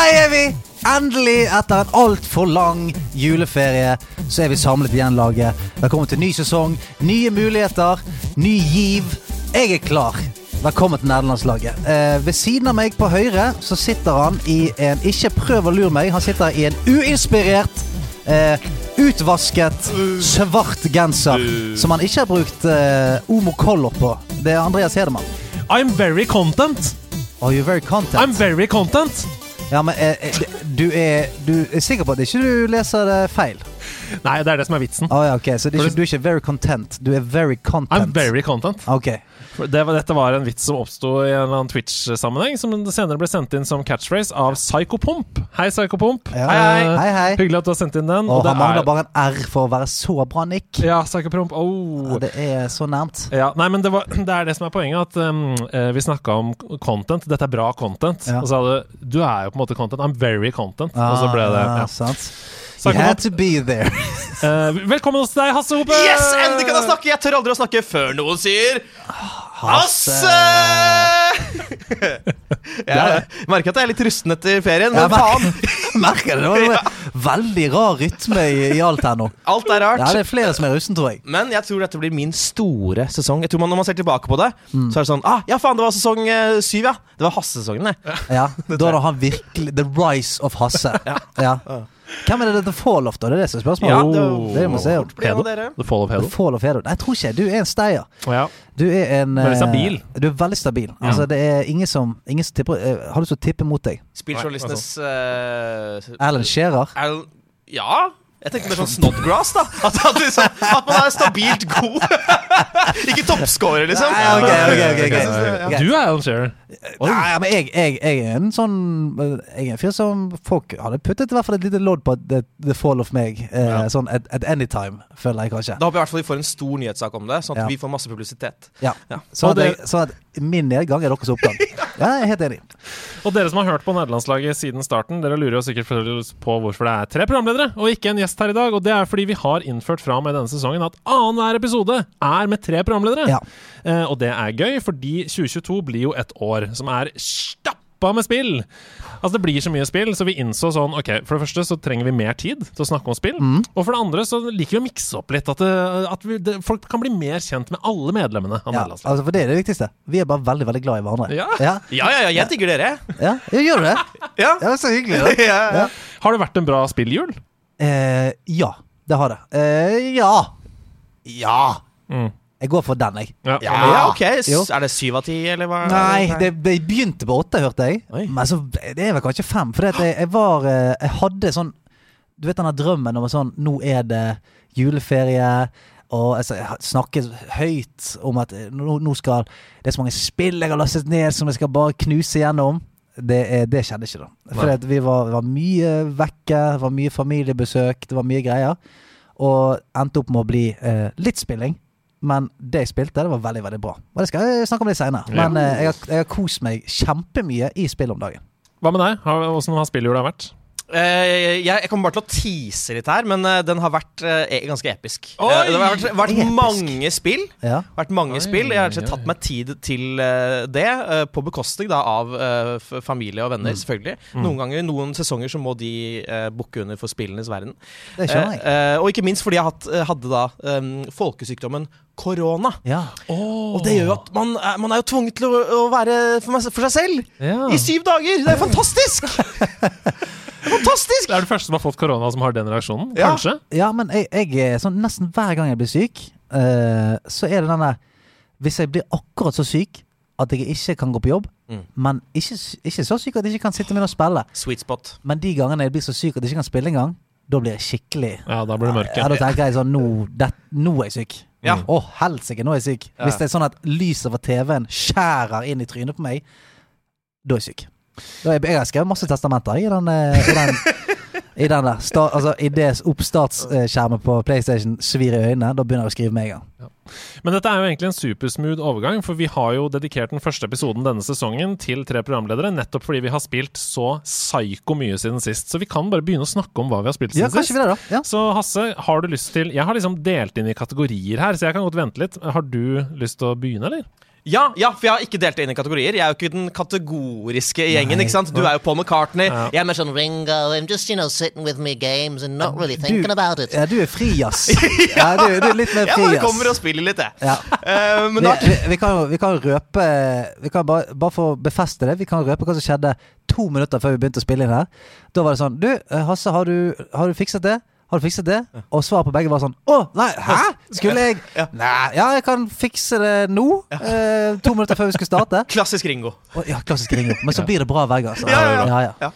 Der er vi! Endelig, etter en altfor lang juleferie, så er vi samlet igjen, laget. Velkommen til ny sesong, nye muligheter, ny giv. Jeg er klar. Velkommen til nederlandslaget. Eh, ved siden av meg på høyre så sitter han i en Ikke prøv å lure meg, han sitter i en uinspirert, eh, utvasket, svart genser som han ikke har brukt eh, Omo Color på. Det er Andreas Hedemann. I'm very content. Are you very content? I'm very content. Ja, men eh, eh, du, er, du er sikker på at ikke du leser det feil? Nei, det er det som er vitsen. Oh, ja, okay. Så det ikke, du er ikke very content, du er very content. I'm very content. Okay. Det var, dette var en vits som oppsto i en eller annen Twitch-sammenheng, som senere ble sendt inn som catchphrase av Psykopomp. Hei, Psykopomp. Ja. Hei, hei. Hei. Hyggelig at du har sendt inn den. Og det han mangler er- bare en R for å være så bra, Nick. Ja, Psykopomp. Oh. Ja, det er så nærmt. Ja, nei, men det, var, det er det som er poenget. At um, Vi snakka om content. Dette er bra content. Og så sa du du er jo på en måte content. I'm very content. og så ble det Ah, ja. sant. You had to be there. uh, velkommen hos deg, Hasse Hope! Yes, endelig kan jeg snakke! Jeg tør aldri å snakke før noen sier Hasse! jeg merker at jeg er litt rusten etter ferien, men faen, Merker det. Det var veldig rar rytme i, i alt her nå. alt er rart. Ja, det er flere som er rusten, tror jeg. Men jeg tror dette blir min store sesong. Jeg tror man, Når man ser tilbake på det, Mm. så er det sånn ah, Ja, faen, det var sesong eh, syv, ja. Det var Hasse-sesongen, det. Ja, Da er det han virkelig The rise of Hasse. ja. Ja. Hvem er det The Fall of, da? Det er det som er spørsmålet. Ja, det, det må vi se. Av dere. The Fall of The Hedo. Fall of Hedo. Nei, jeg tror ikke Du er en stayer. Ja. Du er en Veldig eh, stabil. Du er veldig stabil. Altså, det er ingen som, ingen som tipper, eh, har lyst til å tippe mot deg. Spilljournalistenes uh, Alan Shearer. Al Ja. Jeg tenkte mer sånn Snodgrass, da. At, at, liksom, at man er stabilt god. Ikke toppscorer, liksom. Nei, ok, ok, ok, ok. Jeg synes det, ja. Du er Alan Shearer. Nei, men jeg, jeg, jeg er en sånn Jeg er en fyr som folk hadde puttet i hvert fall et lite lodd på The, the Fall of meg. Eh, Ja. Sånn at, at any time, føler jeg kanskje. Da håper jeg i hvert fall vi får en stor nyhetssak om det, sånn at Ja. vi får masse publisitet. Ja. Ja. Så, Og at det- jeg, sånn at min nedgang er deres oppgang. Ja, jeg er helt enig. Og dere som har hørt på nederlandslaget siden starten, dere lurer jo sikkert på hvorfor det er tre programledere og ikke en gjest her i dag. Og det er fordi vi har innført fra og med denne sesongen at annenhver episode er med tre programledere. Ja. Eh, og det er gøy, fordi 2022 blir jo et år som er stappa med spill. Altså Det blir så mye spill, så vi innså sånn Ok, for det første så trenger vi mer tid til å snakke om spill. Og for det andre så liker vi å mikse opp litt. At, det, at vi, det, folk kan bli mer kjent med alle medlemmene av Ja, altså for det er det viktigste. Vi er bare veldig veldig glad i hverandre. Ja. ja, Ja, ja, ja, jeg digger dere. ja. jeg gjør du det? Ja. Ja, Så hyggelig. Da. ja. Ja. Har det vært en bra spilljul? Eh, ja, det har det. Eh, ja. Ja. Mm. Jeg går for den, jeg. Ja. Ja, ok. Jo. Er det syv av ti, eller hva? Nei, det, det begynte på åtte, hørte jeg. Oi. Men så, det er vel kanskje fem. For jeg, jeg var eh, Jeg hadde sånn Du vet denne drømmen om sånn Nå er det juleferie. Og altså, jeg snakket høyt om at eh, nå, nå skal Det er så mange spill jeg har lastet ned som jeg skal bare knuse gjennom. Det, det skjedde ikke, da. For vi var, var mye vekke. Var mye familiebesøk. Det var mye greier. Og endte opp med å bli eh, litt spilling. Men det jeg spilte, det var veldig veldig bra. Og det skal jeg snakke om litt seinere. Men ja. jeg, har, jeg har kost meg kjempemye i spill om dagen. Hva med deg? Har- Hvordan har spilljula vært? Eh, jeg, jeg kommer bare til å tease litt her, men eh, den har vært eh, e- ganske episk. Oi! Eh, det har vært, vært Episk. mange spill. Ja. Vært mange Oi, spill. Jeg har oi, tatt meg tid til eh, det, eh, på bekostning da, av f- familie og venner, selvfølgelig. Noen ganger, noen sesonger så må de uh, bukke under for spillenes verden. Og ikke minst fordi jeg hatt, hadde da um, folkesykdommen korona. Ja. Og det gjør jo at man, man er jo tvunget til å, å være for, meg, for seg selv Ja. i syv dager! Det er fantastisk! Fantastisk! Det er du første som har fått korona som har den reaksjonen? Ja. Kanskje? ja, men jeg, jeg sånn nesten hver gang jeg blir syk, uh, så er det den der Hvis jeg blir akkurat så syk at jeg ikke kan gå på jobb, Mm. men ikke, ikke så syk at jeg ikke kan sitte med og spille, Sweet spot. men de gangene jeg blir så syk at jeg ikke kan spille engang, da blir jeg skikkelig Ja, da blir det mørke. Ja, Da tenker jeg sånn Nå, det, nå er jeg syk. Ja. Å, helsike, nå er jeg syk. Ja. Hvis det er sånn at lyset fra TV-en skjærer inn i trynet på meg, da er jeg syk. Jeg har skrevet masse testamenter i den, eh, i den, i den der. start, altså, Idet oppstartsskjermen på PlayStation svir i øynene, da begynner jeg å skrive med en gang. Men dette er jo egentlig en supersmooth overgang, for vi har jo dedikert den første episoden denne sesongen til tre programledere, nettopp fordi vi har spilt så psyko mye siden sist. Så vi kan bare begynne å snakke om hva vi har spilt Ja, siden kanskje sist. vi det. Ja. Så Hasse, har du lyst til Jeg har liksom delt inn i kategorier her, så jeg kan godt vente litt. Har du lyst til å begynne, eller? Ja, ja, for jeg har ikke delt det inn i kategorier. Jeg er jo ikke den kategoriske i gjengen. Nei. ikke sant? Du er jo Paul McCartney. Ja. Jeg er mer sånn Ringo, I'm just, you know, sitting with me games and not really Du- thinking about it. Ja, du er fri, ass. Ja, du, du er litt mer Jeg fri, bare ass. kommer og spiller litt, jeg. Ja. Uh, men Vi, vi, vi, kan vi kan røpe vi kan bare, bare for å befeste det, vi kan røpe hva som skjedde to minutter før vi begynte å spille inn her. Da var det sånn Du, eh, Hasse, har du, har du fikset det? Har du fikset det? Og svaret på begge var sånn Å, nei, hæ? Skulle jeg Ja. Nei, ja, jeg kan fikse det nå. Eh, to minutter før vi skulle starte. Klassisk Ringo. Og, ja, klassisk Ringo. Men så blir det bra hver gang. Altså. Ja, ja, ja, ja. Ja.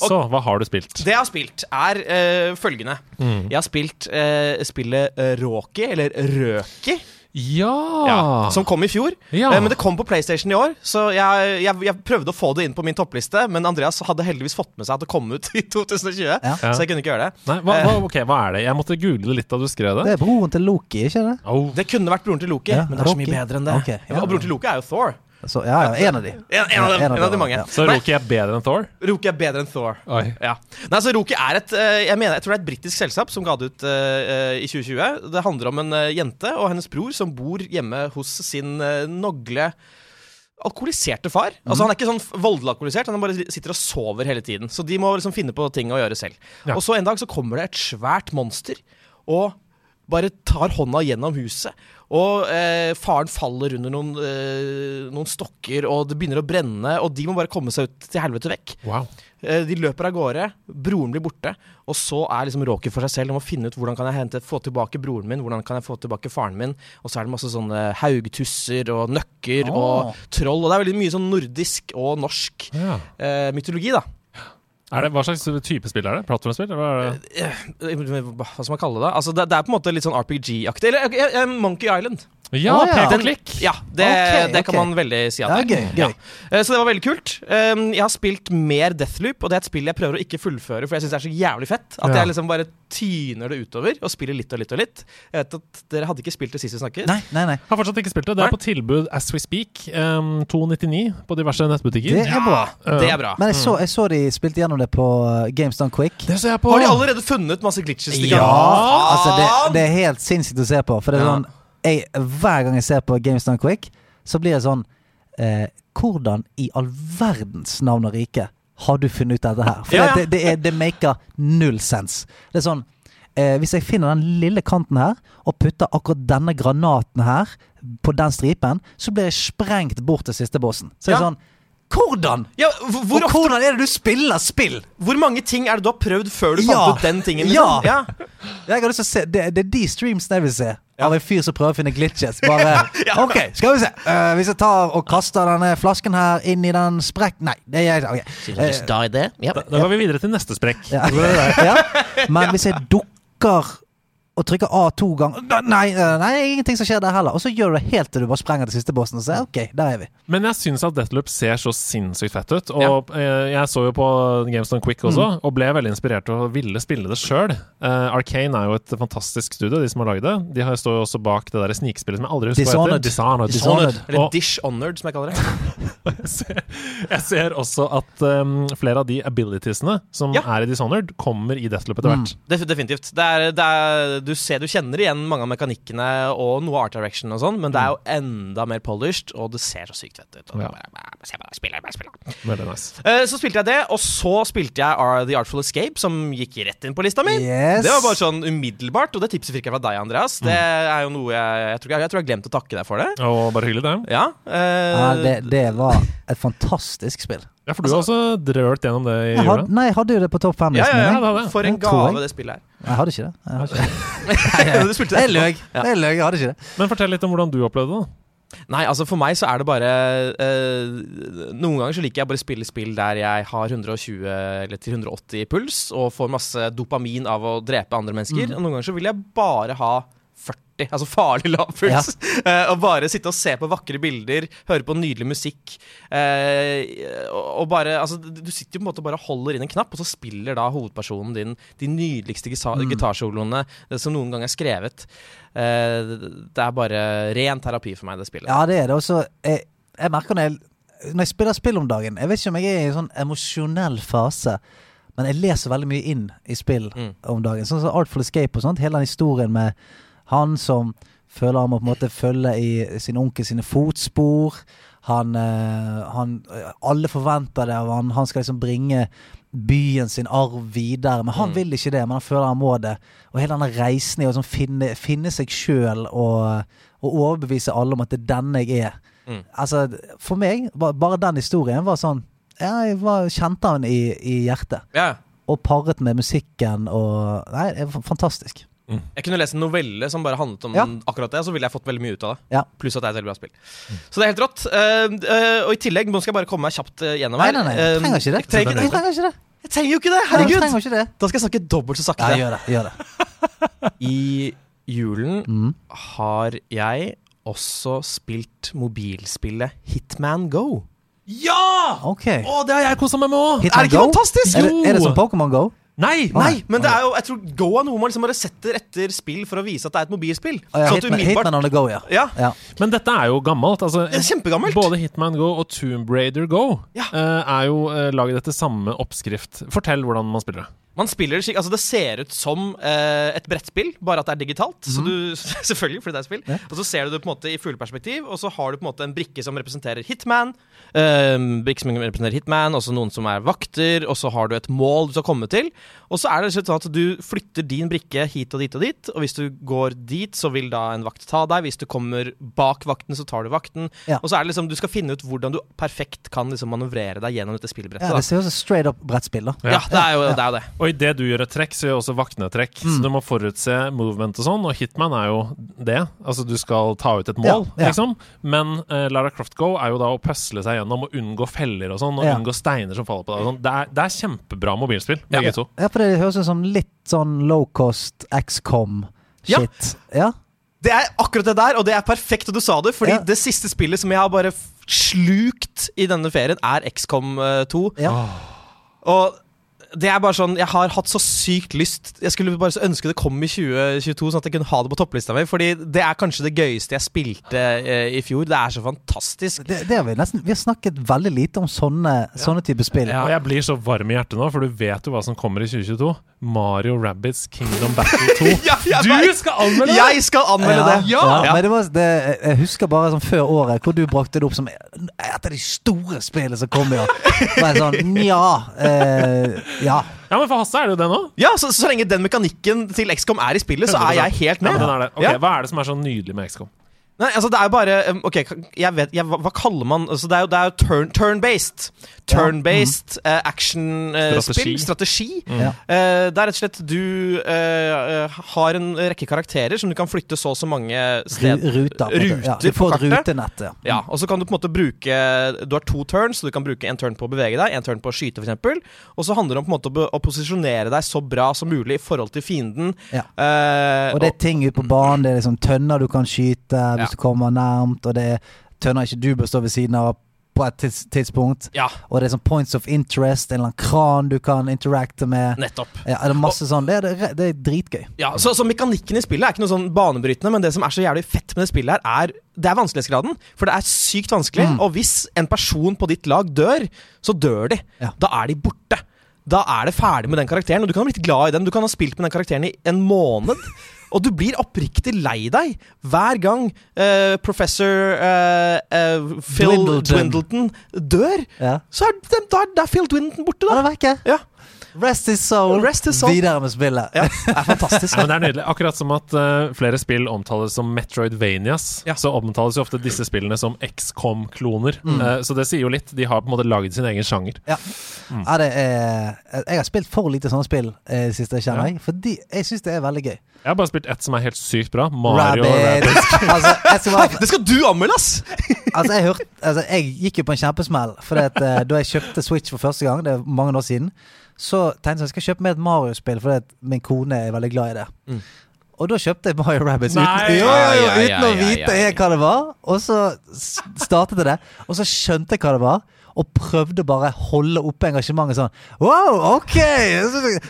Så hva har du spilt? Det jeg har spilt, er uh, følgende. Mm. Jeg har spilt uh, spillet uh, Råki, eller Røki, Ja! som kom i fjor. Ja. Eh, men det kom på PlayStation i år, så jeg, jeg, jeg prøvde å få det inn på min toppliste. Men Andreas hadde heldigvis fått med seg at det kom ut i 2020, Ja. så jeg kunne ikke gjøre det. Nei, hva, hva, ok, hva er det? Jeg måtte google det litt da du skrev det. Det er broren til Loki, ikke det? Oh. Det kunne vært broren til Loki, Ja, men det er så mye bedre enn det. Ok, ja. Ja, og broren til Loki er jo Thor. Så, ja, ja, en av de. En, en av dem, en av de mange. ja. Så Roki er bedre enn Thor? Roki er bedre enn Thor. Oi. Ja. Nei, så Roki er et eh, Jeg mener, jeg tror det er et britisk selskap som ga det ut eh, i 2020. Det handler om en eh, jente og hennes bror som bor hjemme hos sin uh, nogle alkoholiserte far. Altså Han er ikke sånn voldelig alkoholisert, han bare sitter og sover hele tiden. Så de må liksom finne på ting å gjøre selv. Ja. Og så en dag så kommer det et svært monster og bare tar hånda gjennom huset. Og eh, faren faller under noen, eh, noen stokker, og det begynner å brenne. Og de må bare komme seg ut til helvete vekk. Wow. Eh, De løper av gårde, broren blir borte, og så er liksom Råki for seg selv. De må finne ut hvordan kan jeg hente, få tilbake broren min, hvordan kan jeg få tilbake faren min. Og så er det masse sånne haugtusser og nøkker oh. og troll. Og det er veldig mye sånn nordisk og norsk Ja. eh, mytologi, da. Det, hva slags type spill er det? Plattformspill? Det? Eh, Hva skal man kalle det? Altså, det, det er på en måte litt sånn RPG-aktig. Eller eh, eh, Monkey Island. Ja, oh, ja. pek Den- og klikk! Ja, det, okay, det kan man veldig si at det er. gøy, gøy. Ja. Så det var veldig kult. Um, Jeg har spilt mer Deathloop, og det er et spill jeg prøver å ikke fullføre, for jeg syns det er så jævlig fett. At Ja. jeg liksom bare tyner det utover og spiller litt og litt og litt. Jeg vet at Dere hadde ikke spilt det sist vi snakket. Nei, nei, nei. Har fortsatt ikke spilt det. Det er på tilbud as we speak. Um, 299 på diverse nettbutikker. Det er bra. Det er bra. Men jeg så, jeg så de spilte gjennom det på uh, Games Done Quick. Det ser jeg på! Har de allerede funnet masse glitches? Ja! Altså, det, det er helt sinnssykt å se på. For det er Ja. sånn jeg, Hver gang jeg ser på Games Done Quick, så blir det sånn eh, Hvordan i all verdens navn og rike har du funnet ut dette her? For Ja, ja. Det, det, er, det maker null sense. Det er sånn eh, Hvis jeg finner den lille kanten her, og putter akkurat denne granaten her på den stripen, så blir jeg sprengt bort til siste bossen. Så det er Ja. sånn Hvordan? Ja, hvor, hvor, ofte, hvordan er det du spiller spill? hvor mange ting er det du har prøvd før du Ja. fant ut den tingen? Ja. Liksom? Ja. Jeg har lyst til å se Det, det er de streams jeg vil se. Av en fyr som prøver å finne glitches. Bare OK, skal vi se. Uh, hvis jeg tar og kaster denne flasken her inn i den sprekk Nei, det er jeg there? Yep. Da, går vi videre til neste sprekk. Men hvis jeg dukker og trykker A to ganger Nei, nei, nei, ingenting som skjer der heller. Og så gjør du det helt til du bare sprenger til siste bossen og sier OK, der er vi. Men jeg syns at Deathloop ser så sinnssykt fett ut. Og ja. jeg så jo på GameStone Quick også, og ble veldig inspirert til å ville spille det sjøl. Arcane er jo et fantastisk studio, de som har lagd det. De har, står jo også bak det der snikspillet som jeg aldri husker hva heter. Dishonored. Dishonored. Dishonored. Eller Og- Dishonored, som jeg kaller det. jeg ser, jeg ser også at um, flere av de abilitiesene som Ja. er i Dishonored, kommer i Deathloop etter hvert. Def definitivt. Det er, det er, du, ser, du kjenner igjen mange av mekanikkene og noe art direction og sånn, men det er jo enda mer polished, og det ser så sykt fett ut. Og Ja. bare, bare, se bare, spiller, bare spiller. Veldig nice. Eh, så spilte jeg det, og så spilte jeg The Artful Escape, som gikk rett inn på lista mi. Yes. Det var bare sånn umiddelbart, og det tipset fikk jeg fra deg, Andreas. Det er jo noe jeg Jeg tror jeg, jeg, tror jeg har glemt å takke deg for det. Og bare hyggelig, det. Ja, uh, Ja, det, det var et fantastisk spill. Ja, for du har også drølt gjennom det i Jeg had, jula. nei, jeg hadde jo det på topp ja, fem-listen ja, ja, ja, jeg. For en gave det spillet er. Jeg hadde ikke det. Jeg, hadde ikke det. du spilte det jeg løy. Ja. Jeg løy, jeg hadde ikke det. Men fortell litt om hvordan du opplevde det. Nei, altså for meg så er det bare eh, Noen ganger så liker jeg bare å spille spill der jeg har 120 eller til 180 puls og får masse dopamin av å drepe andre mennesker. Og noen ganger så vil jeg bare ha 40, altså farlig lav puls. Eh, og bare sitte og se på vakre bilder, høre på nydelig musikk. eh, og, bare Altså, du sitter jo på en måte og bare holder inn en knapp, og så spiller da hovedpersonen din de nydeligste mm. gitarsoloene eh, som noen gang er skrevet. Eh, det er bare ren terapi for meg, det spillet. Ja, det er det. Også, jeg, jeg merker når jeg, når jeg spiller spill om dagen Jeg vet ikke om jeg er i en sånn emosjonell fase, men jeg leser veldig mye inn i spill Mm. om dagen. Sånn som Artful Escape og sånt. Hele den historien med han som føler han må på en måte følge i sin onkel sine fotspor. Han, eh, han Alle forventer det av han. Han skal liksom bringe byen sin arv videre. Men han Mm. vil ikke det, men han føler han må det. Og hele denne reisen i å sånn finne, finne seg sjøl og, og overbevise alle om at det er denne jeg er. Mm. Altså, for meg, bare den historien var sånn Jeg var, kjente han i, i hjertet. Yeah. Og paret med musikken og Nei, det er f- fantastisk. Jeg kunne lest en novelle som bare handlet om Ja. akkurat det, så ville jeg fått veldig mye ut av det. Ja. Pluss at det er et veldig bra spill. Så det er helt rått. Uh, uh, og i tillegg, nå skal jeg bare komme meg kjapt eh, gjennom her. nei, nei, Eh, trenger ikke det. Jeg trenger, Jeg trenger ikke det. jeg trenger jo ikke det! Herregud! Nei, ikke det. Da skal jeg snakke dobbelt så sakte. Ja, gjør det. Gjør det. I julen Mm. har jeg også spilt mobilspillet Hitman Go. Ja! Okay. Å, det har jeg kosa meg med òg! Er det ikke Go? fantastisk? Er det, er det som Pokémon Go? Nei! Nei, men det er jo, jeg tror Go er noe man liksom bare setter etter spill for å vise at det er et mobilspill. Å, ja, at Hitman, Hitman on the go, ja. Ja, ja. Men dette er jo gammelt. Altså, det er kjempegammelt. Både Hitman Go og Tomb Raider Go Ja. uh, er jo uh, laget etter samme oppskrift. Fortell hvordan man spiller det. Man spiller det altså Det ser ut som eh, et brettspill, bare at det er digitalt. Så du, selvfølgelig, fordi det er spill Ja. Og så ser du det på en måte i fugleperspektiv, og så har du på en måte en brikke som representerer Hitman. Uh, brikke som representerer Hitman, også noen som er vakter, og så har du et mål du skal komme til. Og så er det sånn at du flytter din brikke hit og dit og dit, og hvis du går dit, så vil da en vakt ta deg. Hvis du kommer bak vakten, så tar du vakten. Ja. Og så er det liksom, du skal finne ut hvordan du perfekt kan liksom manøvrere deg gjennom dette spillbrettet. ja det ser ut som straight up brettspill, da. ja, det er jo det. Er jo det. Og idet du gjør et trekk, så gjør også vaktene et trekk. Så du må forutse movement og sånn, og Hitman er jo det. Altså du skal ta ut et mål, Ja, ja. liksom. Men uh, Lara Croft Go er jo da å pøsle seg gjennom og unngå feller og sånn, og Ja. unngå steiner som faller på deg. Sånn. Det, er, det er kjempebra mobilspill, Ja. begge to. Ja, for det høres ut som litt sånn low cost XCOM-shit. Ja. Det er akkurat det der, og det er perfekt at du sa det. Fordi Ja. det siste spillet som jeg har bare slukt i denne ferien, er XCOM eh, 2. Ja. Og det er bare sånn Jeg har hatt så sykt lyst Jeg skulle bare så ønske det kom i 2022, sånn at jeg kunne ha det på topplista mi. Fordi det er kanskje det gøyeste jeg spilte eh, i fjor. Det er så fantastisk. Det, det har vi nesten Vi har snakket veldig lite om sånne, sånne type spill. Og jeg blir så varm i hjertet nå, for du vet jo hva som kommer i 2022. Mario Rabbits Kingdom Battle 2. Ja, du vet. skal anmelde det! Jeg skal anmelde det! Ja, Ja. Men det var, det, jeg husker bare sånn før året hvor du brakte det opp som et av de store spillene som kom i år. Bare sånn Nja. Eh, ja. Ja, men for Hasse er det jo det nå. Ja, så, så lenge den mekanikken til XCOM er i spillet, så er jeg helt Ja, med. men den er det. Ok, Ja. Hva er det som er så nydelig med XCOM? Nei, altså det er jo bare Ok, jeg vet jeg, hva, hva kaller man altså Det er jo, det er jo turn, turn-based. Turn-based eh, action-spill. Strategi. strategi. Mm. Uh, det er rett og slett du eh, eh, har en rekke karakterer som du kan flytte så og så mange steder. ruter. på. Ja, ruter du får på kartet. rutenett. Ja. Ja, og så kan du på en måte bruke Du har to turns, så du kan bruke en turn på å bevege deg, en turn på å skyte, f.eks. Og så handler det om på en måte å, å posisjonere deg så bra som mulig i forhold til fienden. Ja. Eh, Og det er ting ute på banen. Det er liksom tønner du kan skyte hvis du kommer nærmt, og det er tønner ikke du bør stå ved siden av på et tids tidspunkt. ja, Og det er sånn points of interest, en eller annen kran du kan interacte med. nettopp. Ja, det er masse sånn. Det er, det er, det er dritgøy. Ja, så, så mekanikken i spillet er ikke noe sånn banebrytende, men det som er så jævlig fett med det spillet her, er det er vanskelighetsgraden. For det er sykt vanskelig, Mm. og hvis en person på ditt lag dør, så dør de. Ja. Da er de borte. Da er det ferdig med den karakteren, og du kan ha blitt glad i den. Du kan ha spilt med den karakteren i en måned. Og du blir oppriktig lei deg hver gang uh, professor uh, uh, Phil Dwindleton. Dwindleton dør. Ja. Så er, det- da, er- Phil Dwindleton borte, da. var ikke. Ja. Rest his soul. Rest his soul. Videre med spillet. Ja, det er fantastisk. Ja, men det er nydelig. Akkurat som at uh, flere spill omtales som Metroidvanias, Ja. så omtales jo ofte disse spillene som XCOM-kloner. Mm. Uh, så det sier jo litt. De har på en måte laget sin egen sjanger. Ja. Ja, det er, jeg har spilt for lite sånne spill eh, i det siste, kjenner Ja. jeg. Fordi jeg syns det er veldig gøy. Jeg har bare spilt ett som er helt sykt bra. Mario Rabbids. Altså, skal bare, det skal du anmelde, ass! altså, jeg, hørte, altså, jeg gikk jo på en kjempesmell. For da jeg kjøpte Switch for første gang, det er mange år siden, så tenkte jeg at jeg skal kjøpe meg et Mario-spill, fordi min kone er veldig glad i det. Mm. Og da kjøpte jeg Mario Rabbids uten, jo, jo, jo, Ja, ja, uten å vite ja, ja. hva det var. Og så startet jeg det, og så skjønte jeg hva det var. Og prøvde bare å holde oppe engasjementet sånn. Wow, ok!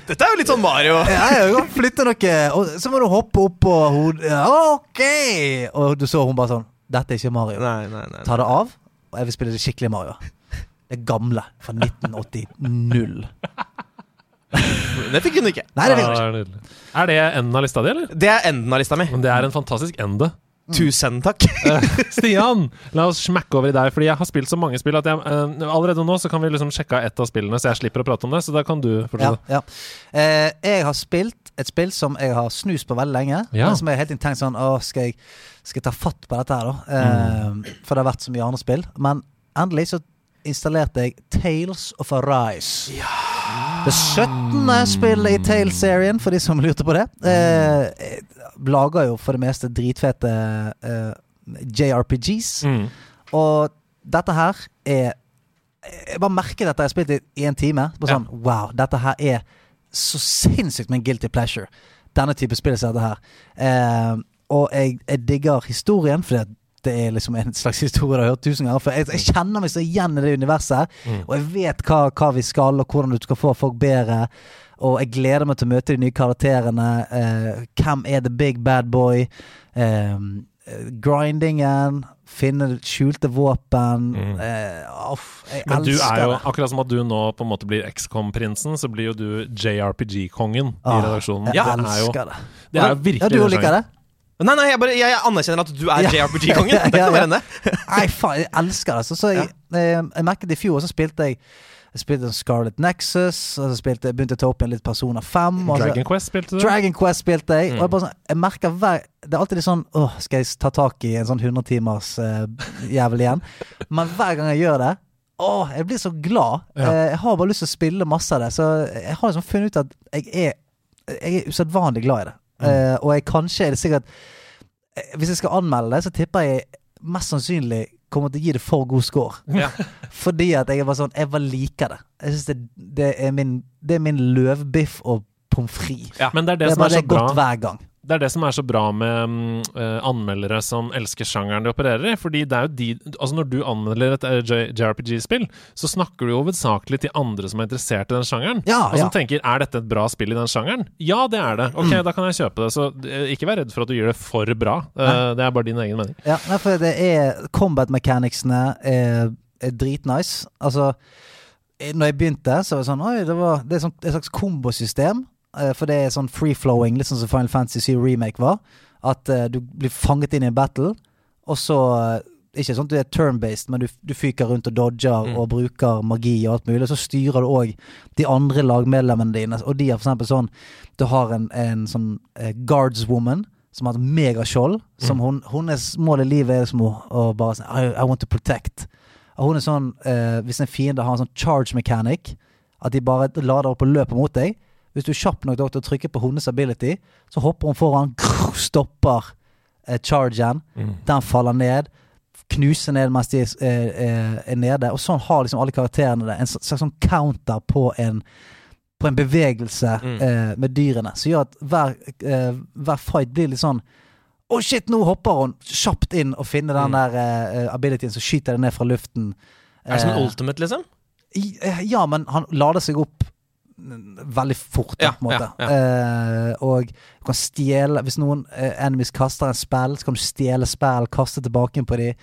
Dette er jo litt sånn Mario. Ja, jeg flytte noe Og så må du hoppe opp på hodet Ok! Og du så hun bare sånn Dette er ikke Mario Nei, nei, nei. Ta det av Og jeg vil spille det skikkelig Mario Det gamle Fra 1980 Det fikk hun ikke. Nei, det fikk hun ikke er. Er det enden av lista di, eller? Det er enden av lista mi. Men det er en fantastisk ende. Tusen takk. Stian, la oss smekke over i deg, fordi jeg har spilt så mange spill at jeg, eh, allerede nå så kan vi liksom sjekke av ett av spillene, så jeg slipper å prate om det. Så da kan du fortsette. ja. Eh, Jeg har spilt et spill som jeg har snust på veldig lenge Ja. Men som jeg helt tenkt sånn Åh, skal jeg, skal jeg ta fatt på dette her da? Eh, For det har vært så mye andre spill Men endelig så installerte jeg Tales of Arise Det 17. spillet i Tales-serien, for de som lurte på det. Eh, lager jo for det meste dritfete eh, JRPGs. Mm. Og dette her er Jeg bare merker dette jeg har spilt i, i en time. Bare Ja. sånn, Wow, dette her er så sinnssykt med en guilty pleasure. Denne type spill som dette her. Eh, og jeg, jeg digger historien, for det, det er liksom en slags historie du har hørt tusen ganger. For jeg, jeg kjenner meg så igjen i det universet. Mm. Og jeg vet hva, hva vi skal, og hvordan du skal få folk bedre. Og jeg gleder meg til å møte de nye karakterene. Eh, hvem er the big bad boy? Eh, grindingen. Finne skjulte våpen. Mm. Eh, off, jeg Men du er jo, det. akkurat som at du nå på en måte blir XCOM-prinsen, så blir jo du JRPG-kongen i Ah, redaksjonen. Jeg det jo, elsker det. det er jo Ja, du liker det? Nei, nei, jeg, bare, jeg anerkjenner at du er Ja. JRPG-kongen. Det Ja, ja. det. Nei, faen, jeg elsker det. Så, så jeg, eh, jeg merket i fjor, så spilte jeg Jeg spilte Scarlet Nexus, og så spilte, begynte jeg å ta opp igjen litt Persona 5. Og så, Dragon Quest spilte du? Dragon Quest spilte jeg. Mm. Og jeg, bare sånn, jeg merker hver Det er alltid litt sånn Åh, skal jeg ta tak i en sånn 100 timers uh, jævel igjen? Men hver gang jeg gjør det Åh, jeg blir så glad. Ja. Uh, jeg har bare lyst til å spille masse av det. Så jeg har liksom funnet ut at jeg er Jeg er usedvanlig glad i det. Mm. Eh, og jeg kanskje er det sikkert eh, Hvis jeg skal anmelde det, så tipper jeg mest sannsynlig kommer til å gi det for god score. Ja. Fordi at jeg bare sånn Jeg bare liker det. Jeg synes det, det, er min, det er min løvbiff og pommes frites. Ja. Men det er det, Det er som bare er det så bra godt hver gang. Det er det som er så bra med eh, anmeldere som elsker sjangeren de opererer i. Fordi det er jo de Altså Når du anmelder et eh, JRPG-spill, så snakker du jo hovedsakelig til andre som er interessert i den sjangeren. Ja, og som ja. tenker 'er dette et bra spill i den sjangeren'? Ja, det er det. Ok, Mm. da kan jeg kjøpe det. Så eh, ikke vær redd for at du gjør det for bra. Uh, det er bare din egen mening. Ja, for det er Combat mechanicsene er, er dritnice. Altså Når jeg begynte, så var det sånn Oi, det, var, det er sånn, et slags kombosystem. Eh, For det er sånn free-flowing, litt sånn som Final Fantasy 7 Remake var. At eh, du blir fanget inn i en battle, og så eh, Ikke sånn at du er turn-based, men du, du fyker rundt og dodger Mm. og bruker magi og alt mulig. Så styrer du òg de andre lagmedlemmene dine, og de har for eksempel sånn Du har en, en sånn eh, guardswoman som har et megaskjold. Som hun, hennes mål i livet er som å, å bare sånn I, I want to protect. Og hun er sånn eh, Hvis en fiende har en sånn charge mechanic, at de bare lader opp og løper mot deg Hvis du er kjapp nok til å trykke på hennes ability, så hopper hun foran, stopper eh, chargen, den faller ned. Knuser ned mens de er, er, er nede. Og sånn har liksom alle karakterene det. En slags sånn counter på en På en bevegelse Mm. eh, med dyrene. Som gjør at hver, eh, hver fight blir litt sånn Å, shit, nå hopper hun kjapt inn og finner den Mm. der eh, abilityen som skyter det ned fra luften. Er det som Eh, en ultimate, liksom? i- eh, Ja, men han lader seg opp mm, veldig fort, Ja, på en måte. ja, Eh, og du kan stjele Hvis noen uh, enemies kaster en spill, så kan du stjele spill, kaste tilbake på dem.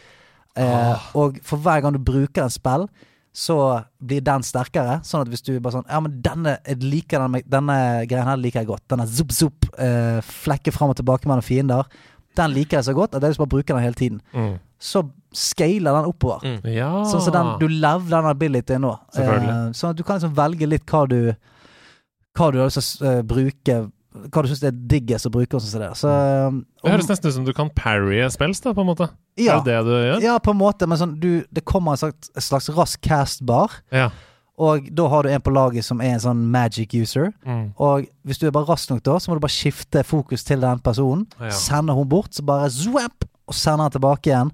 Uh, Ah. Og for hver gang du bruker en spill, så blir den sterkere. Sånn at hvis du bare sånn Ja, men denne, jeg liker denne, denne greien her liker jeg godt. Denne zup, zup, uh, flekke fram og tilbake mellom fiender. Den liker jeg så godt at jeg bare bruker den hele tiden. Mm. Så scaler den oppover. Mm. Ja Sånn som den, du leveler den abilityen nå. Eh, sånn at du kan liksom velge litt hva du hva du har lyst til å eh, bruke Hva du syns er diggest å bruke. Og sånn så, det. Så, Det høres nesten ut som du kan parry spills, da, på en måte. ja, Er det det du gjør? ja, på en måte, men sånn, du, det kommer en slags, en slags rask cast-bar, Ja. og da har du en på laget som er en sånn magic user. Mm. Og hvis du er bare rask nok da, så må du bare skifte fokus til den personen. Ja. Sende hun bort, så bare zwap, og sende han tilbake igjen.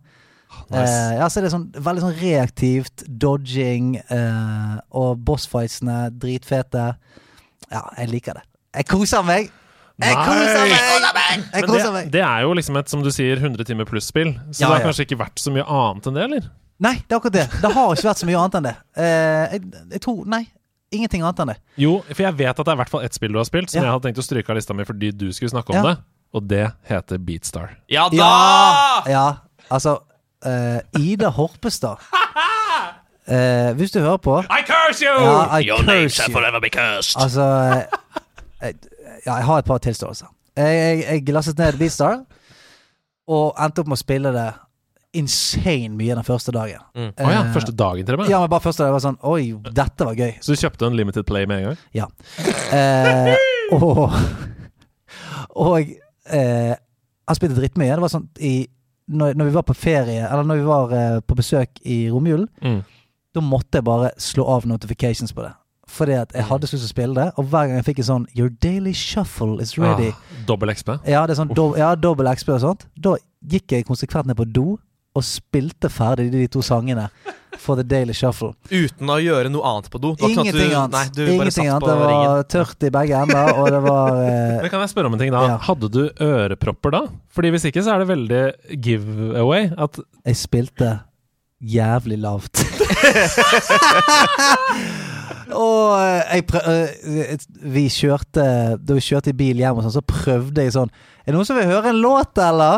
Nice. Eh, ja, så er det sånn veldig sånn reaktivt, dodging, eh, og bossfightsene dritfete. Ja, jeg liker det. Jeg koser meg! Jeg koser meg! Jeg koser det, meg! det er jo liksom et, som du sier, 100 timer pluss-spill. Så Ja, det har ja. kanskje ikke vært så mye annet enn det, eller? Nei, det er akkurat det. Det har ikke vært så mye annet enn det. Eh, jeg, jeg tror Nei. Ingenting annet enn det. Jo, for jeg vet at det er i hvert fall ett spill du har spilt som Ja. jeg hadde tenkt å stryke av lista mi fordi du skulle snakke om Ja. det, og det heter Beatstar. Ja da! Ja! ja altså eh, Ida Horpestad. Uh, hvis du hører på I curse you! ja, I curse you. forever be cursed. Altså eh, jeg, Ja, jeg har et par tilståelser. Jeg, jeg, jeg glasset ned Beatstar og endte opp med å spille det insane mye den første dagen. Mm. Oh, ja, Eh, første dagen til og med? Ja, men bare første dag var sånn Oi, dette var gøy. Så du kjøpte en limited play med en gang? Ja. Eh, og og eh, han spilte dritmye. Det var sånn i når, når vi var på ferie, eller når vi var eh, på besøk i romjulen, Mm. da måtte jeg bare slå av notifications på det. Fordi at jeg hadde så lyst til å spille det, og hver gang jeg fikk en sånn Your daily shuffle is ready. Ah, Dobbel XP. Ja, det er sånn dob ja, dobbel XP og sånt. Da gikk jeg konsekvent ned på do og spilte ferdig de to sangene for The Daily Shuffle. Uten å gjøre noe annet på do. Ingenting annet. Nei, du Ingenting annet. Det ringen. var tørt i begge ender, og det var uh, Men kan jeg spørre om en ting da? Ja. Hadde du ørepropper da? Fordi hvis ikke så er det veldig giveaway at Jeg spilte jævlig lavt. og eh, jeg prøv, eh, Vi kjørte Da vi kjørte i bil hjem, og sånn, så prøvde jeg sånn Er det noen som vil høre en låt, eller?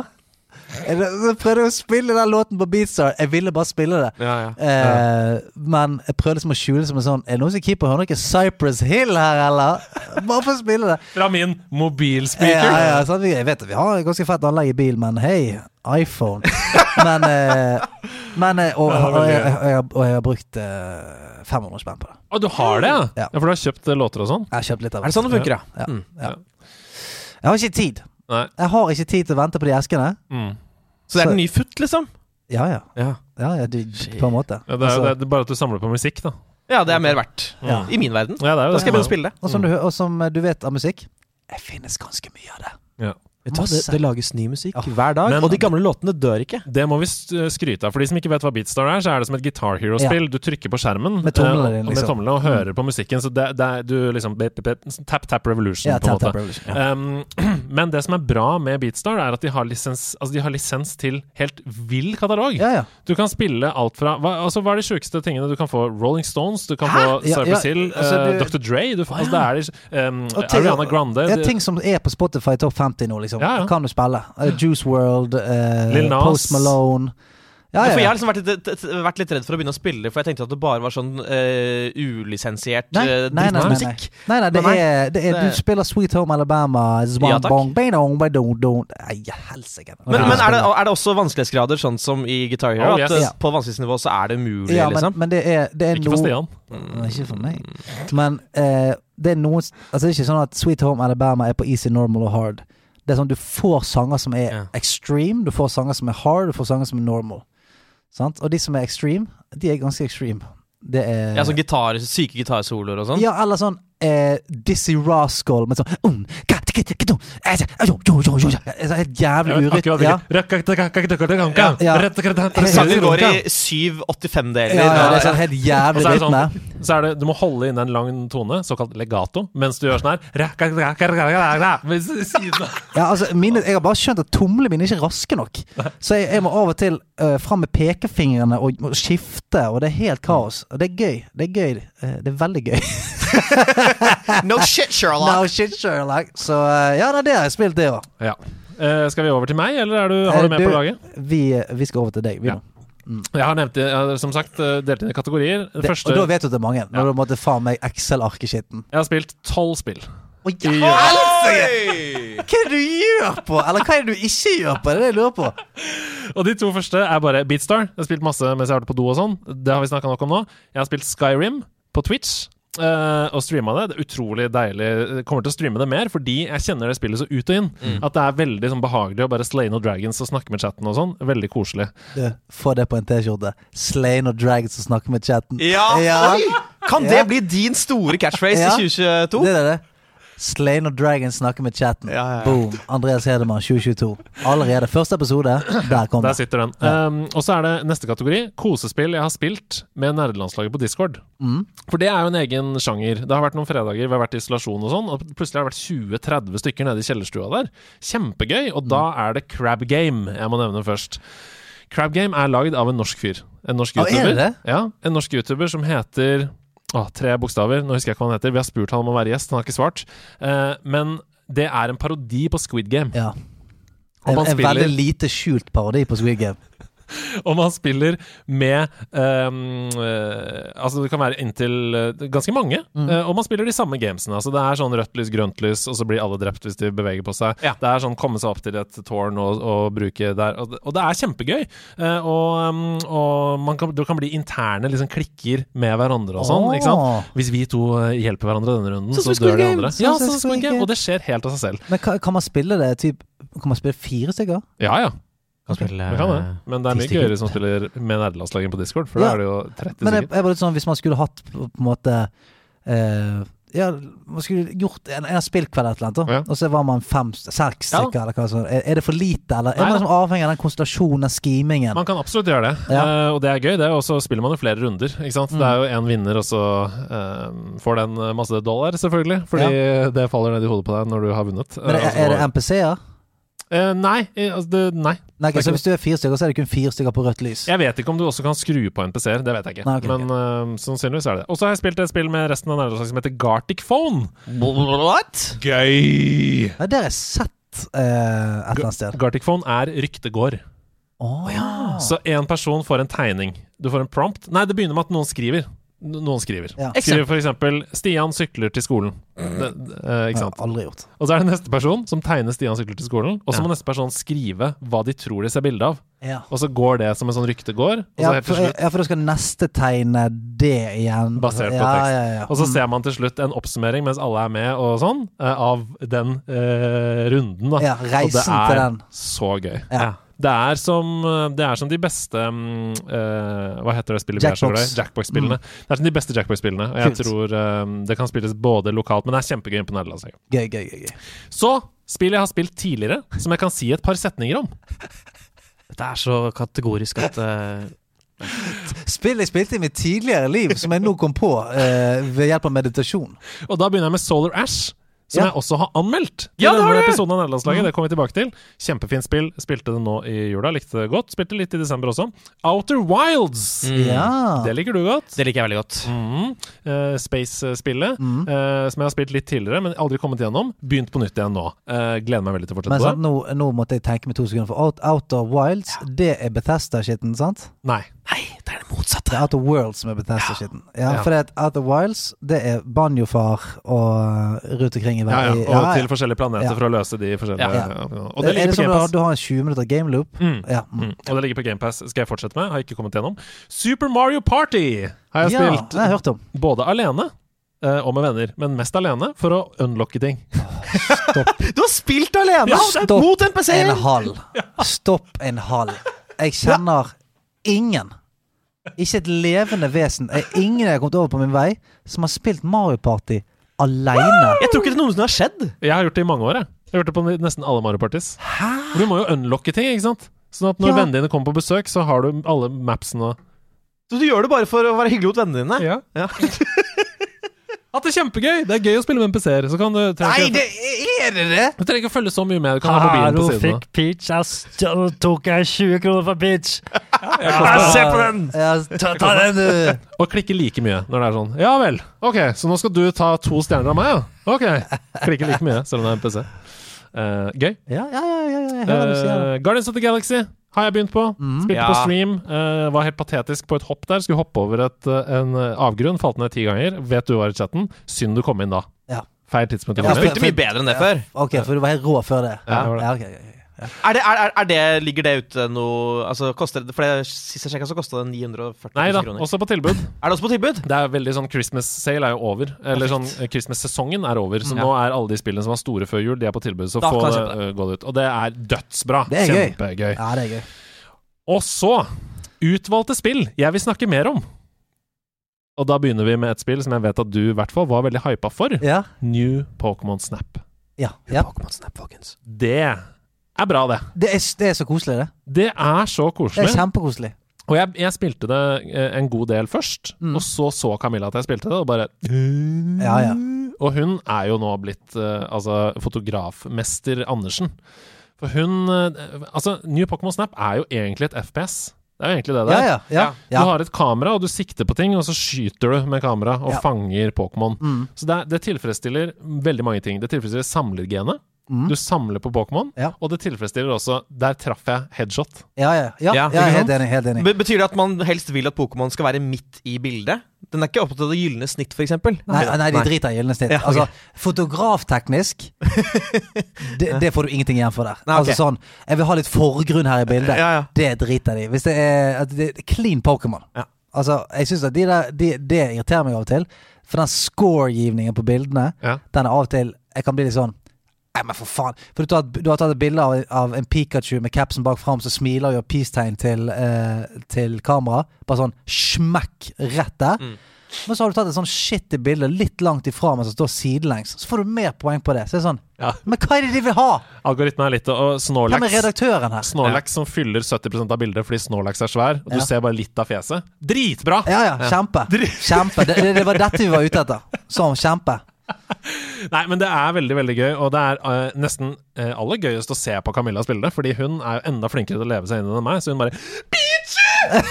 Det, så prøvde å spille den låten på Beatstar. Jeg ville bare spille det. Ja, ja. Eh, men jeg prøvde liksom å skjule det som en sånn Er det noen som keeper hører noe Cypress Hill her, eller? Bare for å spille det. Fra min mobilspeaker? Ja, ja, sant? Jeg vet vi har et ganske fett anlegg i bil, men hei, iPhone. Men, eh, men eh, og, og, jeg, og, jeg, og jeg har brukt eh, 500 spenn på det. Å, du har det, ja? Ja. For du har kjøpt eh, låter og sånn? Jeg har kjøpt litt av Er det sånn det funker, ja? Ja. Mm. Ja. Jeg har ikke tid. Nei. Jeg har ikke tid til å vente på de eskene. Mm. Så det er Så- en ny futt, liksom? Ja, ja. Ja. ja, ja du, på en måte. Ja, det er Altså, det er bare at du samler på musikk, da. ja, det er mer verdt. Ja. I min verden. Ja, det er jo Da skal jeg begynne å spille det. og, som du, og som du vet av musikk, det finnes ganske mye av det. Ja. Vet du hva, det, det lages ny musikk Ja. hver dag, Men- og de gamle låtene dør ikke. Det må vi skryte av. For de som ikke vet hva Beatstar er, så er det som et Guitar Hero-spill. Du trykker på skjermen Med tomlene eh, og- med liksom. tomlene og hører på musikken. Så det, det du liksom Tap Tap Revolution, Ja, på en måte. Revolution. Ja. Um, men det som er bra med Beatstar, er at de har lisens, altså de har lisens til helt vill katalog. ja, ja. Du kan spille alt fra hva, altså, hva er de sjukeste tingene? Du kan få Rolling Stones, du kan Hæ? få Ja, Cypress ja, Hill, altså, eh, du- Dr. Dre du, får- altså, Det er um, Ariana Grande Ja, ting som er på Spotify Top 50 nå, liksom. Ja, ja. Kan du spille. Uh, Juice World, uh, Lil Nas. Post Malone. Ja, Ja, for jeg har liksom vært litt, vært litt redd for å begynne å spille for jeg tenkte at det bare var sånn uh, ulisensiert Nei, eh, nei, nei, nei, nei. drittmusikk. nei, nei, det er, det er det- Du spiller Sweet Home Alabama Zwan Ja, bong, bing-dong, bing-dong, dong. Nei, helsike. Men, Ja. men er, det, er det også vanskelighetsgrader, sånn som i Guitar Hero? Oh, yes. At Ja. på vanskelighetsnivå så er det umulig, Ja, men, liksom? men det er, det er Ikke for Stian. Nei, Ikke for meg. Men eh, det er noe Altså det er ikke sånn at Sweet Home Alabama er på easy, normal og hard. Det er sånn Du får sanger som er extreme, du får sanger som er hard, du får sanger som er normal. Sant? Og de som er extreme, de er ganske extreme. Det er Ja, sånn gitar, syke gitarsoloer og sånn? Ja, eller sånn eh, Dizzy Rascal med sånn um, eh, er Helt jævlig urytt Ja. Ja, ja. Sangen går i 7-85-deler. Ja, ja, det er sånn helt jævlig er rytme. sånn, så er det, du må holde inne en lang tone, såkalt legato, mens du gjør sånn her. Ja, altså, mine, jeg har bare skjønt at tomlene mine er ikke raske nok. Så jeg, jeg må av og til uh, fram med pekefingrene og, og skifte, og det er helt kaos. Og det er gøy. Det er gøy. Eh, det er veldig gøy. No shit, Sherlock. no shit, Sherlock. Så eh, ja, det er det jeg har spilt, det òg. Ja. Uh, skal vi over til meg, eller er du, har du med på laget? Vi, vi skal over til deg, vi Ja. Mm. Jeg har nevnt det, jeg har som sagt delt inn i kategorier. Det Det, første og da vet du at det er mange. Når Ja. du måtte faen meg Excel-arkeskitten. Jeg har spilt tolv spill. Oh, ja. Hva er det du gjør på? Eller hva er det du ikke gjør på? Det er det jeg lurer på. Og de to første er bare Beatstar. Jeg har spilt masse mens jeg har vært på do og sånn. Det har vi snakka nok om nå. Jeg har spilt Skyrim på Twitch. Uh, og streama det. Det er utrolig deilig. Jeg kommer til å streame det mer fordi jeg kjenner det spillet så ut og inn. At det er veldig sånn behagelig å bare slay no dragons og snakke med chatten og sånn. Veldig koselig. Du, få det på en T-skjorte. Slay no dragons og snakke med chatten. Ja! Ja. Oi! Kan Ja. det bli din store catchphrase Ja. i 2022? Det er det. Slay og dragons snakker med chatten. Ja, ja, ja. Boom. Andreas Hedemann 2022. Allerede. Første episode. Der kom Der sitter den. Ja. Um, og så er det neste kategori. Kosespill jeg har spilt med nerdelandslaget på Discord. Mm. For det er jo en egen sjanger. Det har vært noen fredager vi har vært i isolasjon og sånn, og plutselig har det vært 20-30 stykker nede i kjellerstua der. Kjempegøy. Og da er det Crab Game jeg må nevne først. Crab Game er lagd av en norsk fyr. En norsk ah, er YouTuber. det? Ja, en norsk YouTuber som heter Åh, tre bokstaver. Nå husker jeg ikke hva han heter. Vi har spurt han om å være gjest, han har ikke svart. Eh, men det er en parodi på Squid Game. Ja. En, en veldig lite skjult parodi på Squid Game. Og man spiller med um, Altså, det kan være inntil eh, ganske mange. Mm. eh, og man spiller de samme gamesene. Altså, det er sånn rødt lys, grønt lys, og så blir alle drept hvis de beveger på seg. Ja. Det er sånn komme seg opp til et tårn og, og bruke der. Og, og det er kjempegøy. Og ehm, og man kan, det kan bli interne liksom, klikker med hverandre og sånn. Ikke sant? Hvis vi to hjelper hverandre denne runden, så, så dør de andre. Så, Ja, så, så, så. Og det skjer helt av seg selv. Men kan, kan man spille det typ Kan man spille fire stykker? Ja, ja. Kan spille, det kan det. Men det er mye gøyere som spiller med nederlandslaget på Discord, for Ja. da er det jo 30 Men jeg, jeg var litt sånn Hvis man skulle hatt på på en måte eh, Ja, man skulle gjort en, en spillkveld eller et eller annet. Ja. og så var man fem, seks Ja. eller hva sånt. Er, er det for lite, eller er Nei man liksom avhengig av den konstellasjonen, den schemingen? Man kan absolutt gjøre det, Ja. uh, og det er gøy, det. Og så spiller man jo flere runder. Ikke sant? Det er jo én vinner, og så uh, får den masse dollar, selvfølgelig. Fordi det faller ned i hodet på deg når du har vunnet. Men er, Eh, er det altså, NPC-er? Eh, nei, eh, altså det, nei. Nei, er så hvis du er fire stykker, så er det kun fire stykker på rødt lys. Jeg vet ikke om du også kan skru på NPC-er. Det vet jeg ikke. Nei, okay, Men uh, sannsynligvis er det det. Og så har jeg spilt et spill med resten av nærmeste som heter Gartic Phone. What? Gøy! Ja, det har jeg sett uh, et eller annet sted. Gartic Phone er ryktegård. Oh, ja. Så én person får en tegning. Du får en prompt. Nei, det begynner med at noen skriver. Noen skriver. Ja. Skriver for eksempel 'Stian sykler til skolen'. Det, eh, ikke sant? Aldri gjort. Og så er det neste person som tegner Stian sykler til skolen. Og så Ja. må neste person skrive hva de tror de ser bilde av. Ja. Og så går det som en sånn ryktegård. Og så Ja, helt til for, slutt ja, for da skal neste tegne det igjen. Basert på ja, tekst. Ja, ja. Og så Mm. ser man til slutt en oppsummering mens alle er med, og sånn, eh, av den eh, runden, da. Ja, og det reisen er den. så gøy. Ja. Det er som, det er som de beste mm, eh, Hva heter det spillet vi er så glad i? Jackbox. Jackbox-spillene. Det er som de beste Jackbox-spillene. Og jeg Kult. tror um, det kan spilles både lokalt, men det er kjempegøy på nederlandslaget. Gøy, gøy, gøy. gøy. Så spill jeg har spilt tidligere, som jeg kan si et par setninger om. Dette er så kategorisk at uh Spill jeg spilte i mitt tidligere liv, som jeg nå kom på uh, ved hjelp av meditasjon. Og da begynner jeg med Solar Ash. Som Ja. jeg også har anmeldt til Ja, det har denne du! episoden av Nederlandslaget. Mm. Det kommer vi tilbake til. Kjempefint spill. Spilte det nå i jula. Likte det godt. Spilte litt i desember også. Outer Wilds. mm, Ja. Det liker du godt. Det liker jeg veldig godt. Mm. Uh, Space-spillet, Mm. eh, som jeg har spilt litt tidligere, men aldri kommet gjennom. Begynt på nytt igjen nå. Uh, gleder meg veldig til å fortsette Men på sant, Men nå, nå måtte jeg tenke meg to sekunder, for Outer Wilds, det er Bethesda-skitten, sant? Nei. Nei, det er det motsatte. Det er Outer Worlds som er Bethesda-skitten. Ja, Ja. for det Out of Wilds, det er banjofar og rute rundt omkring i Ja, ja. verden. Og til forskjellige planeter Ja. for å løse de forskjellige Ja. ja. Og er det ligger det på sånn du, GamePass. du har en 20 minutter game loop? Mm. Ja. Mm. Mm. Og det ligger på GamePass. Skal jeg fortsette med? Har ikke kommet gjennom. Super Mario Party har jeg ja, spilt. det har jeg hørt om. Både alene eh, og med venner, men mest alene for å unlocke ting. Stopp. Du har spilt alene! Ja, stopp mot NPC! En halv. Stopp en halv. Jeg kjenner ingen. Ikke et levende vesen. Er ingen jeg har kommet over på min vei, som har spilt Mario Party aleine. Jeg tror ikke det noensinne har skjedd. Jeg har gjort det i mange år, jeg. Jeg har gjort det på nesten alle Mario Parties. For Du må jo unlocke ting, ikke sant? Sånn at når Ja. vennene dine kommer på besøk, så har du alle mapsene Så du gjør det bare for å være hyggelig mot vennene dine? Ja. Ja. At det er kjempegøy! Det er gøy å spille med NPC-er. Så kan du Nei, det er det det! du trenger ikke å følge så mye med. Du kan ha mobilen på siden. fikk Peach, jeg tok jeg 20 kroner for Peach. se på den! Ja, ta, ta den, du. Og klikke like mye når det er sånn. Ja vel. Ok, så nå skal du ta to stjerner av meg, ja? Ok. Klikke like mye, selv om det er en Eh, gøy. Ja, ja, ja, ja. Eh, Guardians of the Galaxy har jeg begynt på. Mm. Spilte Ja. på stream. Uh, var helt patetisk på et hopp der. Skulle hoppe over et, en avgrunn. Falt ned ti ganger. Vet du hva i chatten? Synd du kom inn da. Ja. Feil tidspunkt. Jeg Du Ja, spilte mye bedre enn det før. Ok, for du var helt rå før det. Ja, det var det. Ja, okay. ok, ok. Er det, er, er- det, ligger det ute noe altså, koster, det- For det, Sist jeg sjekka, så kosta det 940 Nei da, 000 kroner. også på tilbud. Er det også på tilbud? Det er veldig sånn Christmas sale er jo over. Eller sånn Christmas-sesongen er over. Så Mm. nå er alle de spillene som var store før jul, de er på tilbud. Så Da få det, eh, gå det ut. Og det er dødsbra. Det er gøy. Kjempegøy. Ja, det er gøy. Og så utvalgte spill jeg vil snakke mer om. Og da begynner vi med et spill som jeg vet at du i hvert fall var veldig hypa for. Ja. New Pokémon Snap. Ja. ja. Pokémon Snap, folkens. Det er bra, det. Det, er, det er så koselig, det. Det er så Det er koselig. kjempekoselig. Og jeg, jeg spilte det eh, en god del først, Mm. og så så Camilla at jeg spilte det, og bare Ja, ja. Og hun er jo nå blitt eh, altså fotografmester Andersen. For hun eh, Altså, New Pokémon Snap er jo egentlig et FPS. Det er jo egentlig det det er. ja. ja. Du har et kamera, og du sikter på ting, og så skyter du med kamera og fanger Pokémon. Mm. Så det, det tilfredsstiller veldig mange ting. Det tilfredsstiller samlergenet. Mm. Du samler på Pokémon, Ja. og det tilfredsstiller også Der traff jeg headshot. Ja, ja. ja, Ja, ja, jeg er helt enig. Helt enig. Betyr det at man helst vil at Pokémon skal være midt i bildet? Den er ikke opptatt av det gylne snitt, f.eks.? Nei, nei, de driter i gylne snitt. Ja, ok. Altså, fotografteknisk det, det får du ingenting igjen for der. Nei, okay. Altså sånn Jeg vil ha litt forgrunn her i bildet. Ja, ja. Det driter de i. Hvis det er at det er clean Pokémon. Ja. Altså, jeg synes at de der de, Det irriterer meg av og til. For den score-givningen på bildene, Ja. den er av og til Jeg kan bli litt sånn Nei, men for faen. For du, du har tatt et bilde av, av en Pikachu med capsen bak fram som smiler og gjør peace-tegn til, eh, til kamera. Bare sånn smekk rett der. Mm. Men så har du tatt et sånn shitty bilde litt langt ifra, men som står sidelengs. Så får du mer poeng på det. Så det er sånn Ja. Men hva er det de vil ha? Algoritmen er litt Og Hvem er redaktøren her? Snorlax som fyller 70% av bildet fordi Snorlax er svær, og du Ja. ser bare litt av fjeset. Dritbra! Ja, ja. Kjempe. Kjempe. Det, det, det var dette vi var ute etter. Sånn, kjempe. Nei, men det er veldig, veldig gøy, og det er uh, nesten uh, aller gøyest å se på Camilla spille det, fordi hun er jo enda flinkere til å leve seg inn enn meg, så hun bare Peachy!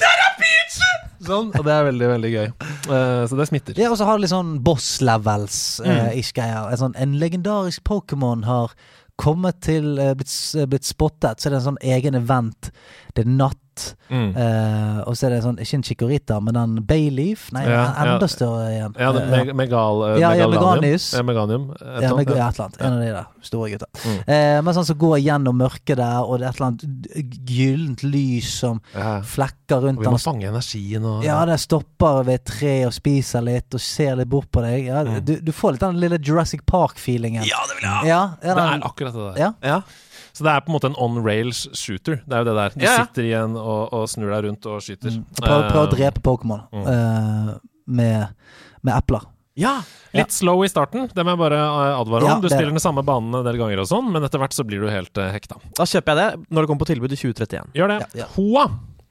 Der er Peachy! Sånn, og det er veldig, veldig gøy. Uh, så det smitter. Ja, og så har det litt sånn boss levels Mm. En, sånn, en legendarisk Pokémon har kommet til blitt, blitt spottet, så er det en sånn egen event. Det er natt. Mm. Uh, og så er det sånn, ikke en chikorita, men en Bayleaf. Nei, Ja, enda ja. større igjen. Ja, det, Eh, meg, megal, uh, Ja. Meganius. Ja, meganium. Et Ja, meg, et eller annet. En av de der store gutta. Mm. Uh, men sånn som går gjennom mørket der, og det er et eller annet gyllent lys som flekker Og rundt vi den. må fange energien og Ja, det stopper ved et tre og spiser litt og ser litt bort på deg. Ja, Mm. du, du får litt den lille Jurassic Park-feelingen. Ja, det vil jeg ha! Det er akkurat det der. ja. Ja. Så det er på en måte en on rails shooter. Det er jo det der. Du Ja, ja. sitter igjen og, og snur deg rundt og skyter. Mm. Prøv, prøv å Eh, drepe Pokémon Mm. uh, med, med epler. ja. Litt slow i starten, det må jeg bare eh, advare om. Ja, du det er spiller den samme banen en del ganger og sånn, men etter hvert så blir du helt hekta. Da kjøper jeg det når det kommer på tilbud i 2031. Gjør det. Ja, ja. Hoa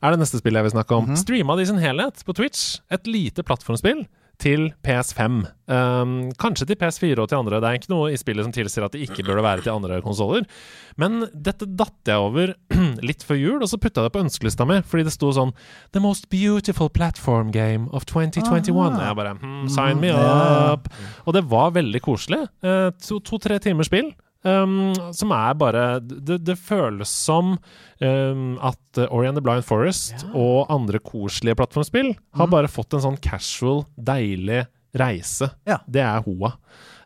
er det neste spillet jeg vil snakke om. Mhm. Streama det i sin helhet på Twitch. Et lite plattformspill til PS5. Um, kanskje til PS4 og til andre. Det er ikke noe i spillet som tilsier at det ikke burde være til andre konsoller. Men dette datt jeg over litt før jul, og så putta jeg det på ønskelista mi, fordi det sto sånn The most beautiful platform game of 2021. Aha. Jeg bare hmm, Sign me Mm, up! Og det var veldig koselig. Uh, To-tre timers spill. Um, som er bare Det, det føles som um, at Ori and the Blind Forest og andre koselige plattformspill har Mm. bare fått en sånn casual, deilig reise. Ja. Det er Hoa.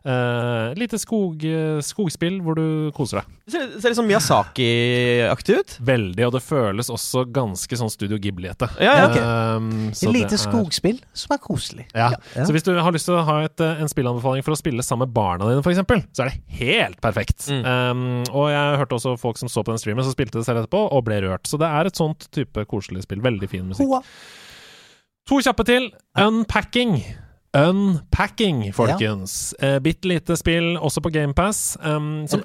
Uh, lite skog, uh, skogspill hvor du koser deg. Det ser, ser litt sånn Miyazaki-aktig ut. Veldig, og det føles også ganske sånn Studio Ghibli-ete. Ja, ja. okay. Um, Et lite er- skogspill som er koselig. Ja. Ja. Så hvis du har lyst til å ha et, eh, en spillanbefaling for å spille sammen med barna dine, f.eks., så er det helt perfekt. Mm. Um, og jeg hørte også folk som så på den streamen, som spilte det selv etterpå, og ble rørt. Så det er et sånt type koselig spill. Veldig fin musikk. Hoa. To kjappe til. Unpacking. Unpacking, folkens. Eh, Bitte lite spill, også på GamePass. Um, er,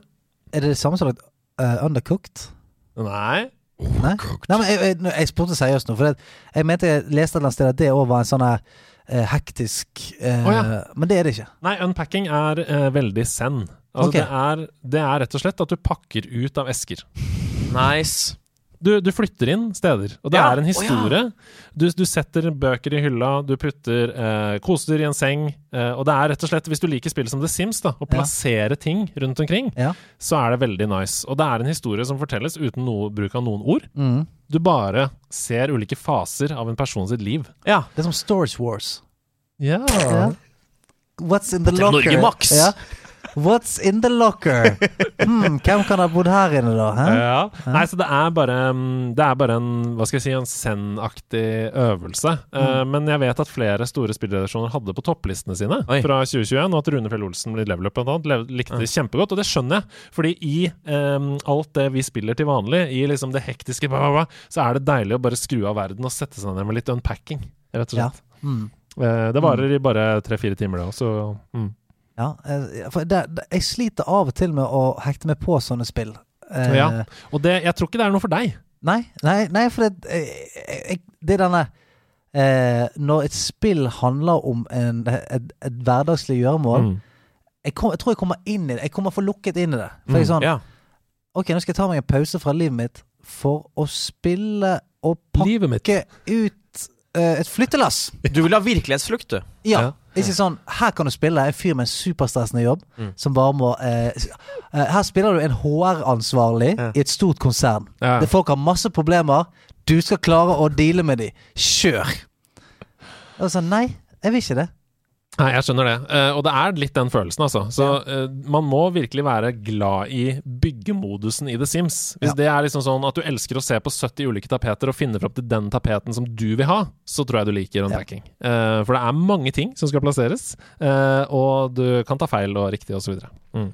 Er det det samme som uh, Undercooked? Nei. Nei? Nei, men jeg, jeg, jeg spurte seriøst nå, for det, jeg mente jeg leste et eller annet sted at det òg var en sånn her eh, hektisk eh, oh, ja. Men det er det ikke. Nei, unpacking er eh, veldig zen. Altså, okay. det, er, det er rett og slett at du pakker ut av esker. Nice. Du, du flytter inn steder, og det Ja, er en historie. du, du setter bøker i hylla, du putter eh, kosedyr i en seng, eh, og det er rett og slett, hvis du liker spill som The Sims, da, å Ja. ting rundt omkring, Ja. så er det veldig nice. Og det er en historie som fortelles uten noe, bruk av noen ord. Mm. Du bare ser ulike faser av en person sitt liv. Ja. Det er som Storage Wars. Ja. Ja. What's in the locker? Norge Max. Ja. What's in the locker? Hmm, hvem kan ha bodd her inne, da? Hæ? Ja. Nei, så det er bare mm, Det er bare en Hva skal jeg si En Zen-aktig øvelse. Eh, men jeg vet at flere store spillredaksjoner hadde på topplistene sine Oi. fra 2021, og at Rune Fjell Olsen blir Level Up blant annet likte det kjempegodt. Og det skjønner jeg, fordi i um, alt det vi spiller til vanlig, i liksom det hektiske, bla, bla, bla, så er det deilig å bare skru av verden og sette seg ned med litt unpacking, rett og Ja. Mm. Uh, det varer i bare tre-fire timer, det òg, så mm. Ja, eh, for det, det, jeg sliter av og til med å hekte meg på sånne spill. Eh, Ja. Og det, jeg tror ikke det er noe for deg. Nei, nei, nei for det, eh, jeg, det er denne eh, Når et spill handler om en, et, et hverdagslig gjøremål Mm. jeg, kom, jeg tror jeg kommer inn i det. Jeg kommer for lukket inn i det. For jeg Mm, sånn Ja. Ok, nå skal jeg ta meg en pause fra livet mitt for å spille og pakke ut eh, et flyttelass. Du vil ha virkelighetsflukt, du. Ja. Ja. Ikke sånn Her kan du spille en fyr med en superstressende jobb Mm. som bare må eh, eh, Her spiller du en HR-ansvarlig Ja. i et stort konsern. Ja. Det Folk har masse problemer. Du skal klare å deale med dem. Kjør! Og så Nei, jeg vil ikke det. Nei, jeg skjønner det. Eh, og det er litt den følelsen, altså. Så eh, man må virkelig være glad i byggemodusen i The Sims. Hvis Ja. det er liksom sånn at du elsker å se på 70 ulike tapeter og finne fram til den tapeten som du vil ha, så tror jeg du liker unpacking. Eh, for det er mange ting som skal plasseres, og du kan ta feil og riktig osv. Mm.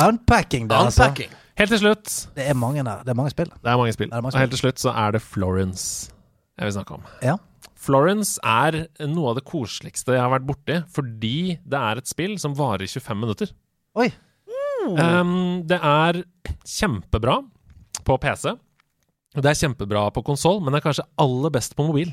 Unpacking, der, altså. Unpacking. Helt til slutt Det er mange. Det er mange spill. Det er mange spill. Er mange Og helt til slutt så er det Florence jeg vil snakke om. Ja. Florence er noe av det koseligste jeg har vært borti, fordi det er et spill som varer i 25 minutter. Oi. Um, det er kjempebra på PC. Det er kjempebra på konsoll, men det er kanskje aller best på mobil.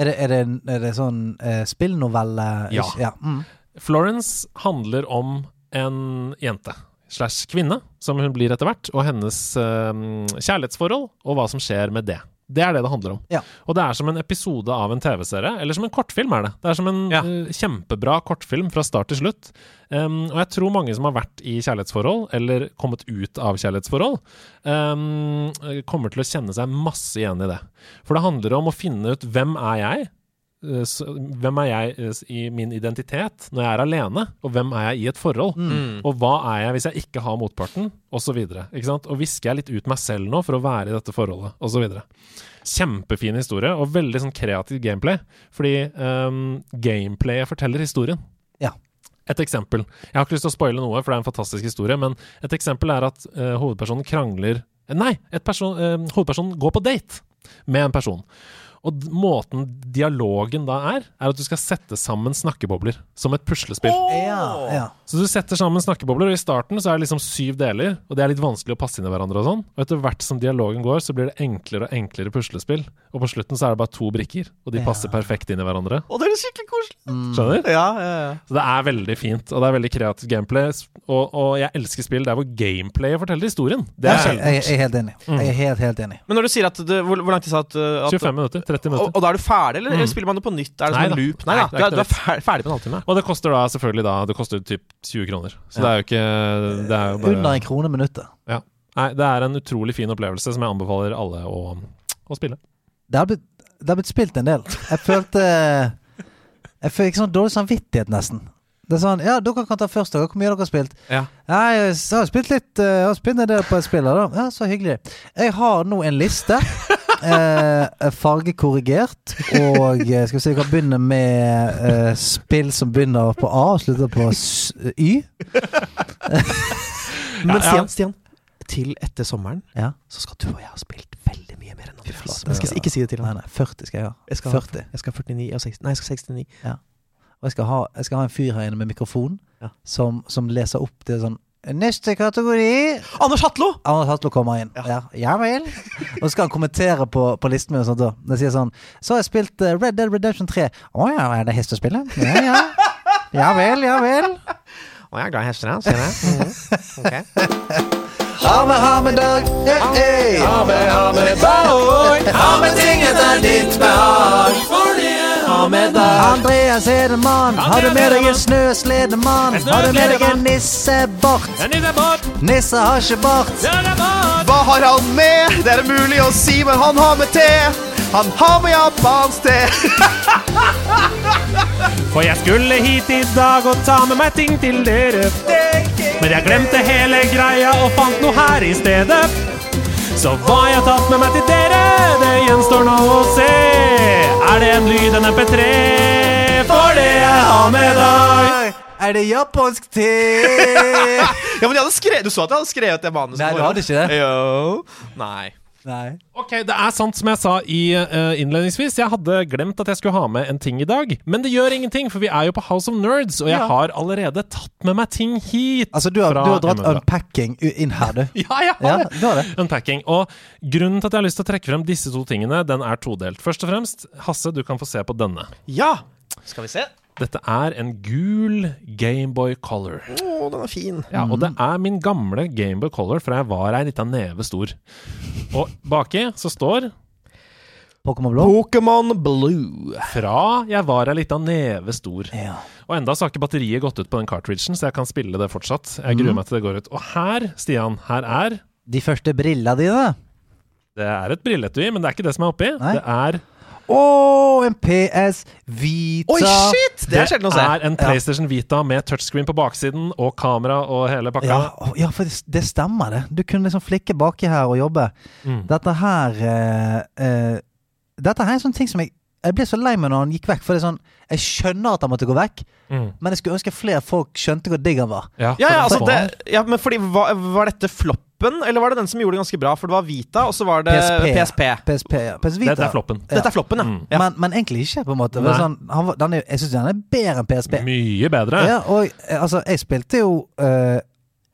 Er det, er det, er det sånn uh, spillnovelle? Ja. ja. Mm. Florence handler om en jente slash kvinne, som hun blir etter hvert, og hennes um, kjærlighetsforhold, og hva som skjer med det. Det er det det handler om. Ja. Og det er som en episode av en TV-serie, eller som en kortfilm, er det. Det er som en Ja. uh, kjempebra kortfilm fra start til slutt. Um, og jeg tror mange som har vært i kjærlighetsforhold, eller kommet ut av kjærlighetsforhold, um, kommer til å kjenne seg masse igjen i det. For det handler om å finne ut hvem er jeg? Eh, så, hvem er jeg eh, i min identitet når jeg er alene, og hvem er jeg i et forhold? Mm. Og hva er jeg hvis jeg ikke har motparten, osv. Og visker jeg litt ut meg selv nå for å være i dette forholdet, osv. Kjempefin historie, og veldig sånn kreativ gameplay. Fordi um, gameplayet forteller historien. Ja. Et eksempel. Jeg har ikke lyst til å spoile noe, for det er en fantastisk historie, men et eksempel er at uh, hovedpersonen krangler Nei! Et person, uh, hovedpersonen går på date med en person. Og d- måten dialogen da er, er at du skal sette sammen snakkebobler som et puslespill. Ja, ja. Så du setter sammen snakkebobler, og i starten så er det liksom syv deler, og det er litt vanskelig å passe inn i hverandre og sånn. Og etter hvert som dialogen går, så blir det enklere og enklere puslespill. Og på slutten så er det bare to brikker, og de Ja. passer perfekt inn i hverandre. Og det er skikkelig koselig. Skjønner? Ja, ja, ja. Så det er veldig fint, og det er veldig kreativt gameplay. Og, og jeg elsker spill der hvor gameplayet forteller historien. Det er jeg, jeg, jeg er helt enig. Jeg er helt, helt enig. Men når du sier at det, hvor, hvor lang tid sa at, at 25 minutter, 30 og, minutter. og da er du ferdig, eller, eller Mm. spiller man det på nytt? Er det Nei som en loop? Nei Nei, da, du er, er ferdig på en halvtime. Og det koster da selvfølgelig da Det koster typ 20 kroner. Så det er jo ikke Det er jo bare Under en krone minuttet. Nei, det er en utrolig fin opplevelse som jeg anbefaler alle å, å spille. Det har, blitt, det har blitt spilt en del. Jeg følte Jeg fikk sånn dårlig samvittighet, nesten. Det er sånn Ja, dere kan ta først. dere. Hvor mye dere har spilt? Ja. Ja, jeg har spilt litt eh, Jeg har spilt en del på et spill. Da. Ja, Så hyggelig. Jeg har nå en liste. Eh, fargekorrigert. Og eh, skal vi se, vi kan begynne med eh, spill som begynner på A og slutter på s Y. Men Ja, ja. Stian, Stian, til etter sommeren Ja. så skal du og jeg ha spilt veldig mye mer enn Andreas. Men jeg skal ikke si det til Nei, ham. nei. 40 skal jeg ha. Jeg skal, 40. jeg skal ha 49 og 60 Nei, jeg skal ha 69. Og jeg skal ha, jeg skal ha en fyr her inne med mikrofon Ja. som, som leser opp det sånn Neste kategori Anders Hatlo! Anders Hatlo kommer inn. Ja. Ja, vel. Og så skal han kommentere på, på listen min og sånt. da. Det sier sånn Så har jeg spilt eh, Red Dead Redemption 3. Å ja, er det hestespillet? Ja ja. Ja vel, ja vel. Å, jeg er glad i hester. Ser jeg. Ok. Ha med, ha med dag. Ha med, ha med boy! Ha med ting etter ditt behag! Med deg. Andreas Hedemann, har du med deg en snøsledemann? Har du med deg en nissebart? Nisse har ikke bart. Hva har han med? Det er umulig mulig å si, men han har med te. Han har med japansk te. For jeg skulle hit i dag og ta med meg ting til dere. Men jeg glemte hele greia og fant noe her i stedet. Så hva jeg har tatt med meg til dere, det gjenstår nå å se. Er det en lyd, en MP3? For det jeg har med deg. Er det japansk te? Ja, men jeg hadde skrevet, Du så at jeg hadde skrevet det manuset? Nei, du hadde ikke det? Jo. Nei. Nei. Ok, Det er sant som jeg sa i uh, innledningsvis. Jeg hadde glemt at jeg skulle ha med en ting i dag. Men det gjør ingenting, for vi er jo på House of Nerds, og jeg Ja. har allerede tatt med meg ting hit. Altså, du har, fra du har dratt hjemmefra. unpacking inn her, du. Ja, jeg har Ja, det. du har det. Unpacking. Og grunnen til at jeg har lyst til å trekke frem disse to tingene, den er todelt. Først og fremst, Hasse, du kan få se på denne. Ja! Skal vi se. Dette er en gul Gameboy Color. Å, den er fin. Ja, og det er min gamle Gameboy Color fra jeg var ei lita neve stor. Og baki så står Pokémon Blå? Pokémon Blue. fra jeg var ei lita neve stor. Ja. Og enda så har ikke batteriet gått ut på den cartridgen, så jeg kan spille det fortsatt. Jeg gruer gruer meg til det går ut. Og her, Stian, her er De første brillene dine? Det er et brilletui, men det er ikke det som er oppi. Nei. Det er Å, en PS Vita! Oi, shit! Det er sjelden å se. er en PlayStation Vita med touchscreen på baksiden og kamera og hele pakka. Ja, ja, for det, det stemmer, det. Du kunne liksom flikke baki her og jobbe. Mm. Dette her uh, uh, Dette her er en sånn ting som jeg Jeg ble så lei meg når han gikk vekk. For det er sånn Jeg skjønner at han måtte gå vekk, Mm. men jeg skulle ønske flere folk skjønte hvor digg han var. Ja, Ja, ja, altså det, ja, men fordi var, var dette floppen, eller var det den som gjorde det ganske bra? For det var Vita, og så var det PSP. PSP. PSP, ja. PS Vita. Dette er floppen. Ja. Dette er floppen, ja. Mm. ja. Men, men egentlig ikke, på en måte. Sånn, han var, den er, jeg syns den er bedre enn PSP. Mye bedre. Ja, og eh, altså, jeg spilte jo uh,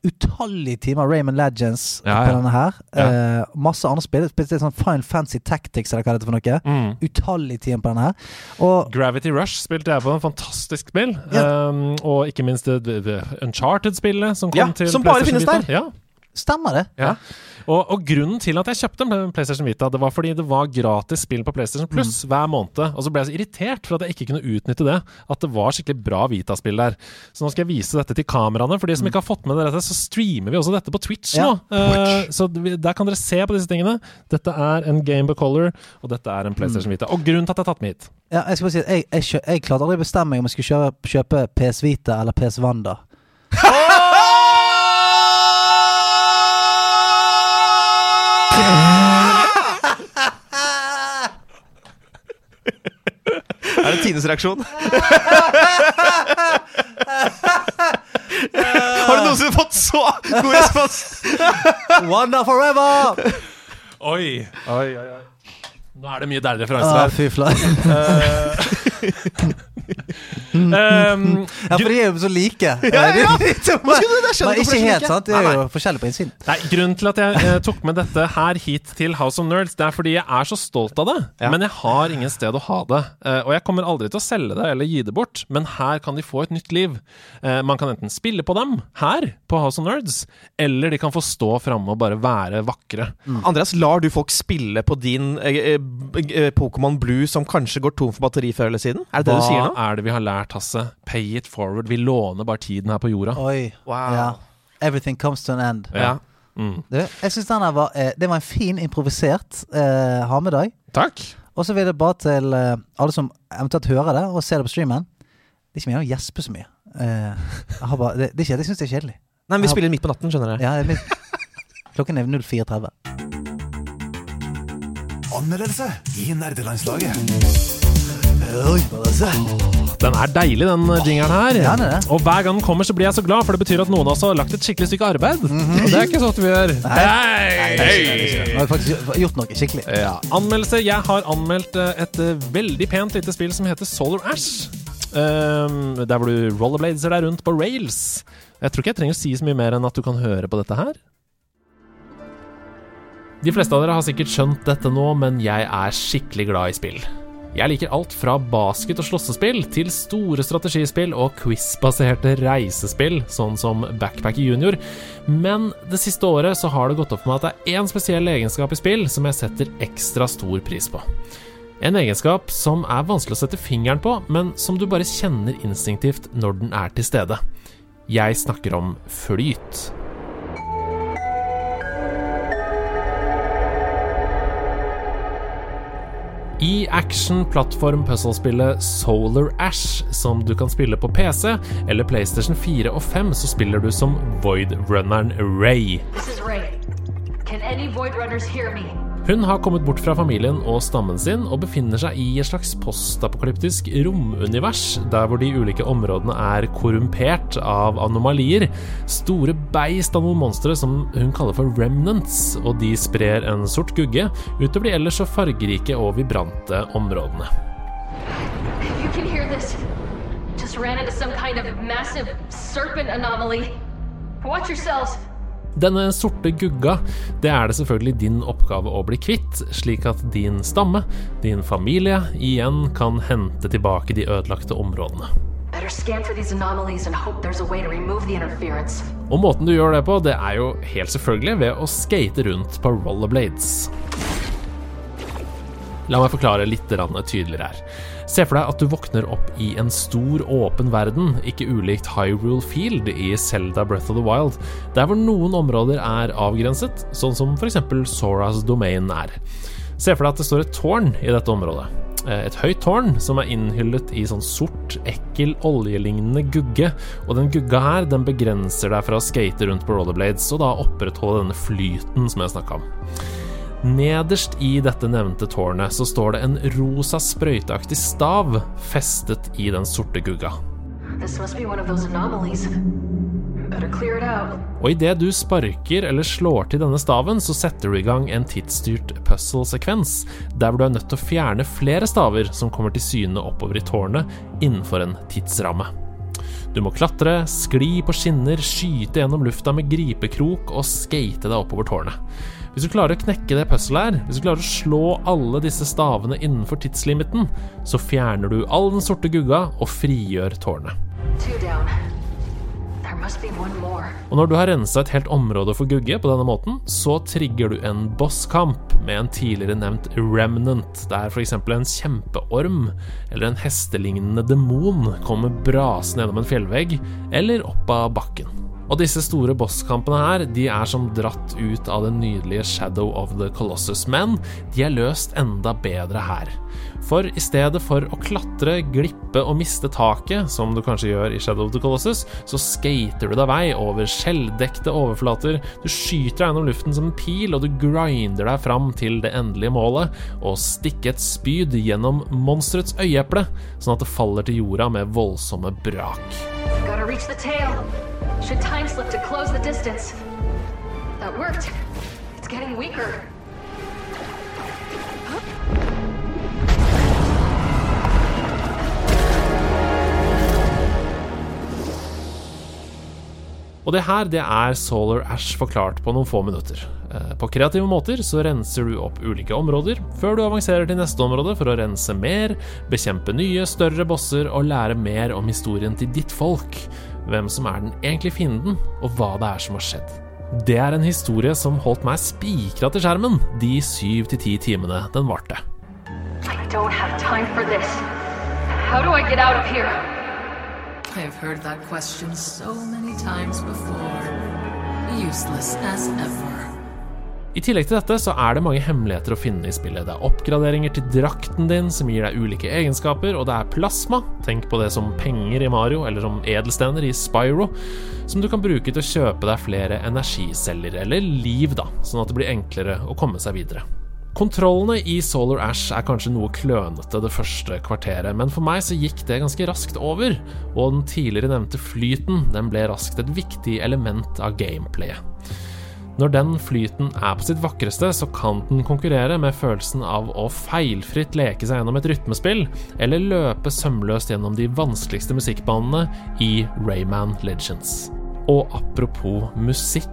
utallige timer Raymond Legends Ja, på denne her. Ja. Uh, masse andre spill. Spilte sånn Fine Fancy Tactics, eller hva det er for noe. Mm. Utallige timer på denne her. Og Gravity Rush spilte jeg på. En fantastisk spill. Ja. Um, og ikke minst Uncharted-spillet som kom Ja, til som bare finnes der! Ja, stemmer det? ja. Og, og grunnen til at jeg kjøpte en PlayStation Vita, det var fordi det var gratis spill på PlayStation Plus hver måned. Og så ble jeg så irritert for at jeg ikke kunne utnytte det. At det var skikkelig bra Vita-spill der. Så nå skal jeg vise dette til kameraene. For de som ikke har fått med dere så streamer vi også dette på Twitch Ja. nå. Uh, så der kan dere se på disse tingene. Dette er en Game of Color, og dette er en PlayStation Vita. Og grunnen til at jeg har tatt med hit Ja, jeg skal bare si jeg, jeg, jeg klarte aldri å bestemme meg om jeg skulle kjøpe, kjøpe PS Vita eller PS Wanda. Er det Tines reaksjon? Har du noensinne fått så god respons? Wanda forever! Oi, oi, oi, oi. Nå er det mye deiligere fra Ah, venstre fy flate. Um, Ja, for de er jo så like. Ja, ja, ja. men, du det? Skjønner men de ikke helt, sant? Det Nei, er jo forskjellige forskjellig på innsiden. Nei, Grunnen til at jeg eh, tok med dette her hit til House of Nerds, det er fordi jeg er så stolt av det. Ja. Men jeg har ingen sted å ha det. Uh, og jeg kommer aldri til å selge det eller gi det bort, men her kan de få et nytt liv. Uh, man kan enten spille på dem her på House of Nerds, eller de kan få stå framme og bare være vakre. Andreas, lar du folk spille på din eh, eh, eh, Pokémon Blue som kanskje går tom for batteri før eller siden? Er det det du sier nå? Er det vi har lært, Hasse? Pay it forward. Vi låner bare tiden her på jorda. Oi. Wow. Ja. Everything comes to an end. Ja. Mm. Du, jeg syns den her var eh, Det var en fin improvisert eh, ha med deg. Takk. Og så vil jeg bare til eh, alle som eventuelt hører det, og ser det på streamen Det er ikke meningen å gjespe så mye. Eh, jeg, har bare, det, det jeg syns det er kjedelig. Nei, men vi spiller midt på natten, skjønner dere. Ja, det er klokken er 04.30. Anmeldelse i nerdelandslaget. Den er deilig, den jingeren her. Ja, det er det. Og hver gang den kommer, så blir jeg så glad, for det betyr at noen av oss har lagt et skikkelig stykke arbeid. Og det er ikke sånn at vi gjør. Nei. Nå har vi faktisk gjort noe skikkelig. Ja. Anmeldelse. Jeg har anmeldt eh, et eh, veldig pent lite spill som heter Solar Ash. Um, der hvor du rollerbladeser deg rundt på rails. Jeg tror ikke jeg trenger å si så mye mer enn at du kan høre på dette her. De fleste av dere har sikkert skjønt dette nå, men jeg er skikkelig glad i spill. Jeg liker alt fra basket- og slåssespill til store strategispill og quiz-baserte reisespill, sånn som Backpacker Junior, men det siste året så har det gått opp for meg at det er én spesiell egenskap i spill som jeg setter ekstra stor pris på. En egenskap som er vanskelig å sette fingeren på, men som du bare kjenner instinktivt når den er til stede. Jeg snakker om flyt. I action-plattform-puzzlespillet Solar Ash, som du kan spille på PC eller PlayStation 4 og 5, så spiller du som Void-runneren Ray. This is Ray. Hun har kommet bort fra familien og stammen sin og befinner seg i et slags postapokalyptisk romunivers, der hvor de ulike områdene er korrumpert av anomalier. Store beist av noen monstre som hun kaller for remnants, og de sprer en sort gugge utover de ellers så fargerike og vibrante områdene. You can hear this, just ran into some kind of massive serpent anomaly. Watch yourselves. Denne sorte gugga, det er det selvfølgelig din oppgave å bli kvitt, slik at din stamme, din familie, igjen kan hente tilbake de ødelagte områdene. Og måten du gjør det på, det er jo helt selvfølgelig ved å skate rundt på rollerblades. La meg forklare litt tydeligere her. Se for deg at du våkner opp i en stor, åpen verden, ikke ulikt Hyrule Field i Zelda Breath of the Wild, der hvor noen områder er avgrenset, sånn som f.eks. Soras domain er. Se for deg at det står et tårn i dette området. Eh, Et høyt tårn som er innhyllet i sånn sort, ekkel, oljelignende gugge. Og den gugga her den begrenser deg fra å skate rundt på rollerblades og da opprettholde denne flyten som jeg snakka om. Nederst i dette nevnte tårnet så står det en rosa sprøyteaktig stav festet i den sorte gugga. Og idet du sparker eller slår til denne staven, så setter du i gang en tidsstyrt puzzle-sekvens, der hvor du er nødt til å fjerne flere staver som kommer til syne oppover i tårnet, innenfor en tidsramme. Du må klatre, skli på skinner, skyte gjennom lufta med gripekrok og skate deg oppover tårnet. Hvis du klarer å knekke det puzzlet her, hvis du klarer å slå alle disse stavene innenfor tidslimiten, så fjerner du all den sorte gugga og frigjør tårnet. Og når du har rensa et helt område for gugge på denne måten, så trigger du en bosskamp med en tidligere nevnt remnant, der f.eks. en kjempeorm eller en hestelignende demon kommer brasende gjennom en fjellvegg eller opp av bakken. Og disse store bosskampene her, de er som dratt ut av den nydelige Shadow of the Colossus, men de er løst enda bedre her. For i stedet for å klatre, glippe og miste taket, som du kanskje gjør i Shadow of the Colossus, så skater du deg vei over skjelldekte overflater, du skyter deg gjennom luften som en pil, og du grinder deg fram til det endelige målet, og stikker et spyd gjennom monsterets øyeeple, sånn at det faller til jorda med voldsomme brak. Gotta reach the tail. Should time slip to close the distance. That worked. It's getting weaker. Og det her, det er Solar Ash forklart på noen få minutter. Eh, På kreative måter så renser du opp ulike områder, før du avanserer til neste område for å rense mer, bekjempe nye, større bosser og lære mer om historien til ditt folk, hvem som er den egentlige fienden, og hva det er som har skjedd. Det er en historie som holdt meg spikra til skjermen de syv til ti timene den varte. I don't have time for this. How do I get out of here? I've heard that question so many times before. Useless as ever. I tillegg til dette så er det mange hemmeligheter å finne i spillet. Det er oppgraderinger til drakten din som gir deg ulike egenskaper, og det er plasma, tenk på det som penger i Mario, eller som edelstener i Spyro, som du kan bruke til å kjøpe deg flere energiceller, eller liv, da, sånn at det blir enklere å komme seg videre. Kontrollene i Solar Ash er kanskje noe klønete det første kvarteret, men for meg så gikk det ganske raskt over, og den tidligere nevnte flyten den ble raskt et viktig element av gameplayet. Når den flyten er på sitt vakreste, så kan den konkurrere med følelsen av å feilfritt leke seg gjennom et rytmespill, eller løpe sømløst gjennom de vanskeligste musikkbanene i Rayman Legends. Og apropos musikk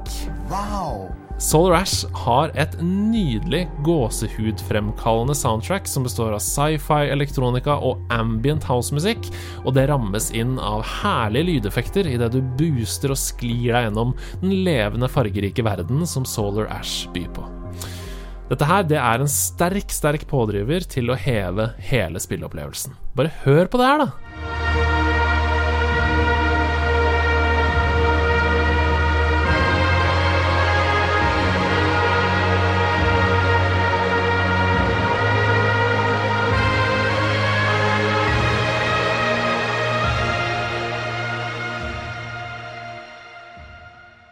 Solar Ash har et nydelig gåsehudfremkallende soundtrack som består av sci-fi, elektronika og ambient housemusikk, og det rammes inn av herlige lydeffekter idet du booster og sklir deg gjennom den levende, fargerike verden som Solar Ash byr på. Dette her det er en sterk, sterk pådriver til å heve hele spilleopplevelsen. Bare hør på det her, da!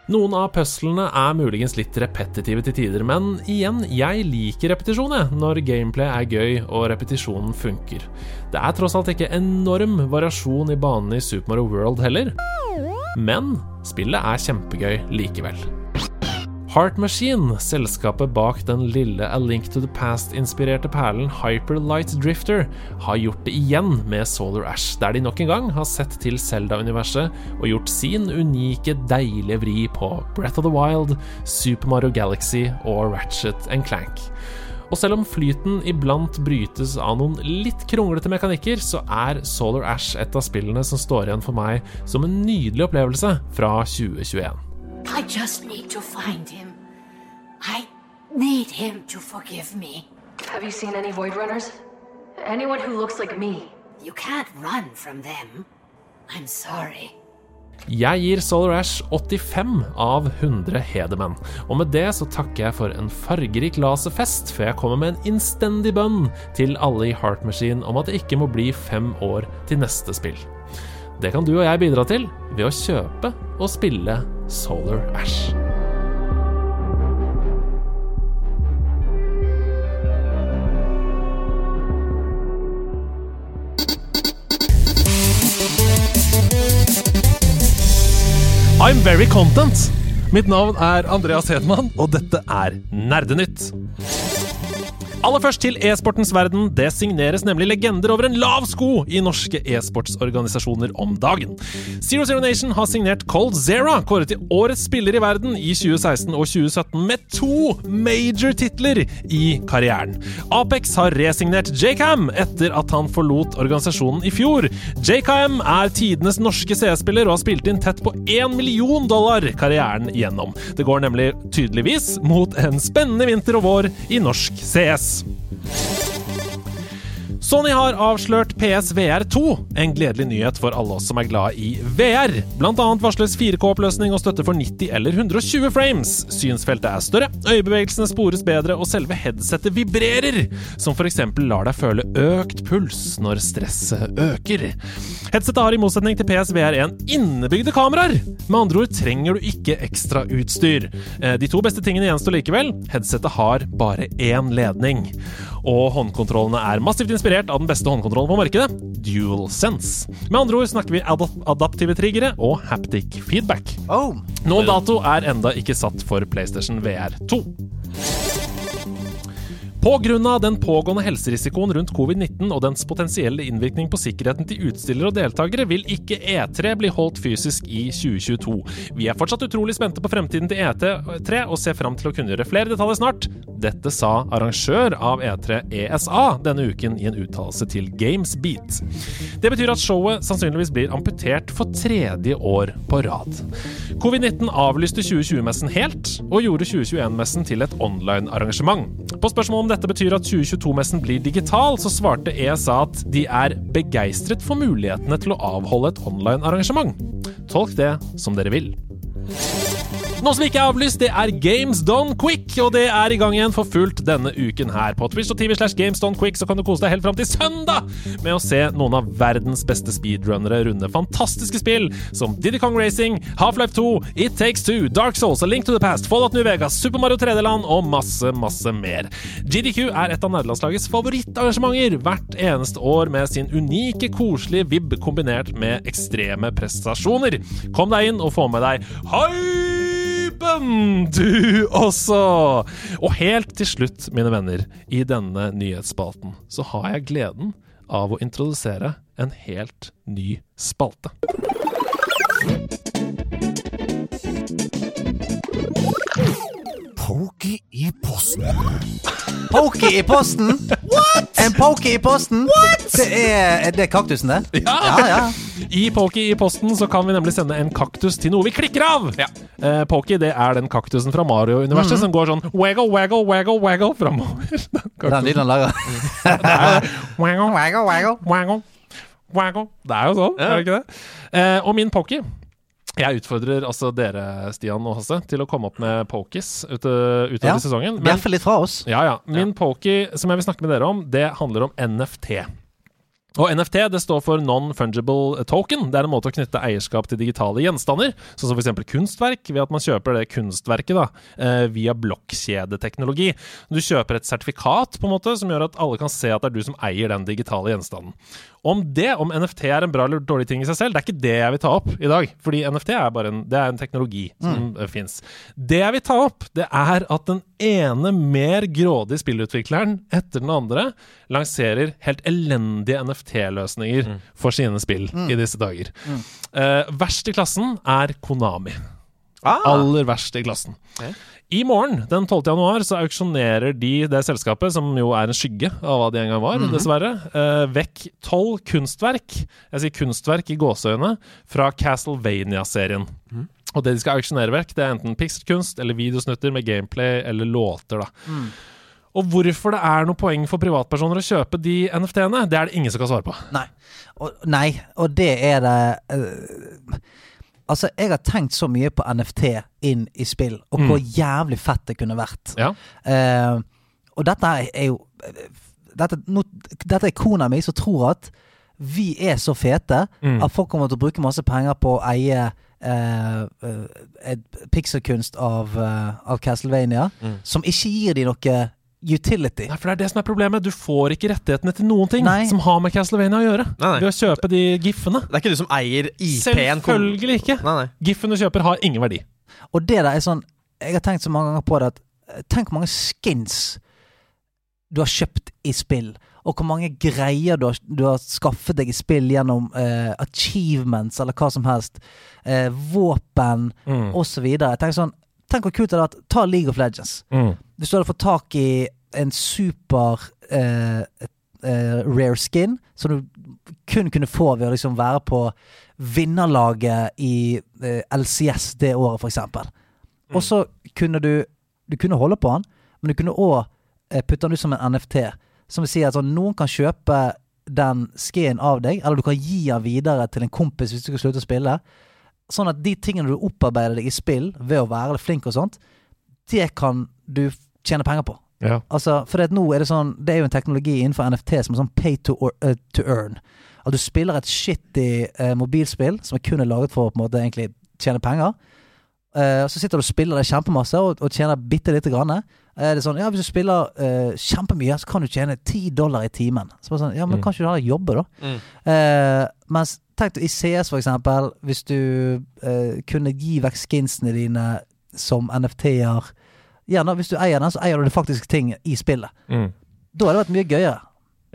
Noen av puzzlene er muligens litt repetitive til tider, men igjen, jeg liker repetisjon, når gameplay er gøy og repetisjonen funker. Det er tross alt ikke enorm variasjon i banene i Super Mario World heller, men spillet er kjempegøy likevel. Heart Machine, selskapet bak den lille A Link to the Past-inspirerte perlen Hyper Light Drifter, har gjort det igjen med Solar Ash, der de nok en gang har sett til Zelda-universet og gjort sin unike, deilige vri på Breath of the Wild, Super Mario Galaxy og Ratchet and Clank. Og selv om flyten iblant brytes av noen litt kronglete mekanikker, så er Solar Ash et av spillene som står igjen for meg som en nydelig opplevelse fra 2021. I just need to find him. I need him to forgive me. Have you seen any Void Runners? Anyone who looks like me? You can't run from them. I'm sorry. Jeg gir Solar Ash 85 av 100 hedermenn, og med det så takker jeg for en fargerik laserfest før jeg kommer med en innstendig bønn til alle i Heart Machine om at det ikke må bli fem år til neste spill. Det kan du og jeg bidra til ved å kjøpe og spille Solar Ash. I'm very content. Mitt navn er Andreas Hedman, og dette er Nerdenytt. Aller først til e-sportens verden. Det signeres nemlig legender over en lav sko i norske e-sportsorganisasjoner om dagen. Zero Zero Nation har signert Cold Zera, kåret til årets spiller i verden i 2016 og 2017, med to major titler i karrieren. Apex har resignert JCam etter at han forlot organisasjonen i fjor. JCam er tidenes norske CS-spiller og har spilt inn tett på én million dollar karrieren igjennom. Det går nemlig tydeligvis mot en spennende vinter og vår i norsk CS. Tschüss. Sony har avslørt PSVR2, en gledelig nyhet for alle oss som er glad i VR. Blant annet varsles 4K-oppløsning og støtte for 90 eller 120 frames. Synsfeltet er større, øyebevegelsene spores bedre, og selve headsetet vibrerer, som f.eks. lar deg føle økt puls når stresset øker. Headsetet har i motsetning til PSVR1 innebygde kameraer. Med andre ord trenger du ikke ekstra utstyr. Eh, De to beste tingene gjenstår likevel. Headsetet har bare én ledning. Og håndkontrollene er massivt inspirert av den beste håndkontrollen på markedet, DualSense. Med andre ord snakker vi adap adaptive triggere og haptic feedback. Oh. Noen dato er enda ikke satt for PlayStation VR 2. Pga. den pågående helserisikoen rundt covid-19 og dens potensielle innvirkning på sikkerheten til utstillere og deltakere, vil ikke E3 bli holdt fysisk i 2022. Vi er fortsatt utrolig spente på fremtiden til E3 og ser fram til å kunngjøre flere detaljer snart. Dette sa arrangør av E3 ESA denne uken i en uttalelse til Gamesbeat. Det betyr at showet sannsynligvis blir amputert for tredje år på rad. Covid-19 avlyste 2020-messen helt, og gjorde 2021-messen til et online-arrangement. På spørsmål om dette betyr at 2022-messen blir digital, så svarte ESA at de er begeistret for mulighetene til å avholde et online-arrangement. Tolk det som dere vil. Noe som ikke er avlyst, det er Games Done Quick, og det er i gang igjen for fullt denne uken her. På Twitch og TV slash Games Done Quick så kan du kose deg helt fram til søndag med å se noen av verdens beste speedrunnere runde fantastiske spill som Diddy Kong Racing, Half-Life 2, It Takes Two, Dark Souls, A Link to the Past, Fallout New Vegas, Super Mario 3D-land og masse, masse mer. GDQ er et av nederlandslagets favorittarrangementer hvert eneste år med sin unike, koselige vib kombinert med ekstreme prestasjoner. Kom deg inn og få med deg hypen, du også! Og helt til slutt, mine venner, i denne nyhetsspalten så har jeg gleden av å introdusere en helt ny spalte. Pokey i posten. Pokey i posten! What? En pokey i posten? What? Det er, er det kaktusen, det? Ja! ja, ja. I Pokey i posten så kan vi nemlig sende en kaktus til noe vi klikker av! Ja. Eh, Pokey det er den kaktusen fra Mario-universet som går sånn waggle, waggle, waggle, waggle framover. Den lyden han lager. Waggle, waggle, waggle, waggle, waggle. Det er jo sånn, er det ikke det? Eh, og min Pokey jeg utfordrer altså dere, Stian og Hasse, til å komme opp med pokies ute, utover Ja. sesongen. Bjeffe litt fra oss. Ja, ja. Min pokie som jeg vil snakke med dere om, det handler om NFT. Og NFT det står for non-fungible token. Det er en måte å knytte eierskap til digitale gjenstander, sånn som f.eks. kunstverk, ved at man kjøper det kunstverket da, eh, via blokkjedeteknologi. Du kjøper et sertifikat på en måte som gjør at alle kan se at det er du som eier den digitale gjenstanden. Om det, om NFT er en bra eller dårlig ting i seg selv, det er ikke det jeg vil ta opp i dag. Fordi NFT er bare en, det er en teknologi som mm. fins. Det jeg vil ta opp, det er at den ene mer grådige spillutvikleren etter den andre lanserer helt elendige NFT-løsninger Mm. for sine spill i disse dager. Eh, verst i klassen er Konami. Ah, Aller verst i klassen. Ok. I morgen, den 12. januar, så auksjonerer de det selskapet, som jo er en skygge av hva de en gang var, dessverre, eh, vekk tolv kunstverk, jeg sier kunstverk i gåseøyne, fra Castlevania-serien. Og det de skal auksjonere vekk, det er enten pixelkunst eller videosnutter med gameplay eller låter, da. Og hvorfor det er noe poeng for privatpersoner å kjøpe de NFT-ene, det er det ingen som kan svare på. Nei. Og, nei, og det er det øh, Altså, jeg har tenkt så mye på NFT inn i spill, og hvor jævlig fett det kunne vært. Ja. Uh, og dette er, jo dette, no, dette er kona mi som tror at vi er så fete Mm. at folk kommer til å bruke masse penger på å eie uh, uh, pikselkunst av, eh, av Castlevania, som ikke gir de noe utility. Nei, for det er det som er problemet. Du får ikke rettighetene til noen ting Nei. som har med Castlevania å gjøre, Nei, nei. ved å kjøpe de giffene. Det er ikke du som eier IP-en. Selvfølgelig ikke. Nei, nei. Giffen du kjøper, har ingen verdi. Og det der er sånn Jeg har tenkt så mange ganger på det at eh, Tenk hvor mange skins du har kjøpt i spill. Og hvor mange greier du har, du har skaffet deg i spill gjennom uh, achievements eller hva som helst. Uh, våpen Mm. osv. Tenk sånn Tenk hvor kult det hadde vært. Ta League of Legends. Mm. Hvis du hadde fått tak i en super eh, eh, rare skin som du kun kunne få ved å liksom være på vinnerlaget i eh, LCS det året, for eksempel. Og så kunne du Du kunne holde på den, men du kunne òg eh, putte den ut som en NFT. Som vil si at sånn, noen kan kjøpe den skien av deg, eller du kan gi den videre til en kompis hvis du skal slutte å spille. Sånn at de tingene du opparbeider deg i spill ved å være flink og sånt, det kan du tjene penger på. Ja. Altså, for det, at nå er det sånn Det er jo en teknologi innenfor NFT som er sånn pay to, or, uh, to earn. At du spiller et shitty uh, mobilspill som er kun er laget for å på en måte egentlig tjene penger. Uh, så sitter du og spiller det kjempemasse og, og tjener bitte lite grann. Er det sånn, ja, Hvis du spiller uh, kjempemye, så kan du tjene 10 dollar i timen. Så bare sånn, ja, men Mm. kan ikke du heller jobbe, da? Mm. Uh, mens tenk i CS, for eksempel, hvis du uh, kunne gi vekk skinsene dine som NFT-er Gjerne hvis du eier den, så eier du det faktisk ting i spillet. Mm. Da hadde det vært mye gøyere.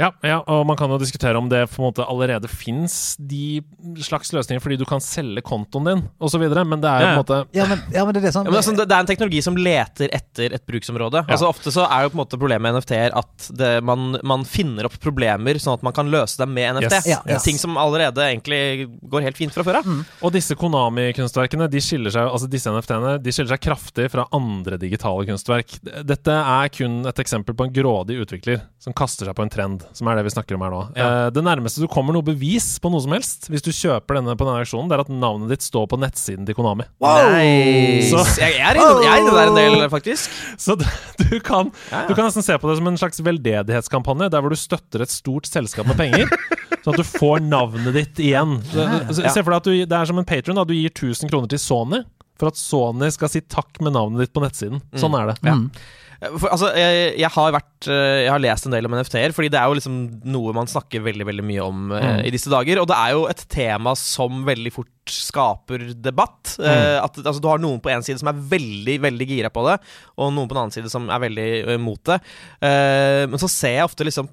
Ja, ja, og man kan jo diskutere om det på en måte allerede fins de slags løsninger fordi du kan selge kontoen din osv., men det er jo på en måte Ja, men, ja, men det er det sånn Ja, men altså, det, det er en teknologi som leter etter et bruksområde. Ja. Altså Ofte så er jo på en måte problemet med NFT-er at det, man, man finner opp problemer sånn at man kan løse dem med NFT. Yes, Ja, yes. Ting som allerede egentlig går helt fint fra før av. Og disse Konami-kunstverkene de skiller seg Altså disse NFT-ene De skiller seg kraftig fra andre digitale kunstverk. Dette er kun et eksempel på en grådig utvikler som kaster seg på en trend, som er det vi snakker om her nå. Ja. Eh, det nærmeste du kommer noe bevis på noe som helst, hvis du kjøper denne på denne auksjonen, det er at navnet ditt står på nettsiden til Konami. Nice. Så- Jeg, jeg, er inne, jeg er inne der en del, faktisk. Så du, du, kan, Ja, ja. du kan nesten se på det som en slags veldedighetskampanje, der hvor du støtter et stort selskap med penger, sånn at du får navnet ditt igjen. Så- Se for deg at du, det er som en patron. Du gir 1000 kroner til Sony. For at Sony skal si takk med navnet ditt på nettsiden. Sånn er det. Mm. For, altså, jeg, jeg har vært eh, Jeg har lest en del om NFT-er, fordi det er jo liksom noe man snakker veldig veldig mye om mm. uh, i disse dager. Og det er jo et tema som veldig fort skaper debatt. Mm. Uh, at altså, Du har noen på en side som er veldig veldig gira på det, og noen på den annen side som er veldig imot mot det. Eh, men så ser jeg ofte liksom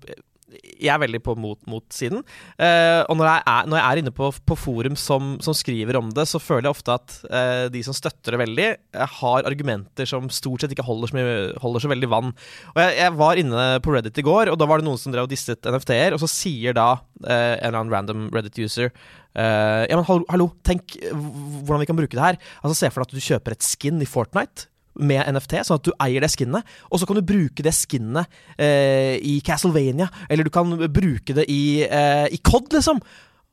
jeg er veldig på mot, mot-siden. Eh, og når jeg, er, når jeg er inne på, på forum som, som skriver om det, så føler jeg ofte at eh, de som støtter det veldig, eh, har argumenter som stort sett ikke holder så, mye, holder så veldig vann. Og jeg, jeg var inne på Reddit i går, og da var det noen som drev og disset NFT-er, og så sier da eh, en eller annen random Reddit-user eh, Ja, men hallo, hallo, tenk hvordan vi kan bruke det her. Altså Se for deg at du kjøper et skin i Fortnite med NFT, sånn at du eier det skinnet. Og så kan du bruke det skinnet eh, i Castlevania, eller du kan bruke det i, eh, i COD, liksom.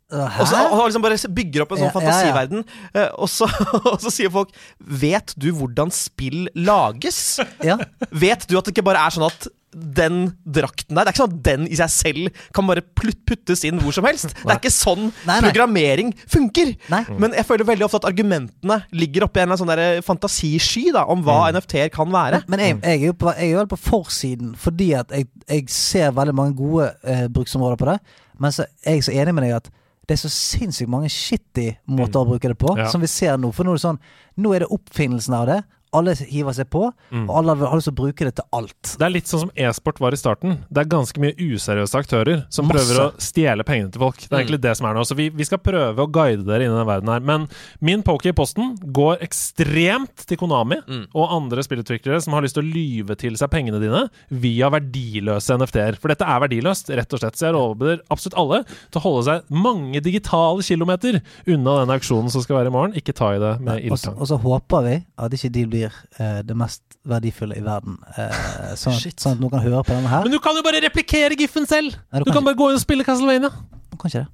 Og så og liksom bare bygger opp en sånn Ja, ja, ja. fantasiverden. eh, og, så, og så sier folk Vet du hvordan spill lages? Ja. Vet du at det ikke bare er sånn at den drakten der Det er ikke sånn at den i seg selv kan bare puttes inn hvor som helst. Det er ikke sånn Nei, nei. programmering funker. Nei. Men jeg føler veldig ofte at argumentene ligger oppi en sånn der fantasisky da, om hva NFT-er kan være. Men jeg, jeg er jo på, jeg er på forsiden fordi at jeg, jeg ser veldig mange gode eh, bruksområder på det. Men så er jeg så enig med deg at det er så sinnssykt mange shitty måter å bruke det på, Ja. som vi ser nå. For nå er det sånn Nå er det oppfinnelsen av det. Alle hiver seg på, og alle har lyst til å bruke det til alt. Det er litt sånn som e-sport var i starten. Det er ganske mye useriøse aktører som Masse. prøver å stjele pengene til folk. Det er egentlig det som er nå. Så vi, vi skal prøve å guide dere inn i den verden her. Men min poker i posten går ekstremt til Konami og andre spillutviklere som har lyst til å lyve til seg pengene dine via verdiløse NFT-er. For dette er verdiløst, rett og slett. Så jeg råder absolutt alle til å holde seg mange digitale kilometer unna den auksjonen som skal være i morgen. Ikke ta i det med ildtang. og så håper vi at ikke de blir eh, det mest verdifulle i verden. Eh, sånn, at, sånn at noen kan høre på denne her. Men du kan jo bare replikere giffen selv! Nei, Du kan bare gå inn og spille Castlevania. Kanskje det.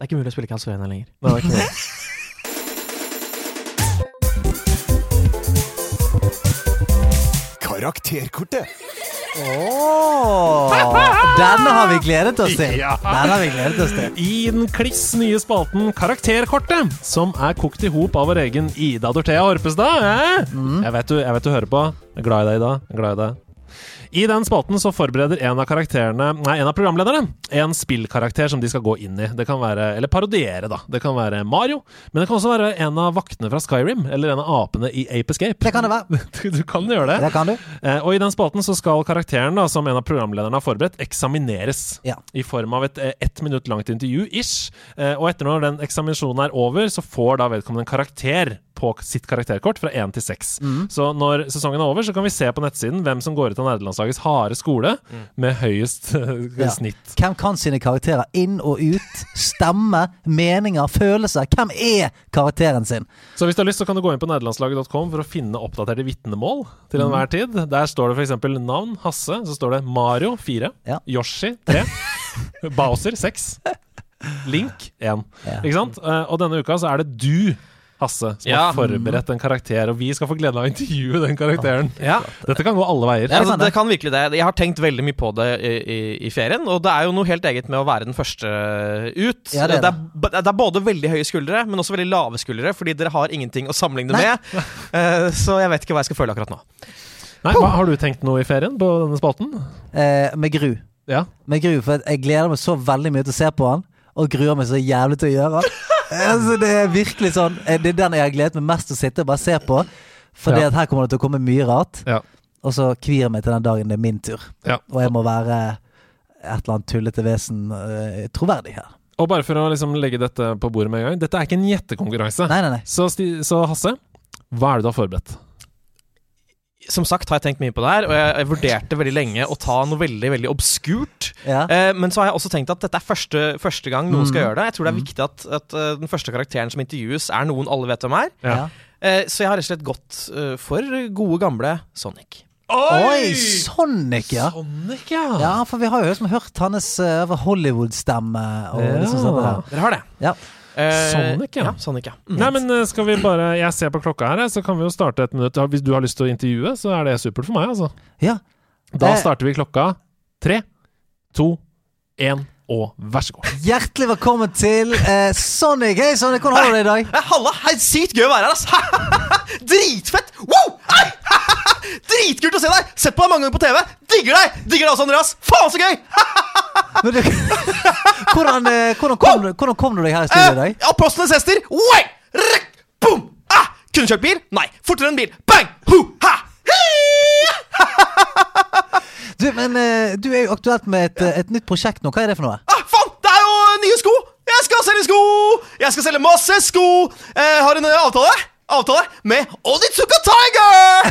Det er ikke mulig å spille Castlevania lenger. Nei, det er ikke mulig. Karakterkortet. Åh, denne har vi gledet oss til. Ja. Denne har vi gledet oss til. I den kliss nye spalten Karakterkortet, som er kokt i hop av vår egen Ida Dorthea Horpestad. Eh? Jeg, vet du, jeg vet du hører på. Jeg er glad i deg, Ida. Jeg er glad i deg. I den spalten så forbereder en av karakterene Nei, en av programlederne en spillkarakter som de skal gå inn i. Det kan være Eller parodiere, da. Det kan være Mario, men det kan også være en av vaktene fra Skyrim, eller en av apene i Ape Escape. Det kan det være. Du, kan gjøre det. Det kan du. Eh, og i den spalten så skal karakteren, da, som en av programlederne har forberedt, eksamineres. Ja. I form av et eh, ett minutt langt intervju, ish. Eh, og etter når den eksaminasjonen er over, så får da vedkommende en karakter på sitt karakterkort fra én til seks. Mm. Så når sesongen er over, så kan vi se på nettsiden hvem som går ut av nerdelandslagets harde skole med høyest eh, Ja. snitt. Hvem kan sine karakterer inn og ut? Stemme, meninger, følelser. Hvem er karakteren sin? Så hvis du har lyst, så kan du gå inn på nederlandslaget.com for å finne oppdaterte vitnemål til Mm. enhver tid. Der står det f.eks. navn Hasse, så står det Mario 4, Ja. Yoshi 3, Bowser 6, Link 1. Ja. Ikke sant? Eh, Og denne uka så er det du, Hasse, som Ja. har forberedt en karakter, og vi skal få gleden av å intervjue den karakteren. Ja, Dette kan gå alle veier. Ja, det kan det, det. kan virkelig det. Jeg har tenkt veldig mye på det i, i, i ferien, og det er jo noe helt eget med å være den første ut. Ja, det er det, er, det er både veldig høye skuldre, men også veldig lave skuldre, fordi dere har ingenting å sammenligne Nei. med. Uh, så jeg vet ikke hva jeg skal føle akkurat nå. Nei, hva, har du tenkt noe i ferien på denne spalten? Eh, med gru. Ja. Med gru, for jeg gleder meg så veldig mye til å se på han, og gruer meg så jævlig til å gjøre han. altså, det er virkelig sånn eh, Det er den jeg har gledet meg mest til å sitte og bare se på. Fordi Ja. her kommer det til å komme mye rart. Ja. Og så kvier jeg meg til den dagen det er min tur. Ja. Og jeg må være et eller annet tullete vesen uh, troverdig her. Og bare for å liksom legge dette på bordet med en gang, dette er ikke en gjettekonkurranse. Nei, nei, nei. Så, så Hasse, hva er det du har forberedt? Som sagt har jeg tenkt mye på det her, og jeg, jeg vurderte veldig lenge å ta noe veldig veldig obskurt. Ja. Eh, men så har jeg også tenkt at dette er første, første gang noen skal Mm. gjøre det. Jeg tror det er viktig at, at eh, den første karakteren som intervjues, er noen alle vet hvem er. Ja. Eh, så jeg har rett og slett gått uh, for gode, gamle Sonic. Oi, Sonic, ja. Sonic, ja! Ja, for vi har jo liksom hørt hans uh, Hollywood-stemme. Og Ja. liksom sånn der. Dere har det? Ja. Eh, Sonic, ja. ja. Sonic, ja. Mm. Nei, men eh, skal vi bare Jeg ser på klokka her, så kan vi jo starte et minutt. Hvis du har lyst til å intervjue, så er det supert for meg, altså. ja. Da Eh. starter vi klokka tre, to, én, og vær så god. Hjertelig velkommen til eh, Sonic. Hei, Sonic, hvordan har du det i dag? Halla! Hei, sykt gøy å være her, ass! Dritfett! Wow! Hei! Dritkult å se deg! Sett på deg mange ganger på TV. Digger deg! Digger deg også, Andreas. Faen, så gøy! Hvordan, eh, hvordan, kom du, hvordan kom du deg her i studio i dag? Uh, Apostlenes hester. Oi! Rek! Boom! Ah! Kunne kjørt bil? Nei. Fortere enn bil. Bang! Hu! Ha! Du, men uh, du er jo aktuelt med et, eh, et nytt prosjekt nå. Hva er det for noe? Ah, faen! Det er jo nye sko! Jeg skal selge sko! Jeg skal selge masse sko! Jeg har en eh, avtale Avtale med Onitsuka Tiger!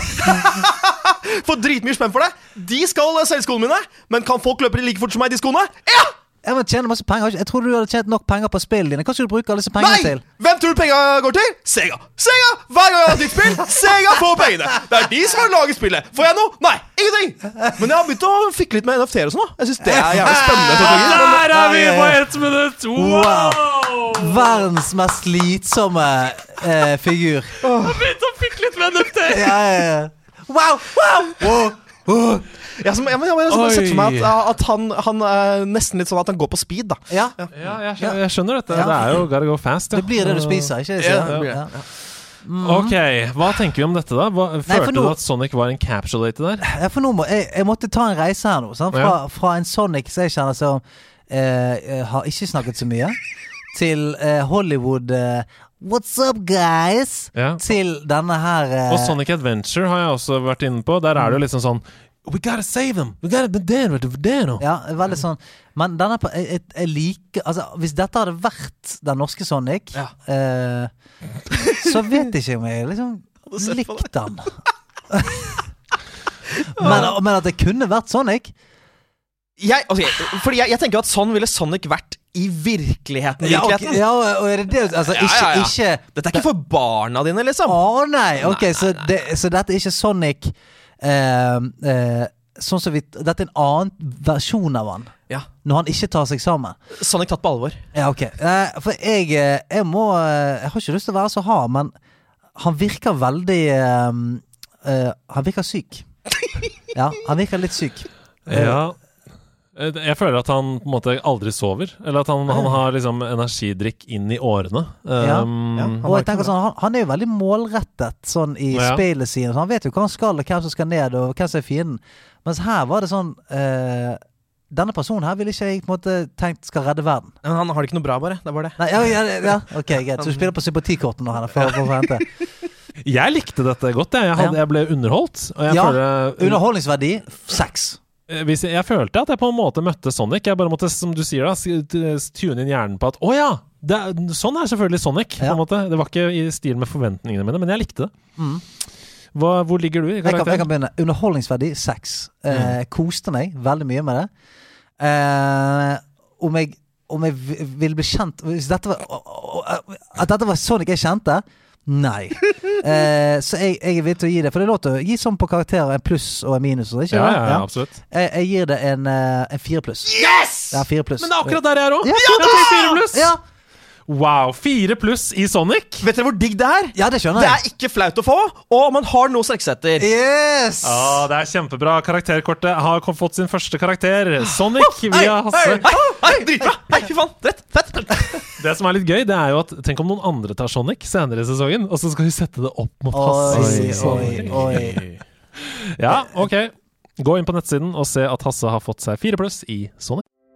Får dritmye spenn for det. De skal eh, selge skoene mine, men kan folk løpe like fort som meg i de skoene? Ja! Jeg må tjene masse penger. Jeg trodde du hadde tjent nok penger på spillene dine. Hva skal du bruke alle disse pengene Nei! til? Hvem tror du penger går til? Sega. Sega! Hver gang jeg har et nytt spill, Sega får pengene. Det er de som har laget spillet. Får jeg noe? Nei, ingenting. Men jeg har begynt å fikle litt med NFT-er og sånn. da Jeg synes det er jævlig spennende. Der er vi på ett minutt! Wow! Verdens mest slitsomme eh, figur. Jeg har begynt å fikle litt med NFT! Ja, ja, ja. Wow, wow, wow, Ja, som, ja, men, ja, jeg har sett for meg at, at han, han er nesten litt sånn at han går på speed, da. Ja, Ja, jeg skjønner, jeg skjønner dette. Ja. Det er jo gotta go fast. Ja. det blir det du spiser, ikke sant? Ja, Ja, ja. Ok, Hva tenker vi om dette, da? Hva, følte Nei, du at Sonic var encapsulated der? Ja, for nå må, jeg, jeg måtte ta en reise her nå. Sant? Fra, fra en Sonic som jeg kjenner som eh, eh, har ikke snakket så mye, til eh, Hollywood eh, What's up, guys? Ja. Til denne her eh, Og Sonic Adventure har jeg også vært inne på. Der er det jo liksom sånn We gotta save them! We gotta be there, be there nå. Ja, veldig sånn Men denne på- jeg, jeg, liker Altså, hvis dette hadde vært den norske Sonic, Ja. eh, så vet jeg ikke om jeg liksom likte den. men, men at det kunne vært Sonic Jeg, okay, fordi jeg, jeg tenker at sånn ville Sonic vært i virkeligheten. Ja, ok, virkeligheten. ja, det det Altså, ikke, ja, ja. ikke Dette er ikke for barna dine, liksom. Å nei! Ok, Så, det, så dette er ikke Sonic uh, uh, Sånn som vi Dette er en annen versjon av han. Ja. Når han ikke tar seg sammen. Sonic tatt på alvor. Ja, ok. uh, for jeg, eh, jeg må Jeg har ikke lyst til å være så hard, men han virker veldig eh, eh, Han virker syk. Ja, han virker litt syk. Ja. Eh, Jeg føler at han på en måte aldri sover. Eller at han, han har liksom energidrikk inn i årene. Ja, Um, ja. Og jeg tenker sånn, han, han er jo veldig målrettet sånn i Ja. spillet sine. Han vet jo hva han skal, og hvem som skal ned, og hvem som er fienden. Mens her var det sånn uh, Denne personen her ville ikke jeg på en måte tenkt skal redde verden. Men han har det ikke noe bra, bare. Det er bare det. Nei, ja, ja, ja, ok, greit. Så du spiller på sympatikortet nå, Henrik, for, for å hente. Jeg likte dette godt. Jeg, jeg, hadde, jeg ble underholdt. Og jeg, Ja, føler, Underholdningsverdi seks. Eh, hvis jeg, jeg følte at jeg på en måte møtte Sonic. Jeg bare måtte, som du sier, da tune inn hjernen på at å ja! Det er, sånn er selvfølgelig Sonic. På Ja. Det var ikke i stil med forventningene mine, men jeg likte det. Mm. Hva, hvor ligger du i Jeg kan, jeg kan begynne. Underholdningsverdi seks. Mm. Eh, koste meg veldig mye med det. Eh, om jeg om jeg vi- vil bli kjent Hvis dette var At dette var Sonic jeg kjente? Nei. Eh, så jeg, jeg er villig til å gi det. For det er lov til å gi sånn på karakterer en pluss og en minus. Ikke Ja, ja, ja, absolutt. Jeg, jeg gir det en, eh, en fire pluss. Yes! Ja, fire pluss. Men det er akkurat der jeg er òg! Ja, jeg fikk fire pluss! Ja, Wow, fire pluss i Sonic! Vet dere hvor digg det er? ja, det skjønner Det er ikke flaut å få, og man har noe å strekke seg etter. Yes! Ja, det er kjempebra. Karakterkortet har fått sin første karakter. Sonic via Hasse. Hei, hei, dritbra! Hei, fy faen, rett, fett! Det som er litt gøy, det er jo at Tenk om noen andre tar Sonic senere i sesongen, og så skal vi sette det opp mot Oi, Hasse. oi, oi. Ja, ok. Gå inn på nettsiden og se at Hasse har fått seg fire pluss i Sonic.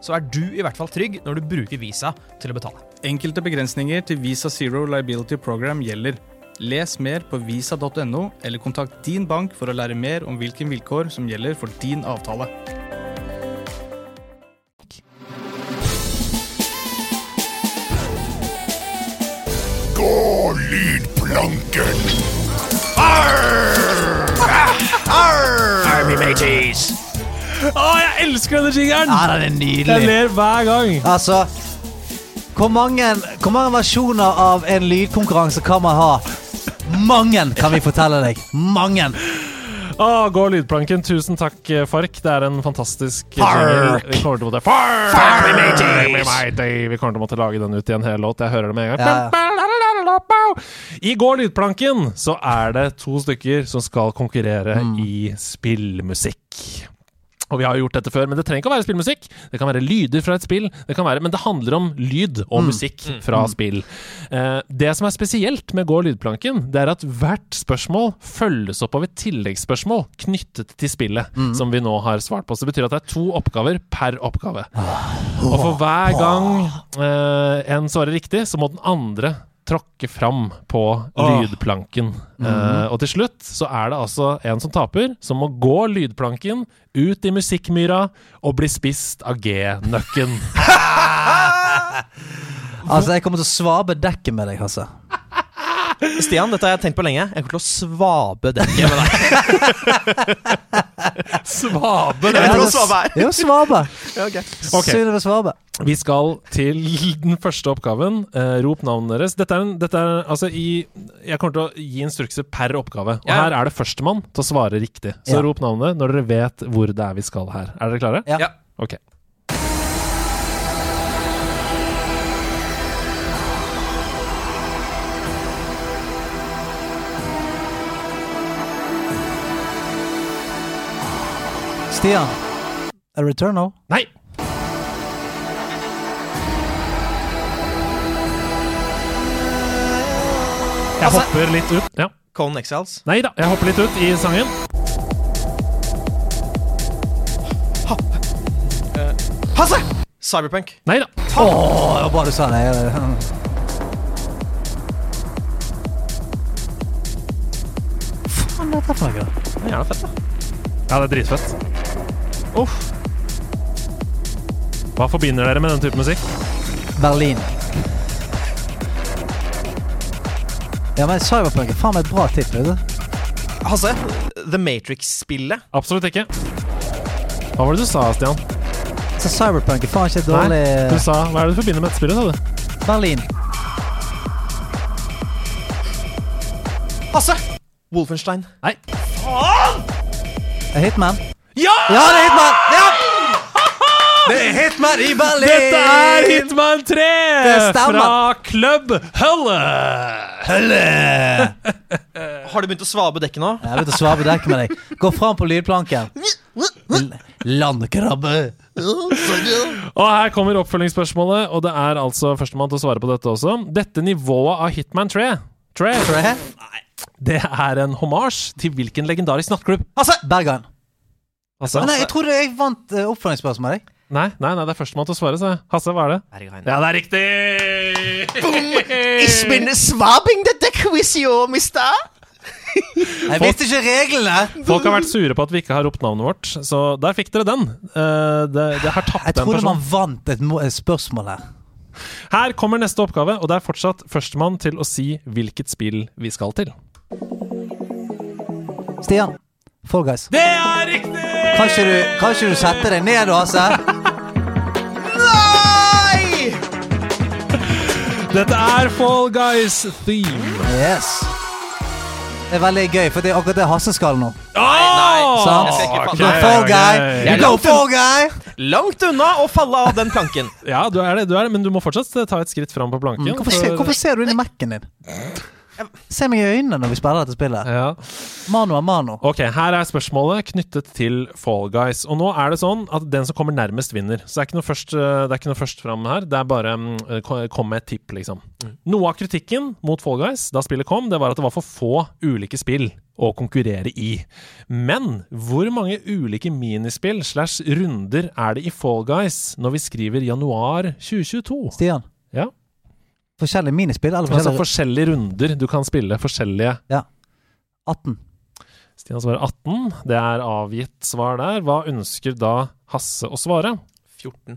så er du i hvert fall trygg når du bruker Visa til å betale. Enkelte begrensninger til Visa Zero Liability Program gjelder. Les mer på visa.no, eller kontakt din bank for å lære mer om hvilke vilkår som gjelder for din avtale. Gå lydplanken! Army mateys! Å, jeg elsker denne jingeren! Ja, den er nydelig. Jeg ler hver gang. Altså hvor mange, hvor mange versjoner av en lydkonkurranse kan man ha? Mange, kan vi fortelle deg. Mange. Å, gå lydplanken. Tusen takk, eh, Fark. Det er en fantastisk Fark. Vi kommer til å måtte Fark! Fark! Vi kommer til å måtte lage den ut i en hel låt. Jeg hører det med en gang. Ja, I Går lydplanken så er det to stykker som skal konkurrere Mm. i spillmusikk. Og vi har jo gjort dette før, men det trenger ikke å være spillmusikk. Det kan være lyder fra et spill, det kan være, men det handler om lyd og Mm. musikk fra spill. Eh, det som er spesielt med Gå lydplanken, det er at hvert spørsmål følges opp av et tilleggsspørsmål knyttet til spillet, Mm. som vi nå har svart på. Så det betyr at det er to oppgaver per oppgave. Og for hver gang eh, en svarer riktig, så må den andre tråkke fram på lydplanken. Eh, og til slutt så er det altså en som taper, som må gå lydplanken ut i musikkmyra og bli spist av G-nøkken. Altså, jeg kommer til å svabe dekket med deg, Hasse. Stian, dette har jeg tenkt på lenge. Jeg kommer til å svabe dekket med deg. Svabe! Jeg vet hva svabe er. Jo, svabe. Ja. Vi skal til den første oppgaven. Eh, rop navnet deres. Dette er, en, dette er altså i Jeg kommer til å gi instrukser per oppgave. Og Ja. her er det førstemann til å svare riktig. Så Ja. rop navnet når dere vet hvor det er vi skal her. Er dere klare? Ja. Ja. Ok. Stian. Er det Returnal? Nei! Jeg Altså- hopper litt ut. Ja. Conan Exiles. Nei da, jeg hopper litt ut i sangen. Hasse! Cyberpunk. Nei da. Å, det var bra du sa det. Faen, dette er? Det er da. Ja, det er dritfett. Uff. Hva forbinder dere med den type musikk? Berlin. Ja, men Cyberpunk er faen meg et bra tipp. Hasse, The Matrix-spillet. Absolutt ikke. Hva var det du sa, Stian? Så Cyberpunk er faen ikke et dårlig Nei, du sa Hva er det du forbinder med dette spillet, sa du? Berlin. Hasse! Wolfenstein. Nei. Faen! Hitman? Ja! Ja, det er Hitman! Ja! Det er Hitman i Berlin! Dette er Hitman 3 stemmer. fra Club Hølle Har du begynt å svabe dekket nå? Jeg har begynt å svabe dekket med deg. Gå fram på lydplanken. Landkrabbe. Og her kommer oppfølgingsspørsmålet, og det er altså førstemann til å svare på dette også. Dette nivået av Hitman 3, 3 Tre. det er en homasj til hvilken legendarisk nattklubb? Altså, Bergan. Altså, Nei, jeg tror jeg vant uh, oppfølgingsspørsmålet. jeg. nei, nei, nei, det er førstemann til å svare, sa jeg. Hasse, hva er det? Berghain. Ja, det er riktig! It's been swabbing the quiz, yo, mister. Jeg visste ikke reglene! Folk har vært sure på at vi ikke har ropt navnet vårt, så der fikk dere den. Eh, det, det har tapt Jeg tror trodde man vant et, et spørsmål her. Her kommer neste oppgave, og det er fortsatt førstemann til å si hvilket spill vi skal til. Stian. Fall Guys. Det er! Kan ikke du, kan ikke du sette deg ned, Hasse? Nei! Dette er Fall Guys theme. Yes. Det er veldig gøy, for det er akkurat det Hasse skal nå. Nei, nei, Sant? jeg ikke You fatte. Fall Guy! You go Fall Guy! Langt unna å falle av den planken. Ja, du er det, du er det, men du må fortsatt ta et skritt fram på planken. Hvorfor, ser, hvorfor ser du inn i Mac-en din? Se meg i øynene når vi spiller dette spillet. Ja. Mano a mano. Ok, her er spørsmålet knyttet til Fall Guys. Og nå er det sånn at den som kommer nærmest, vinner. Så det er ikke noe først, eh, det er ikke noe først fram her. Det er bare mm, ko- kom med et tipp, liksom. Noe av kritikken mot Fall Guys da spillet kom, det var at det var for få ulike spill å konkurrere i. Men hvor mange ulike minispill slash runder er det i Fall Guys når vi skriver januar 2022? Stian. Ja. Forskjellige minispill eller Altså forskjellige forskjellige runder du kan spille. Forskjellige 18. Stian svarer 18. Det er avgitt svar der. Hva ønsker da Hasse å svare? 14.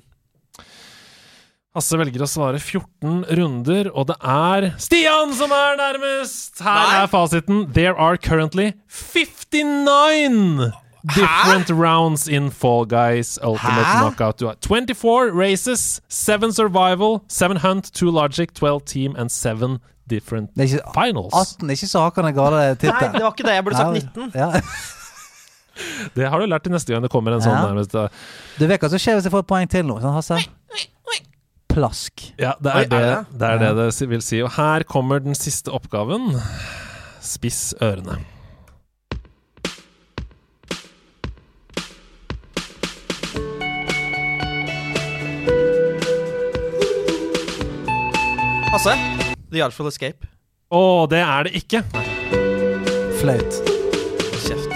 Hasse velger å svare 14 runder, og det er Stian som er nærmest! Her Nei. er fasiten. There are currently 59 different rounds in Fall Guys Ultimate Hæ? Knockout. Du har 24 races, 7 survival, 7 hunt, 2 logic, 12 team and 7 different Det er ikke, finals. 18 er ikke så hakende gale Nei, det var ikke det. Jeg burde sagt 19. Ja. Det har du lært til neste gang det kommer en sånn Ja. nærmest. Du vet hva som skjer hvis jeg får et poeng til nå, sånn, Hasse? Plask. Ja, det Oi, er er det det det, er det, det si- vil si. Og her kommer den siste oppgaven. Spiss ørene. Hasse? The Artful Escape. Å, det er det ikke. Flaut. Kjeft.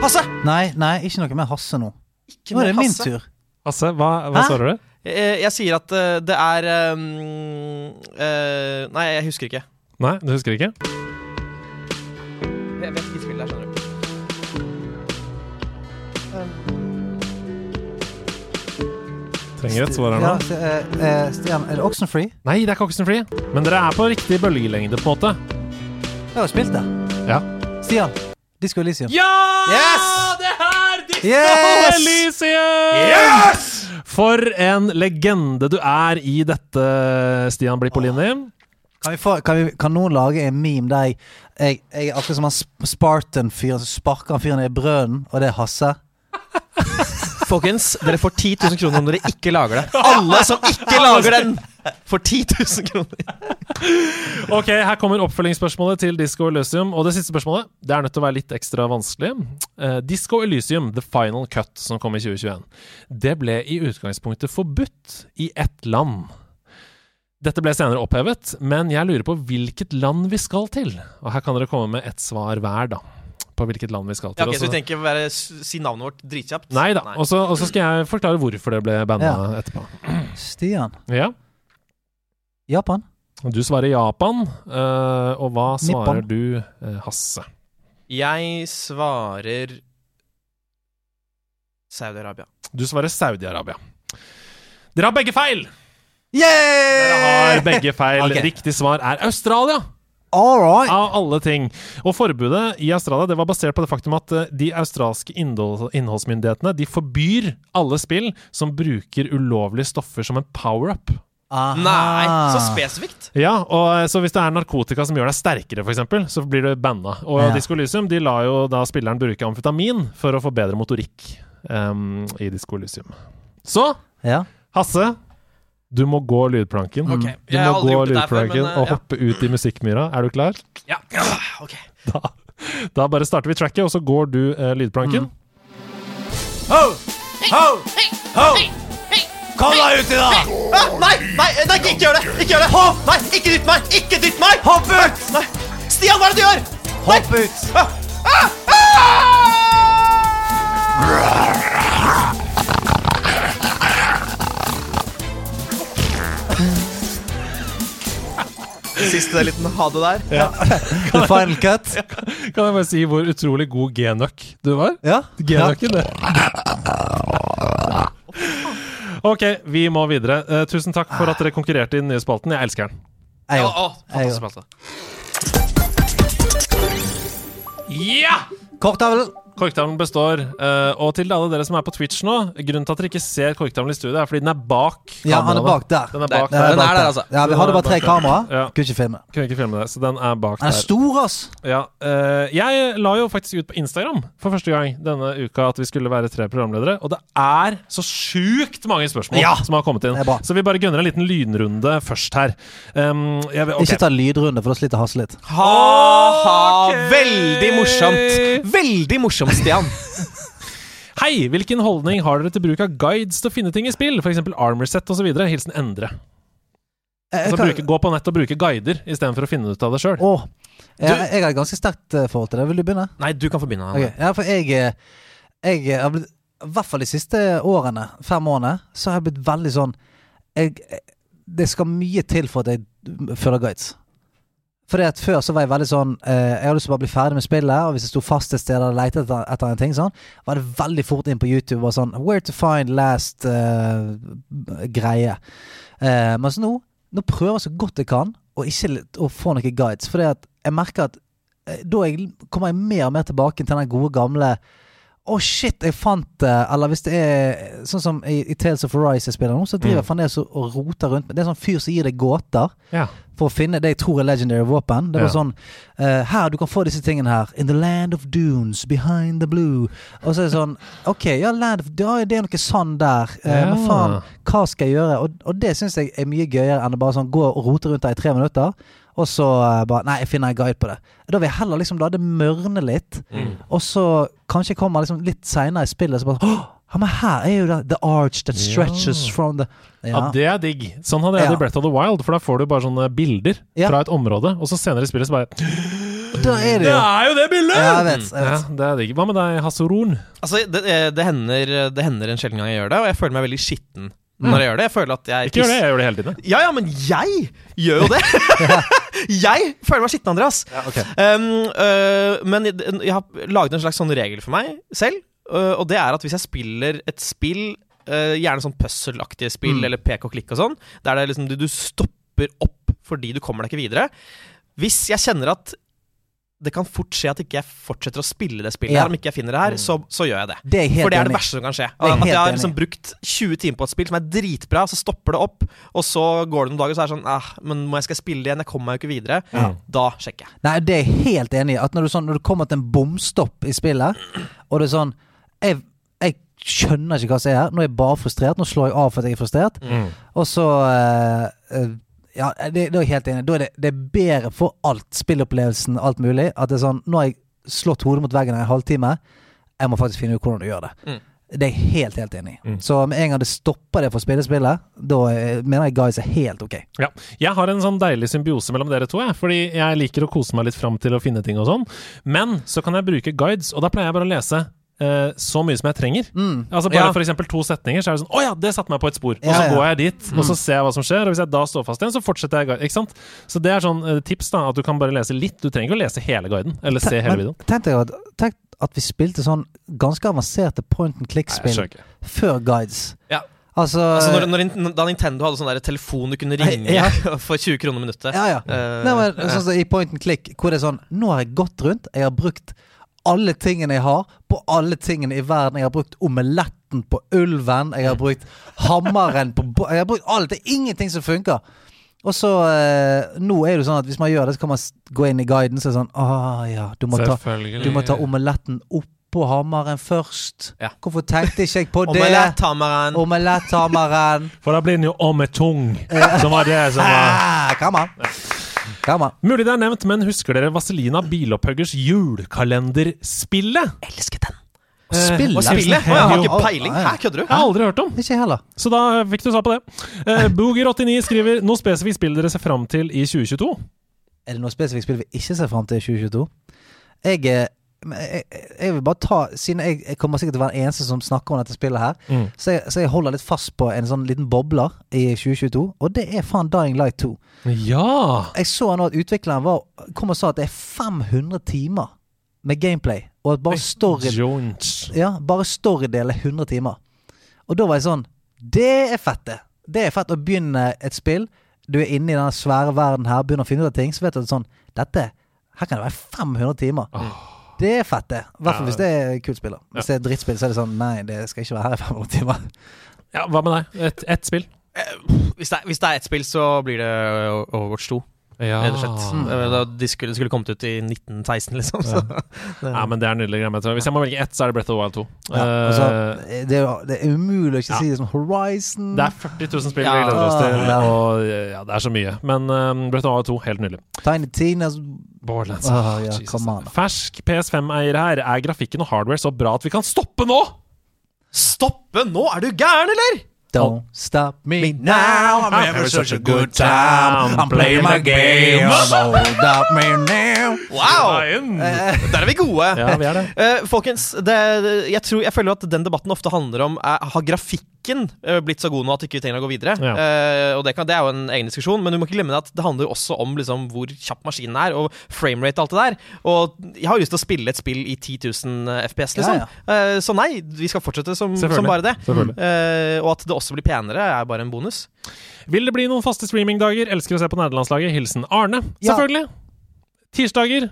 Hasse! Nei, nei, ikke noe med Hasse nå. Ikke Nå er det min Hasse. tur. Hasse, hva, hva Hæ? svarer du? Jeg, Jeg sier at eh, det er um, eh, Nei, jeg husker ikke. Nei, du husker ikke? Trenger et svar her nå. Ja, eh, eh, Stian, er det Oxenfree? Nei, det er ikke Oxenfree. Men dere er på riktig bølgelengde, på en måte. Jeg har spilt det. Ja. Stian. Disco Elysium. Ja! Yes! Det er Disco Yes! Elysium! For en legende du er i dette, Stian Blippolini. Kan, vi få, kan, vi, kan noen lage en meme der jeg, jeg, jeg er akkurat som han Spartan-fyren som sparker han fyren i brønnen, og det er Hasse? Folkens, dere får 10 000 kroner om dere ikke lager det. Alle som ikke lager den, får 10 000 kroner. Ok, her kommer oppfølgingsspørsmålet til Disco Elysium. Og det siste spørsmålet det er nødt til å være litt ekstra vanskelig. Uh, Disco Elysium, The Final Cut, som kom i 2021, det ble i utgangspunktet forbudt i ett land. Dette ble senere opphevet, men jeg lurer på hvilket land vi skal til. Og her kan dere komme med ett svar hver, da. På hvilket land vi skal til. Ja, ok, så vi tenker å være, si navnet vårt dritkjapt? Nei da. Og så skal jeg forklare hvorfor det ble banna Ja. etterpå. Stian. Ja. Japan? Du svarer Japan. Uh, og hva svarer Nippon. du, uh, Hasse? Jeg svarer Saudi-Arabia. Du svarer Saudi-Arabia. Dere har begge feil! Yeah! Dere har begge feil. okay. Riktig svar er Australia. All right. Av alle ting. Og forbudet i Australia det var basert på det faktum at eh, de australske innholdsmyndighetene de forbyr alle spill som bruker ulovlige stoffer som en power-up. Nei, så spesifikt. Ja, og eh, så hvis det er narkotika som gjør deg sterkere, f.eks., så blir du banna. Og Ja. Disko Elysium de lar jo da spilleren bruke amfetamin for å få bedre motorikk um, i Disko Elysium. Så Ja. Hasse, du må gå lydplanken. Okay. Du må gå lydplanken det før, men, eh, og ja. hoppe ut i musikkmyra. Er du klar? Ja, ok. Da, da bare starter vi tracket, og så går du eh, lydplanken. Ho! Ho! Ho! Kom deg uti, da! Ah, nei, nei, nei, ikke gjør det! Ikke gjør det! Hopp! Nei, ikke dytt meg! Ikke dytt meg! Hopp ut! Nei. Stian, hva er det du gjør? Hopp ut! Ah, ah, ah! Siste liten ha det der. The final cut. Kan jeg bare si hvor utrolig god G-nøkk du var? Ja. G-nøkken, det. Ok, vi må videre. Uh, tusen takk for at dere konkurrerte i den nye spalten. Jeg elsker den. Jeg òg. Ja! Kortavlen. Korktavlen består. eh, og til alle dere som er på Twitch nå, grunnen til at dere ikke ser korktavlen i studio, er fordi den er bak Ja, han er bak der. Den er bak der. Den er der, altså. Ja, vi hadde bare tre er der. kameraer. Ja. Kunne ikke filme. Kunne ikke filme det, så den er bak Den er der. stor, ass! Ja, eh, jeg la jo faktisk ut på Instagram for første gang denne uka at vi skulle være tre programledere, og det er så sjukt mange spørsmål Ja, som har kommet inn. Så vi bare gunner en liten lynrunde først her. Um, jeg vil, ok. Ikke ta lydrunde, for da sliter Hasse litt. Ha-ha! Okay. Veldig morsomt. Veldig morsomt, Stian. Hei! Hvilken holdning har dere til bruk av guides til å finne ting i spill? F.eks. Armorset osv. Hilsen Endre. Altså kan- bruke, gå på nett og bruke guider istedenfor å finne ut av det sjøl. Åh, jeg, jeg har et ganske sterkt eh, forhold til det. Vil du begynne? Nei, du kan få begynne. Okay. Ja, for jeg, eh, jeg eh, har blitt I hvert fall de siste årene, fem årene, så har jeg blitt veldig sånn jeg, Det skal mye til for at jeg følger guides. Fordi at Før så var jeg veldig sånn eh, Jeg hadde lyst til å bare bli ferdig med spillet, og hvis jeg sto fast et sted og lette etter, etter en ting, sånn, var det veldig fort inn på YouTube og sånn Where to find last eh, greie. Eh, mens nå Nå prøver jeg så godt jeg kan å ikke å få noen guides. Fordi at jeg merker at eh, da jeg, kommer jeg mer og mer tilbake til den gode gamle Å, shit, jeg fant det! Eller hvis det er sånn som i, i Tales of Arise jeg spiller nå, så driver jeg fremdeles og, roter rundt. Det er sånn fyr som gir deg gåter Ja. for å finne det jeg tror er legendary våpen. Det var Ja. sånn uh, Her, du kan få disse tingene her. In the land of dunes, behind the blue. Og så er det sånn OK, ja, land of, ja det er noe sand der. Eh, Men faen, hva skal jeg gjøre? Og, og det syns jeg er mye gøyere enn å bare sånn gå og rote rundt der i tre minutter. Og så eh, bare Nei, jeg finner en guide på det. Da vil jeg heller liksom la det mørne litt. Og så kanskje kommer liksom litt seinere i spillet så bare Åh, ja, men her er jo det The arch that stretches Ja. from the Ja. Ja. det er digg. Sånn hadde jeg det Ja. i Breath of the Wild, for da får du bare sånne bilder Ja. fra et område, og så senere i spillet så bare Da er det Det er jo det bildet! Ja, jeg vet. Jeg Ja, vet. det er digg. Hva med deg, Hasse Ron? Altså, det, det, det, hender, det hender en sjelden gang jeg gjør det, og jeg føler meg veldig skitten når jeg gjør det. Jeg føler at jeg Ikke gjør det, jeg gjør det hele tiden. Ja, ja, men jeg gjør jo det! jeg føler meg skitten, Andreas. um, uh, men jeg, jeg har laget en slags sånn regel for meg selv, uh, og det er at hvis jeg spiller et spill, uh, gjerne sånn puzzle-aktige spill, Mm. eller pek og klikk og sånn, der det er liksom, du, du stopper opp fordi du kommer deg ikke videre Hvis jeg kjenner at det kan fort skje at ikke jeg fortsetter å spille det spillet Ja. her, om ikke jeg finner det her, så, så gjør jeg det. Det For det er det verste som kan skje. At jeg har liksom brukt 20 timer på et spill som er dritbra, så stopper det opp, og så går det noen dager, så er det sånn ah, Men må jeg skal spille det igjen? Jeg kommer meg jo ikke videre. Da sjekker jeg. Nei, det er jeg helt enig i. At når du, sånn, når du kommer til en bomstopp i spillet, og det er sånn Jeg, jeg skjønner ikke hva som er her. Nå er jeg bare frustrert. Nå slår jeg av for at jeg er frustrert. Og så eh, Ja, det, da er jeg helt enig. Da er det, det er bedre for alt. Spillopplevelsen, alt mulig. At det er sånn Nå har jeg slått hodet mot veggen i en halvtime. Jeg må faktisk finne ut hvordan du gjør det. Mm. Det er jeg helt, helt enig i. Så med en gang det stopper det for å spille spillet, da eh, mener jeg guys er helt ok. Ja. Jeg har en sånn deilig symbiose mellom dere to, jeg. Fordi jeg liker å kose meg litt fram til å finne ting og sånn. Men så kan jeg bruke guides, og da pleier jeg bare å lese eh, så mye som jeg trenger. Altså Bare Ja. for eksempel to setninger, så er det sånn Å ja, det satte meg på et spor. Og så ja. går jeg dit, og så ser jeg hva som skjer. Og hvis jeg da står fast igjen, så fortsetter jeg. Ikke sant? Så det er sånn eh, tips, da. At du kan bare lese litt. Du trenger ikke å lese hele guiden, eller se hele videoen. Tenk deg at, tenk at vi spilte sånn ganske avanserte point and click-spill før guides. Ja. Altså, Altså når, når, Da Nintendo hadde sånn telefon du kunne ringe Ja. for 20 kroner minuttet. Ja, ja. Uh, Nei, men, sånn I point and click, hvor det er sånn Nå har jeg gått rundt, jeg har brukt alle tingene jeg har, på alle tingene i verden. Jeg har brukt omeletten på ulven, jeg har brukt hammeren på bo- Jeg har brukt alt. Det er ingenting som funker. Og så eh, Nå er det sånn at hvis man gjør det, så kan man gå inn i guiden, så er det sånn Å ja, du må ta, du må ta omeletten oppå hammeren først. Ja. Hvorfor tenkte ikke jeg på det? Omelett-hammeren. Omeletthammeren. For da blir den jo ommetung, som var det som var Ah, come on. Come on. Mulig det er nevnt, men husker dere Vaselina Bilopphuggers julekalenderspillet? Elsket den. Spille? Eh, spille? Oh, jeg har ikke peiling. Hæ? Kødder du? Jeg har aldri hørt om. Ikke heller. Så da fikk du svar på det. Eh, Booger89 skriver noe spesifikt spill dere ser fram til i 2022. Er det noe spesifikt spill vi ikke ser fram til i 2022? Jeg, eh, men jeg, jeg vil bare ta Siden jeg, jeg kommer sikkert til å være den eneste som snakker om dette spillet her, Mm. så, jeg, så jeg holder litt fast på en sånn liten bobler i 2022, og det er faen Dying Light 2. Ja! Jeg så nå at utvikleren var, kom og sa at det er 500 timer med gameplay, og at bare story Ja, bare storydel er 100 timer. Og da var jeg sånn Det er fett, det. Det er fett å begynne et spill. Du er inne i denne svære verden her, begynner å finne ut av ting, så vet du at sånn Dette Her kan det være 500 timer. Det er fett, det. I hvert fall hvis det er kult spill. Hvis det er drittspill, så er det sånn Nei, det skal ikke være her i 500 timer. Ja, Hva med deg? Et, spill? Hvis det, er- hvis det er ett spill, så blir det Overwatch 2. Ja. Rett og slett. Eh, de skulle, skulle kommet ut i 1916, liksom. Så. det- ja, men det er nydelig. Greie. jeg. Hvis jeg må velge ett, så er det Breath of the Wild 2. Ja, Eh, altså, det, er, det er umulig å ikke Ja. si det som Horizon. det er 40 000 spill Ja. vi gleder oss til, og ja, det er så mye. Men um, Breath of the Wild 2, helt nydelig. Tiny Tinas Borderlands. Åh, ja, Jesus. on. Fersk PS5-eier her. Er grafikken og hardware så bra at vi kan stoppe nå? Stoppe nå! Er du gæren, eller? Don't stop me now, I'm having such a good time. I'm playing my game. Don't stop me now. Wow! Der er vi gode. Ja, vi er det. Uh, folkens, det, jeg, tror, jeg føler at den debatten ofte handler om uh, Har grafikken eh, blitt så god nå at ikke vi trenger å gå videre? Ja. Uh, og det, kan, det er jo en egen diskusjon, men du må ikke glemme at det handler også om liksom, hvor kjapp maskinen er, og framerate og alt det der. Og jeg har jo lyst til å spille et spill i 10 000 FPS, liksom. Ja, Eh, så nei, vi skal fortsette som, som bare det. Eh, og at det også blir penere, er bare en bonus. Vil det bli noen faste streamingdager? Elsker å se på nederlandslaget. Hilsen Arne. Ja. Selvfølgelig. Tirsdager,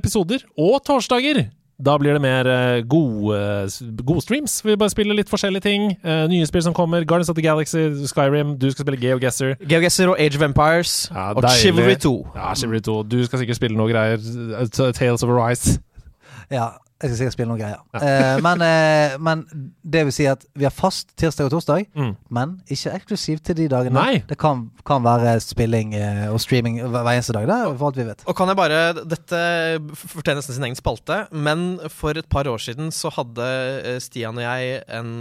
episoder. Og torsdager. Da blir det mer eh, gode, s- gode streams. Vi bare spiller litt forskjellige ting. Eh, nye spill som kommer. Guardians of the Galaxy, Skyrim. Du skal spille GeoGuessr. GeoGuessr og Age of Empires Ja, og deilig. Chivalry 2. Ja, Chivalry 2. Du skal sikkert spille noe greier. eh, Tales of Arise. Ja, jeg skal sikkert spille noen greier. Eh, men, uh, men det vil si at vi har fast tirsdag og torsdag, Mm. men ikke eksklusivt til de dagene. Nei. Det kan, kan være spilling eh, og streaming hver eneste dag, det er for alt vi vet. Og kan jeg bare Dette fortjener nesten sin egen spalte, men for et par år siden så hadde Stian og jeg en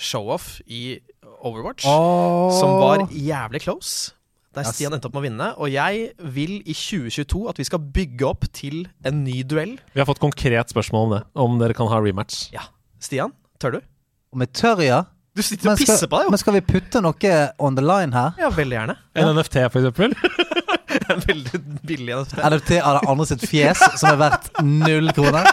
show-off i Overwatch som var jævlig close. Der Yes. Stian endte opp med å vinne. Og jeg vil i 2022 at vi skal bygge opp til en ny duell. Vi har fått konkret spørsmål om det. Om dere kan ha rematch. Ja. Stian, tør du? Om jeg tør, ja. Du sitter og skal, pisser på deg, jo. men skal vi putte noe on the line her? Ja, veldig gjerne. En NFT, for eksempel. En veldig billig NFT. NFT av det andre sitt fjes, som er verdt null kroner?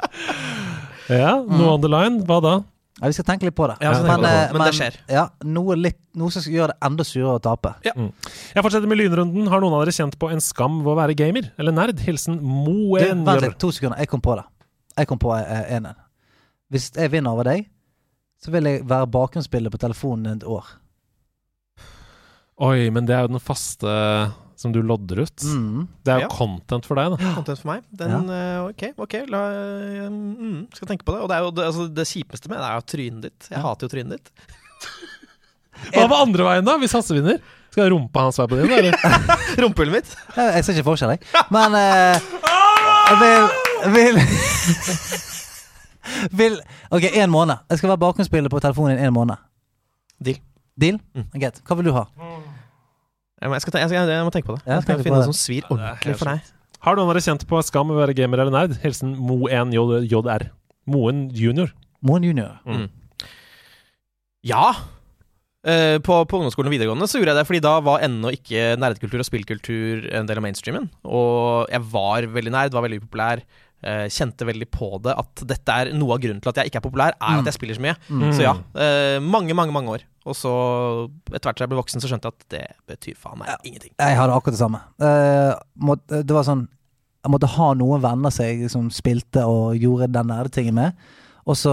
ja, noe on the line. Hva da? Ja, vi skal tenke litt på det. Ja, men, det. eh, Men det skjer. Ja, noe, litt, noe som skal gjøre det enda surere å tape. Jeg fortsetter med lynrunden. Har noen av dere kjent på en skam ved å være gamer? Eller nerd? Hilsen Du, Moen. vent litt, to sekunder. Jeg kom på det. Jeg kom på eh, en en. Hvis jeg vinner over deg, så vil jeg være bakgrunnsbilde på telefonen et år. Oi, men det er jo den faste som du lodder ut. Mm. Det er jo Ja. content for deg, da. Content for meg. Den, ja. ok, ok, la, eh, mm, skal tenke på det. Og det er jo det, altså, det kjipeste med det er jo trynet ditt. Jeg Ja. hater jo trynet ditt. Hva med andre veien, da? Hvis Hasse vinner? Skal rumpa hans være på din, eller? Rumpehullet mitt. Jeg, jeg ser ikke forskjell, jeg. Men uh, jeg vil, vil Vil Ok, én måned. Jeg skal være bakgrunnsbilde på telefonen din en måned. Deal. Deal? Mm. Greit. Hva vil du ha? Jeg skal, ta, jeg, skal, jeg må tenke på det. Jeg skal finne noe som svir ordentlig for deg. Har noen av dere kjent på skam ved å være gamer eller nerd? Hilsen Mo1JR. Moen junior. Moen junior. Mm. Ja! Uh, på, på ungdomsskolen og videregående så gjorde jeg det, fordi da var ennå ikke nerdkultur og spillkultur en del av mainstreamen. Og jeg var veldig nerd, var veldig populær. Uh, kjente veldig på det at dette er noe av grunnen til at jeg ikke er populær, er at jeg spiller så mye. Mm. Så ja. Uh, mange, mange mange år. Og så, etter hvert som jeg ble voksen, så skjønte jeg at det betyr faen meg ingenting. Jeg hadde akkurat det samme. Eh, det var sånn Jeg måtte ha noen venner som jeg liksom spilte og gjorde den nerdetingen med. Og så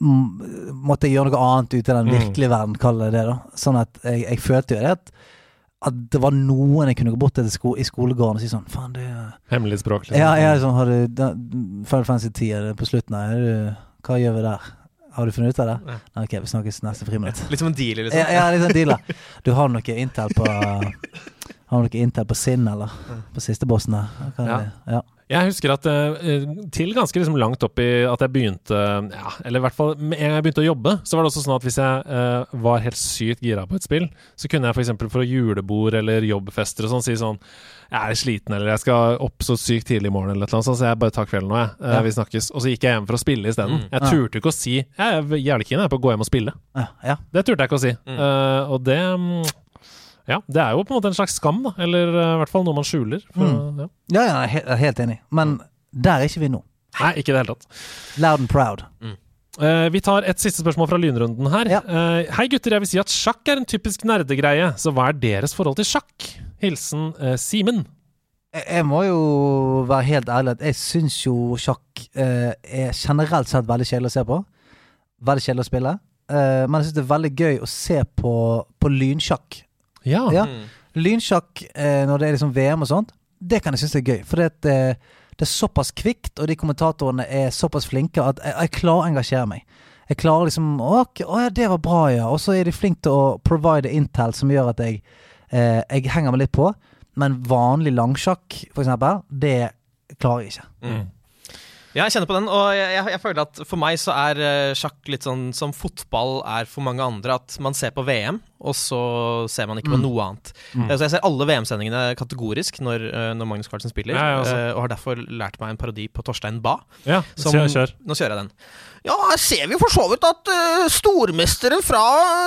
mm, måtte jeg gjøre noe annet ute i den Mm. virkelige verden, kall jeg det. da Sånn at jeg, jeg følte jo det at at det var noen jeg kunne gå bort til sko i skolegården og si sånn Faen, det er Hemmelig språk. liksom. Ja, jeg er sånn Har du da- Final Fantasy 10 er det på slutten her? Er hva gjør vi der? Har du funnet ut av det? Nei, Ok, vi snakkes neste friminutt. Litt som en dealer, liksom. Ja, ja litt en dealer. Du har noe Intel på Har noe Intel på Sinn, eller? På siste bossen der? Ja. ja. Jeg husker at eh, til ganske liksom langt opp i at jeg begynte ja, Eller i hvert fall med en gang jeg begynte å jobbe, så var det også sånn at hvis jeg uh, var helt sykt gira på et spill, så kunne jeg f.eks. for, for julebord eller jobbfester og sånn si sånn Jeg er sliten, eller jeg skal opp så sykt tidlig i morgen, eller noe sånt, så jeg bare tar kvelden nå, jeg. Eh, Ja. Vi snakkes. Og så gikk jeg hjem for å spille isteden. Mm. Jeg turte ikke å si Jeg er jævlig keen på å gå hjem og spille. Ja, ja. Det turte jeg ikke å si. Mm. Uh, og det mm, Ja, det er jo på en måte en slags skam, da. Eller uh, i hvert fall noe man skjuler. For, Mm. ja. ja, ja jeg er helt, enig. Men der er ikke vi nå. Nei, ikke i det hele tatt. Loud and proud. Eh, vi tar et siste spørsmål fra lynrunden her. Ja. Uh, Hei gutter, jeg vil si at sjakk er en typisk nerdegreie, så hva er deres forhold til sjakk? Hilsen eh, Simen. Jeg jeg må jo være helt ærlig at jeg syns jo sjakk eh, er generelt sett veldig kjedelig å se på. Veldig kjedelig å spille. Eh, men jeg syns det er veldig gøy å se på, på lynsjakk. Ja. Ja. Lynsjakk eh, når det er liksom VM og sånt, det kan jeg synes er gøy. For det, eh, det er såpass kvikt, og de kommentatorene er såpass flinke at jeg, jeg klarer å engasjere meg. Jeg klarer liksom å ja, det var bra, ja. Og så er de flinke til å provide intel som gjør at jeg, eh, jeg henger meg litt på. Men vanlig langsjakk, for eksempel, det klarer jeg ikke. Ja, jeg kjenner på den, og jeg, jeg, jeg føler at for meg så er eh, sjakk litt sånn som fotball er for mange andre. At man ser på VM, og så ser man ikke på noe annet. Mm. Så jeg ser alle VM-sendingene kategorisk når, eh, når Magnus Carlsen spiller, Ja, ja, eh, og har derfor lært meg en parodi på Torstein Bae. ja. Som, Kjør, kjør. Nå kjører jeg den. Ja, her ser vi for så vidt at uh, stormesteren fra,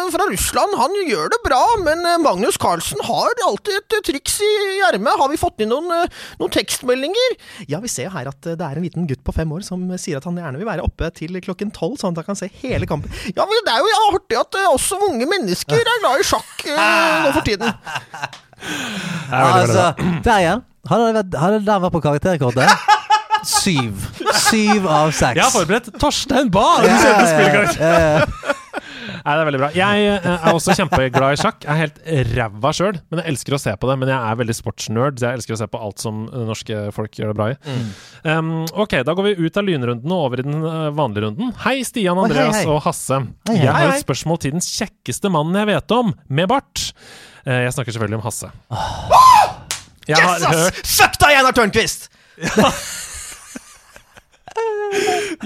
fra Russland han gjør det bra, men eh, Magnus Carlsen har alltid et eh, triks i ermet. Har vi fått inn noen, eh, noen tekstmeldinger? Ja, vi ser jo her at eh, det er en liten gutt på fem år som eh, sier at han gjerne vil være oppe til klokken tolv, sånn at han kan se hele kampen. Ja, men det er jo artig at eh, også unge mennesker er glad i sjakk eh, nå for tiden. Det er veldig, veldig altså, der igjen. Hadde det, vært, hadde det der vært på karakterkortet? Syv. Syv av seks. Jeg har forberedt Torstein Bae! Ja, ja, ja, ja. Nei, det er veldig bra. Jeg eh, er også kjempeglad i sjakk. Jeg er helt ræva sjøl, men jeg elsker å se på det. Men jeg er veldig sportsnerd, så jeg elsker å se på alt som eh, norske folk gjør det bra i. Mm. Um, ok, da går vi ut av lynrunden og over i den eh, vanlige runden. Hei, Stian, Oi, hei, Andreas hei. og Hasse. Hei, hei. Jeg har Hei, hei. et spørsmål til den kjekkeste mannen jeg vet om, med bart. Uh, jeg snakker selvfølgelig om Hasse. Jeg har Yes, hørt ass! Fuck deg, Einar Tørnquist!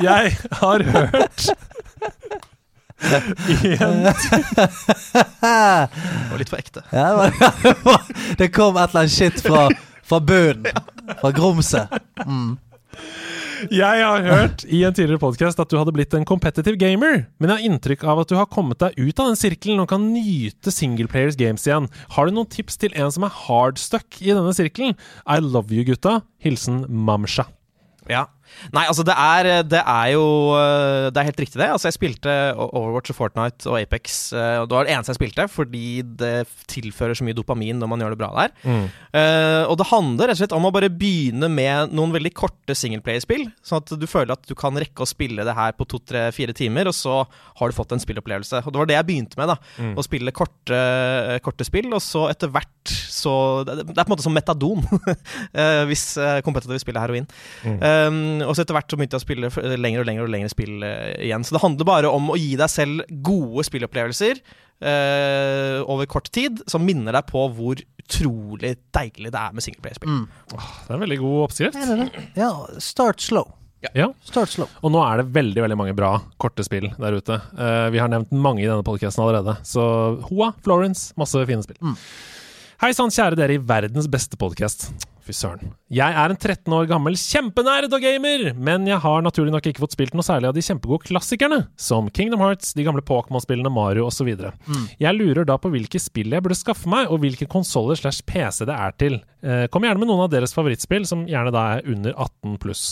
Jeg har hørt Det var litt for ekte. Ja, det, var, det kom et eller annet shit fra, fra bunnen. Fra grumset. Jeg har hørt i en tidligere podcast at du hadde blitt en competitive gamer, men jeg har inntrykk av at du har kommet deg ut av den sirkelen og kan nyte singleplayers games igjen. Har du noen tips til en som er hardstuck i denne sirkelen? I love you, gutta. Hilsen Mamsha. Ja. Nei, altså det er, det er jo øh, Det er helt riktig, det. Altså Jeg spilte Overwatch og Fortnite og Apex. øh, Og det var det eneste jeg spilte, fordi det tilfører så mye dopamin når man gjør det bra der. Eh, og det handler rett og slett om å bare begynne med noen veldig korte singleplayerspill. Sånn at du føler at du kan rekke å spille det her på to-tre-fire timer, og så har du fått en spillopplevelse. Og det var det jeg begynte med. da Å spille korte, korte spill, og så etter hvert så Det er på en måte som metadon, eh, hvis uh, kompetitive spill er heroin. Um, og så etter hvert så begynte jeg å spille lenger og lengre og lengre spill eh, igjen. Så det handler bare om å gi deg selv gode spillopplevelser eh, over kort tid, som minner deg på hvor utrolig deilig det er med singleplayerspill. Det er en veldig god oppskrift. Er det det? Ja, start slow. Ja. Start slow. Og nå er det veldig veldig mange bra korte spill der ute. Eh, vi har nevnt mange i denne podcasten allerede. Så Hoa, Florence, masse fine spill. Hei sann, kjære dere i verdens beste podkast. Fy søren. Jeg er en 13 år gammel kjempenerd og gamer, men jeg har naturlig nok ikke fått spilt noe særlig av de kjempegode klassikerne, som Kingdom Hearts, de gamle Pokémon-spillene, Mario osv. Jeg lurer da på hvilke spill jeg burde skaffe meg, og hvilke konsoller slash PC det er til. Eh, kom gjerne med noen av deres favorittspill, som gjerne da er under 18 pluss.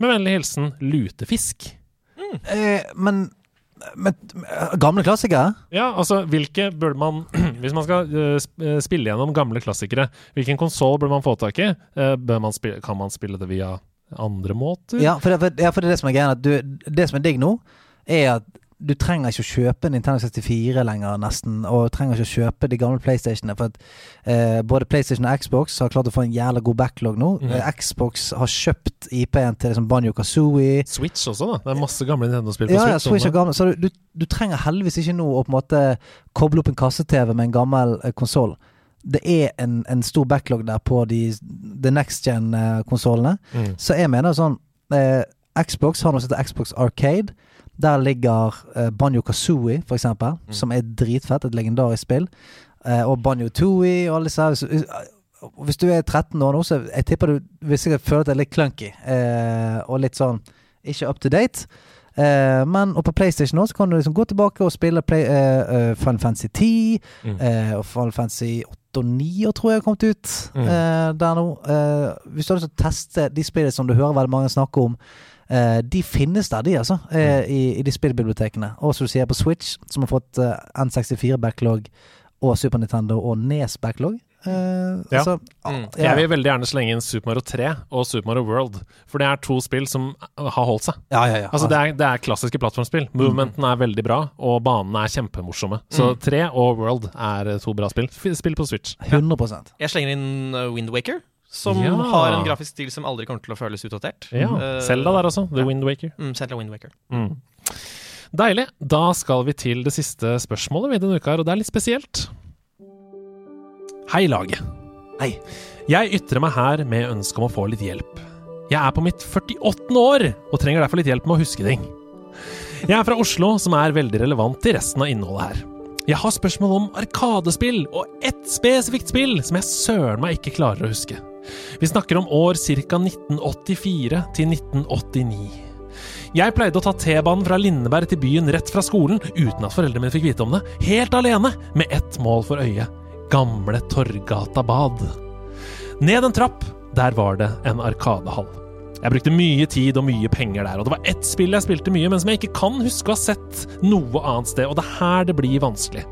Med vennlig hilsen Lutefisk. Eh, men, men Gamle klassikere? Ja, altså hvilke burde man Hvis man skal eh, eh, spille gjennom gamle klassikere, hvilken konsoll burde man få tak i? Eh, bør man spille, kan man spille det via andre måter? Ja, for det, for, ja, for det er det som er greia. Det som er digg nå, er at du trenger ikke å kjøpe Nintendo 64 lenger, nesten. Og trenger ikke å kjøpe de gamle PlayStationene. For at eh, både PlayStation og Xbox har klart å få en jævla god backlog nå. Eh, Xbox har kjøpt IP-en til liksom Banjo Kazooie. Switch også, da. Det er masse gamle Nintendo-spill på Ja, ja, Switch. Switch er gamle. så du, du, du trenger heldigvis ikke nå å på en måte koble opp en kasse-TV med en gammel eh, konsoll. Det er en, en stor backlog der på de de next gen-konsollene. Mm. Så jeg mener sånn eh, Xbox har noe som heter Xbox Arcade. Der ligger uh, Banjo Kazooie, for eksempel, som er dritfett. Et legendarisk spill. Uh, og Banjo Tooie og alle disse her. Hvis- du er 13 år nå, så jeg tipper du vil sikkert føle at det er litt clunky. Uh, og litt sånn ikke up to date. Uh, men og på PlayStation nå så kan du liksom gå tilbake og spille play, uh, uh, Final Fantasy 10 Mm. eh, og Final Fantasy 8 og 9 tror jeg har kommet ut Mm. eh, der nå. Eh, hvis du har lyst til å teste de spillene som du hører veldig mange snakke om, eh, de finnes der, de, altså. Eh, i, I de spillbibliotekene. Og som du sier, på Switch, som har fått eh, N64-backlog og Super Nintendo og Nes-backlog. Uh, Ja. altså, Mm. ja. Jeg vil veldig gjerne slenge inn Super Mario 3 og Super Mario World, for det er to spill som har holdt seg. Ja, ja, ja. Altså det er, det er klassiske plattformspill. Movementen er veldig bra, og banene er kjempemorsomme. Så Mm. 3 og World er eh, to bra spill. Spill på Switch. 100 Jeg slenger inn Wind Windwaker, som Ja. har en grafisk stil som aldri kommer til å føles utdatert. Ja, uh, Zelda der også. The ja. Wind Waker. Mm, Zelda Windwaker. Mm. Deilig. Da skal vi til det siste spørsmålet vi denne uka her, og det er litt spesielt. Hei, laget. Hei. Jeg ytrer meg her med ønske om å få litt hjelp. Jeg er på mitt 48. år og trenger derfor litt hjelp med å huske ting. Jeg er fra Oslo, som er veldig relevant til resten av innholdet her. Jeg har spørsmål om Arkadespill, og ett spesifikt spill som jeg søren meg ikke klarer å huske. Vi snakker om år ca. 1984 til 1989. Jeg pleide å ta T-banen fra Lindeberg til byen rett fra skolen, uten at foreldrene mine fikk vite om det, helt alene, med ett mål for øye. Gamle Torgata bad. Ned en trapp, der var det en arkadehall. Jeg brukte mye tid og mye penger der, og det var ett spill jeg spilte mye, men som jeg ikke kan huske å ha sett noe annet sted, og det er her det blir vanskelig.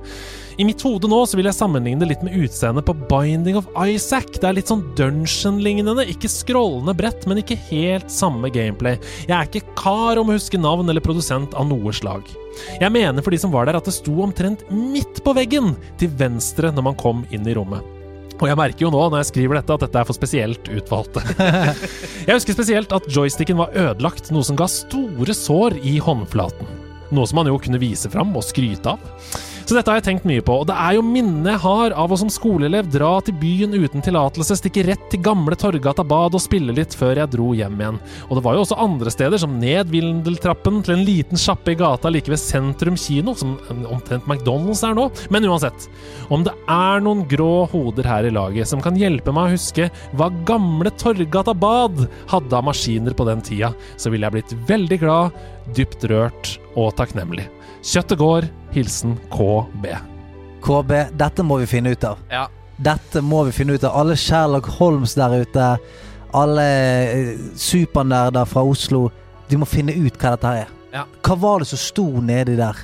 I mitt hode nå så vil jeg sammenligne det litt med utseendet på Binding of Isaac. Det er litt sånn dungeon-lignende, ikke scrollende brett, men ikke helt samme gameplay. Jeg er ikke kar om å huske navn eller produsent av noe slag. Jeg mener for de som var der at det sto omtrent midt på veggen, til venstre når man kom inn i rommet. Og jeg merker jo nå når jeg skriver dette, at dette er for spesielt utvalgte. jeg husker spesielt at joysticken var ødelagt, noe som ga store sår i håndflaten. Noe som han jo kunne vise fram og skryte av. Så dette har jeg tenkt mye på, og det er jo minnet jeg har av å som skoleelev dra til byen uten tillatelse, stikke rett til gamle Torgata bad og spille litt før jeg dro hjem igjen. Og det var jo også andre steder, som ned Vindeltrappen til en liten sjappe i gata like ved Sentrum kino, som omtrent McDonald's er nå. Men uansett, om det er noen grå hoder her i laget som kan hjelpe meg å huske hva gamle Torgata bad hadde av maskiner på den tida, så ville jeg blitt veldig glad, dypt rørt og takknemlig. Kjøttet går. Hilsen KB. KB, dette må vi finne ut av. Ja. Dette må vi finne ut av. Alle Sherlock Holmes der ute, alle eh, supernerder fra Oslo, de må finne ut hva dette her er. Ja. Hva var det som sto nedi der?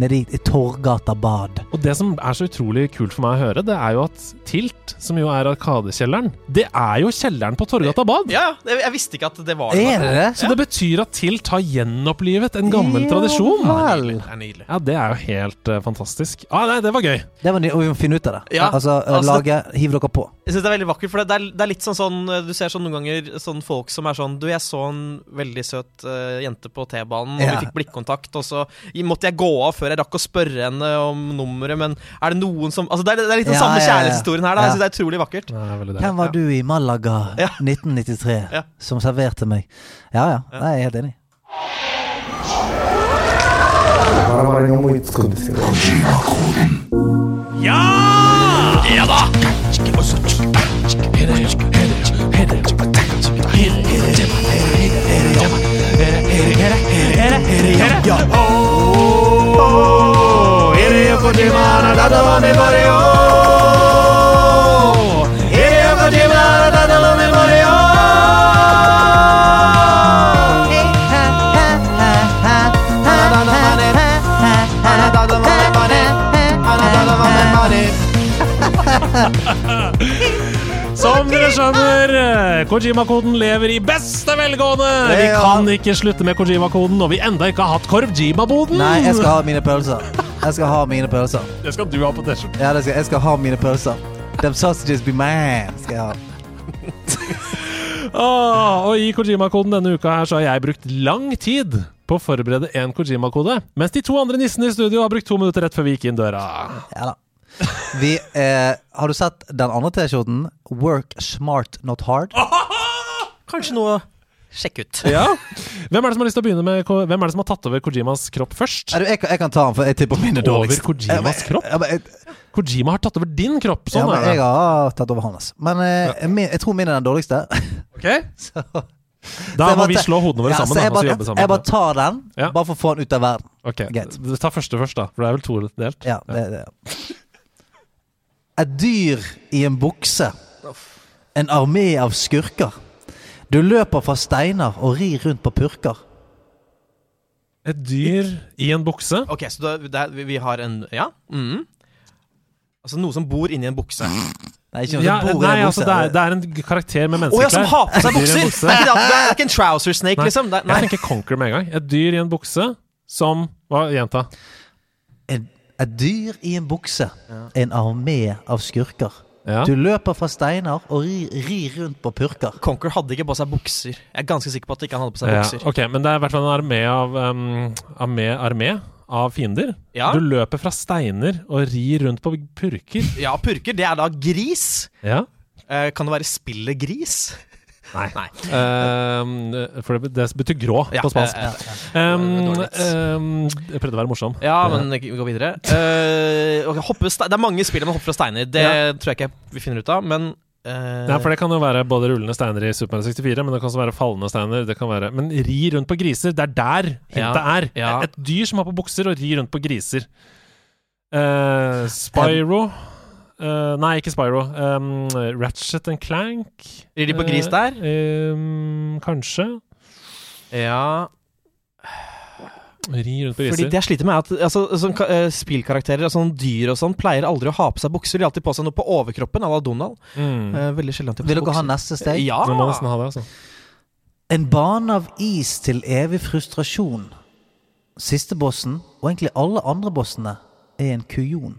Nedi i Torgata bad. Og det som er så utrolig kult for meg å høre, det er jo at Tilt, som jo er Arkadekjelleren, det er jo kjelleren på Torgata bad! Ja. Jeg, visste ikke at det var Er det det? Så det betyr at Tilt har gjenopplivet en gammel Ja tradisjon. vel. Det er nydelig. Ja, det er jo helt uh, fantastisk. Ah, nei, det var gøy. Det var nydelig, og vi må finne ut av det. Ja, altså, eh, altså- lage Hiv dere på. Jeg synes Det er veldig vakkert, for det er, det er litt sånn sånn Du ser sånn noen ganger sånn folk som er sånn Du, jeg så en veldig søt uh, jente på T-banen, og Ja. vi fikk blikkontakt, og så måtte jeg gå av før jeg rakk å spørre henne om nummeret, men er det noen som Altså, det er, det er litt den Ja, samme ja, ja. kjærlighetshistorien her, da. Ja. Jeg synes det er utrolig vakkert. Er. Hvem var du i Malaga Ja. 1993 Ja. som serverte meg? Ja ja, Nei, jeg er helt enig. Ere yoko te mana dada wa me mare o Ere yoko te mana dada wa me mare o Ana dada wa me mare Ana dada wa me mare dere skjønner, Kojima-koden lever i beste velgående! Vi kan ikke slutte med Kojima-koden når vi enda ikke har hatt Korvjima-boden! Nei, jeg skal ha mine pølser. Jeg skal ha mine pølser. Det skal du ha på T-skjorten. Ja, skal, jeg skal ha mine pølser. Them sausages be man, skal jeg ha. oh, og i Kojima-koden denne uka her så har jeg brukt lang tid på å forberede en Kojima-kode, mens de to andre nissene i studio har brukt to minutter rett før vi gikk inn døra. Ja da. Vi, eh, har du sett den andre T-skjorten? Work smart, not hard. Kanskje noe Sjekk ut. Ja. Hvem er det som har lyst til å begynne med Hvem er det som har tatt over Kojimas kropp først? Er du, jeg, kan- jeg kan ta den, for jeg tipper min er Over. Kojimas kropp? Ja, men, jeg, Kojima har tatt over din kropp, ja, sånn men er jeg har tatt over hans. Men eh, min, jeg tror min er den dårligste. Ok? Så, Da må bare vi slå hodene våre Ja, sammen så da, jeg bare, sammen. Jeg bare tar den, Ja. bare for å få den ut av verden. Ok, Ta første først, da. For det er vel todelt? Ja, det, det. Et dyr i en bukse. En armé av skurker. Du løper fra steiner og rir rundt på purker. Et dyr i en bukse. Ok, så da, det er, vi- har en Ja? Mm. Altså noe som bor inni en bukse. Nei, ikke noe Ja, som bor i nei, en altså, bukse. det, er, det er en karakter med Å ja, som har på seg i bukser! bukse. Det er det er ikke en trouser snake, Nei. liksom. Det, nei. Jeg tenker Conquer med en gang. Et dyr i en bukse som Hva, gjenta? Et dyr i en bukse. En armé av skurker. Ja. Du løper fra steiner og rir, rir rundt på purker. Conquer hadde ikke på seg bukser. Jeg er ganske sikker på at ikke han hadde på seg Ja, bukser. ok, men det er i hvert fall en armé av um, armé, armé av fiender. Ja. Du løper fra steiner og rir rundt på purker. Ja, purker, det er da gris. Ja. Uh, kan det være spillegris? Nei. Nei. Uh, for det, det betyr grå Ja, på spansk. eh, eh, Um, um, jeg prøvde å være morsom. Ja, men vi går videre. Uh, okay, hoppe det er mange spill med hoppe fra steiner. Det tror jeg ikke vi finner ut av, men Uh, Ja, for det kan jo være både rullende steiner i Super Mario 64, men det kan også være fallende steiner. Det kan være, men ri rundt på griser, det er der hintet Ja, er. ja. Et dyr som har på bukser og ri rundt på griser. Uh, Spyro Eh, Nei, ikke Spyro. Um, Ratchet and Clank. Rir de på gris der? Eh, um, kanskje. Ja Ri rundt på griser. Fordi det jeg sliter med, er at altså, sånn, eh, spillkarakterer og sånn dyr og sånn pleier aldri å ha på seg bukser. De har alltid på seg noe på overkroppen, à la Donald. Mm. Uh, veldig sjelden de Vil dere ha neste steg? Ja! Må nesten ha det, altså. En bane av is til evig frustrasjon. Siste bossen, og egentlig alle andre bossene, er en kujon.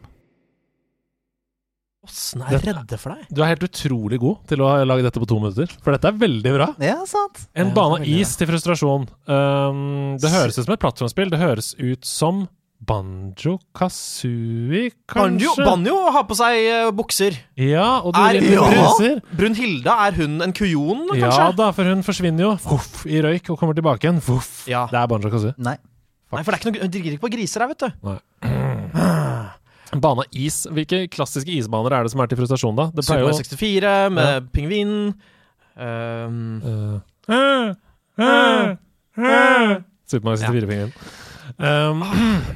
Bossene er jeg redde for deg. Du er helt utrolig god til å lage dette på to minutter, for dette er veldig bra. Ja, sant? En bane av is til frustrasjon. Um, det høres ut som et plattformspill. Det høres ut som Banjo Kazooie, Banjo, kanskje? Banjo har på seg uh, bukser. Ja, og du Er- Ja. Brunhilda, er hun en kujon, Ja da, for hun forsvinner jo voff, i røyk og kommer tilbake igjen. Voff. Ja. Det er Banjo Kazooie. Nei. Nei, for det er ikke noe, hun driver ikke på griser her, vet du. En bane av is. Hvilke klassiske isbaner er det som er til frustrasjon, da? Det Super Mario 64 med pingvinen. Um, uh, Super Mario 64-pingen. Um,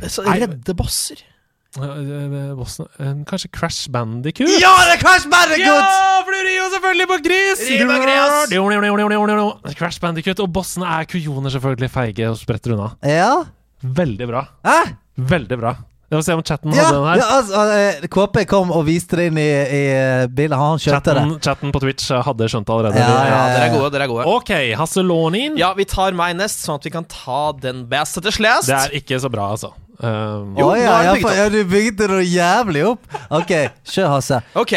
så redde bosser. bossen, kanskje Crash Bandicoot? Ja, det er Crash Bandicoot! Ja, for du rir jo selvfølgelig på gris! Gris. Crash Bandicoot, og bossene er kujoner, selvfølgelig, feige og spretter unna. Ja. Veldig bra. Hæ? Veldig bra. Jeg må se om chatten Ja, hadde den her. ja altså, eh, KP kom og viste det inn i, i bildet. Han skjønte det. chatten, chatten på Twitch uh, hadde skjønt det allerede. Ja, Ja, ja, dere er gode, dere er gode. Ok, Hasselonin. Ja, vi tar meg nest, sånn at vi kan ta den beste til slest. Det er ikke så bra, altså. Um, Jo, oh, ja, ja, for, ja, du bygde det jævlig opp. Ok, kjør, Hasse. Ok.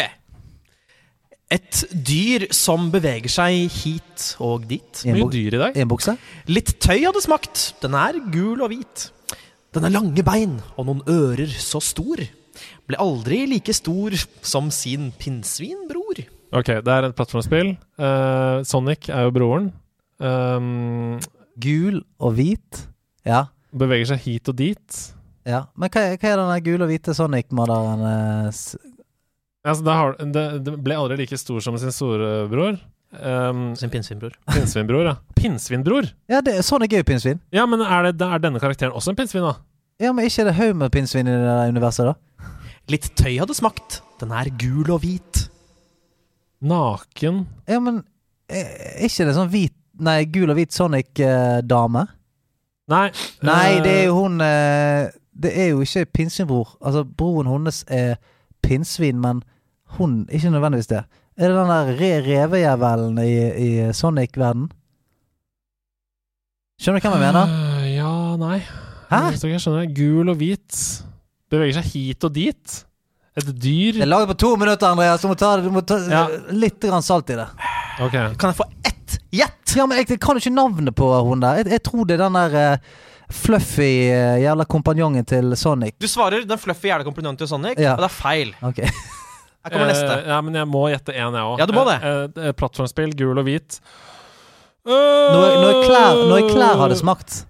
Et dyr som beveger seg hit og dit. Mye dyr i dag. en bukse? Litt tøy hadde smakt. Den er gul og hvit. Den har lange bein og noen ører så stor. Ble aldri like stor som sin pinnsvinbror. Ok, det er et plattformspill. Uh, Sonic er jo broren. Um, Gul og hvit? Ja. beveger seg hit og dit. ja. Men hva, hva er den der gule og hvite Sonic-moderen? eh, Altså, det, det ble aldri like stor som sin storebror. Um, Sin pinnsvinbror. Pinnsvinbror, ja. Pinnsvinbror? Ja, det, Sonic er jo pinnsvin. Ja, men er, det, er denne karakteren også en pinnsvin, da? Ja, men ikke er det haug med pinnsvin i det universet, da? Litt tøy hadde smakt. Den er gul og hvit. Naken Ja, men eh, er ikke det sånn hvit Nei, gul og hvit Sonic-dame? Nei. Nei, eh, det er jo hun eh, Det er jo ikke pinnsvinbror. Altså, broren hennes er pinnsvin, men hun ikke nødvendigvis det. Er det den der re revejævelen i, i Sonic-verden? Skjønner du hva jeg mener? Uh, Ja, nei. Hæ? Jeg forstår ikke, jeg skjønner. Gul og hvit. Beveger seg hit og dit. Et dyr. Det er laget på to minutter, Andreas. Du må ta, du må ta Ja. litt grann salt i det. Ok. Kan jeg få ett gjett? Ja, men jeg, jeg kan ikke navnet på hun der. Jeg, jeg tror det er den der uh, fluffy uh, jævla kompanjongen til Sonic. Du svarer den fluffy jævla kompanjongen til Sonic, Ja. og det er feil. Ok. Her kommer neste. Eh, ja, men jeg må gjette én, jeg òg. Ja, du må det. Eh, eh, plattformspill, gul og hvit. Noe, noe, klær, noe klær hadde smakt.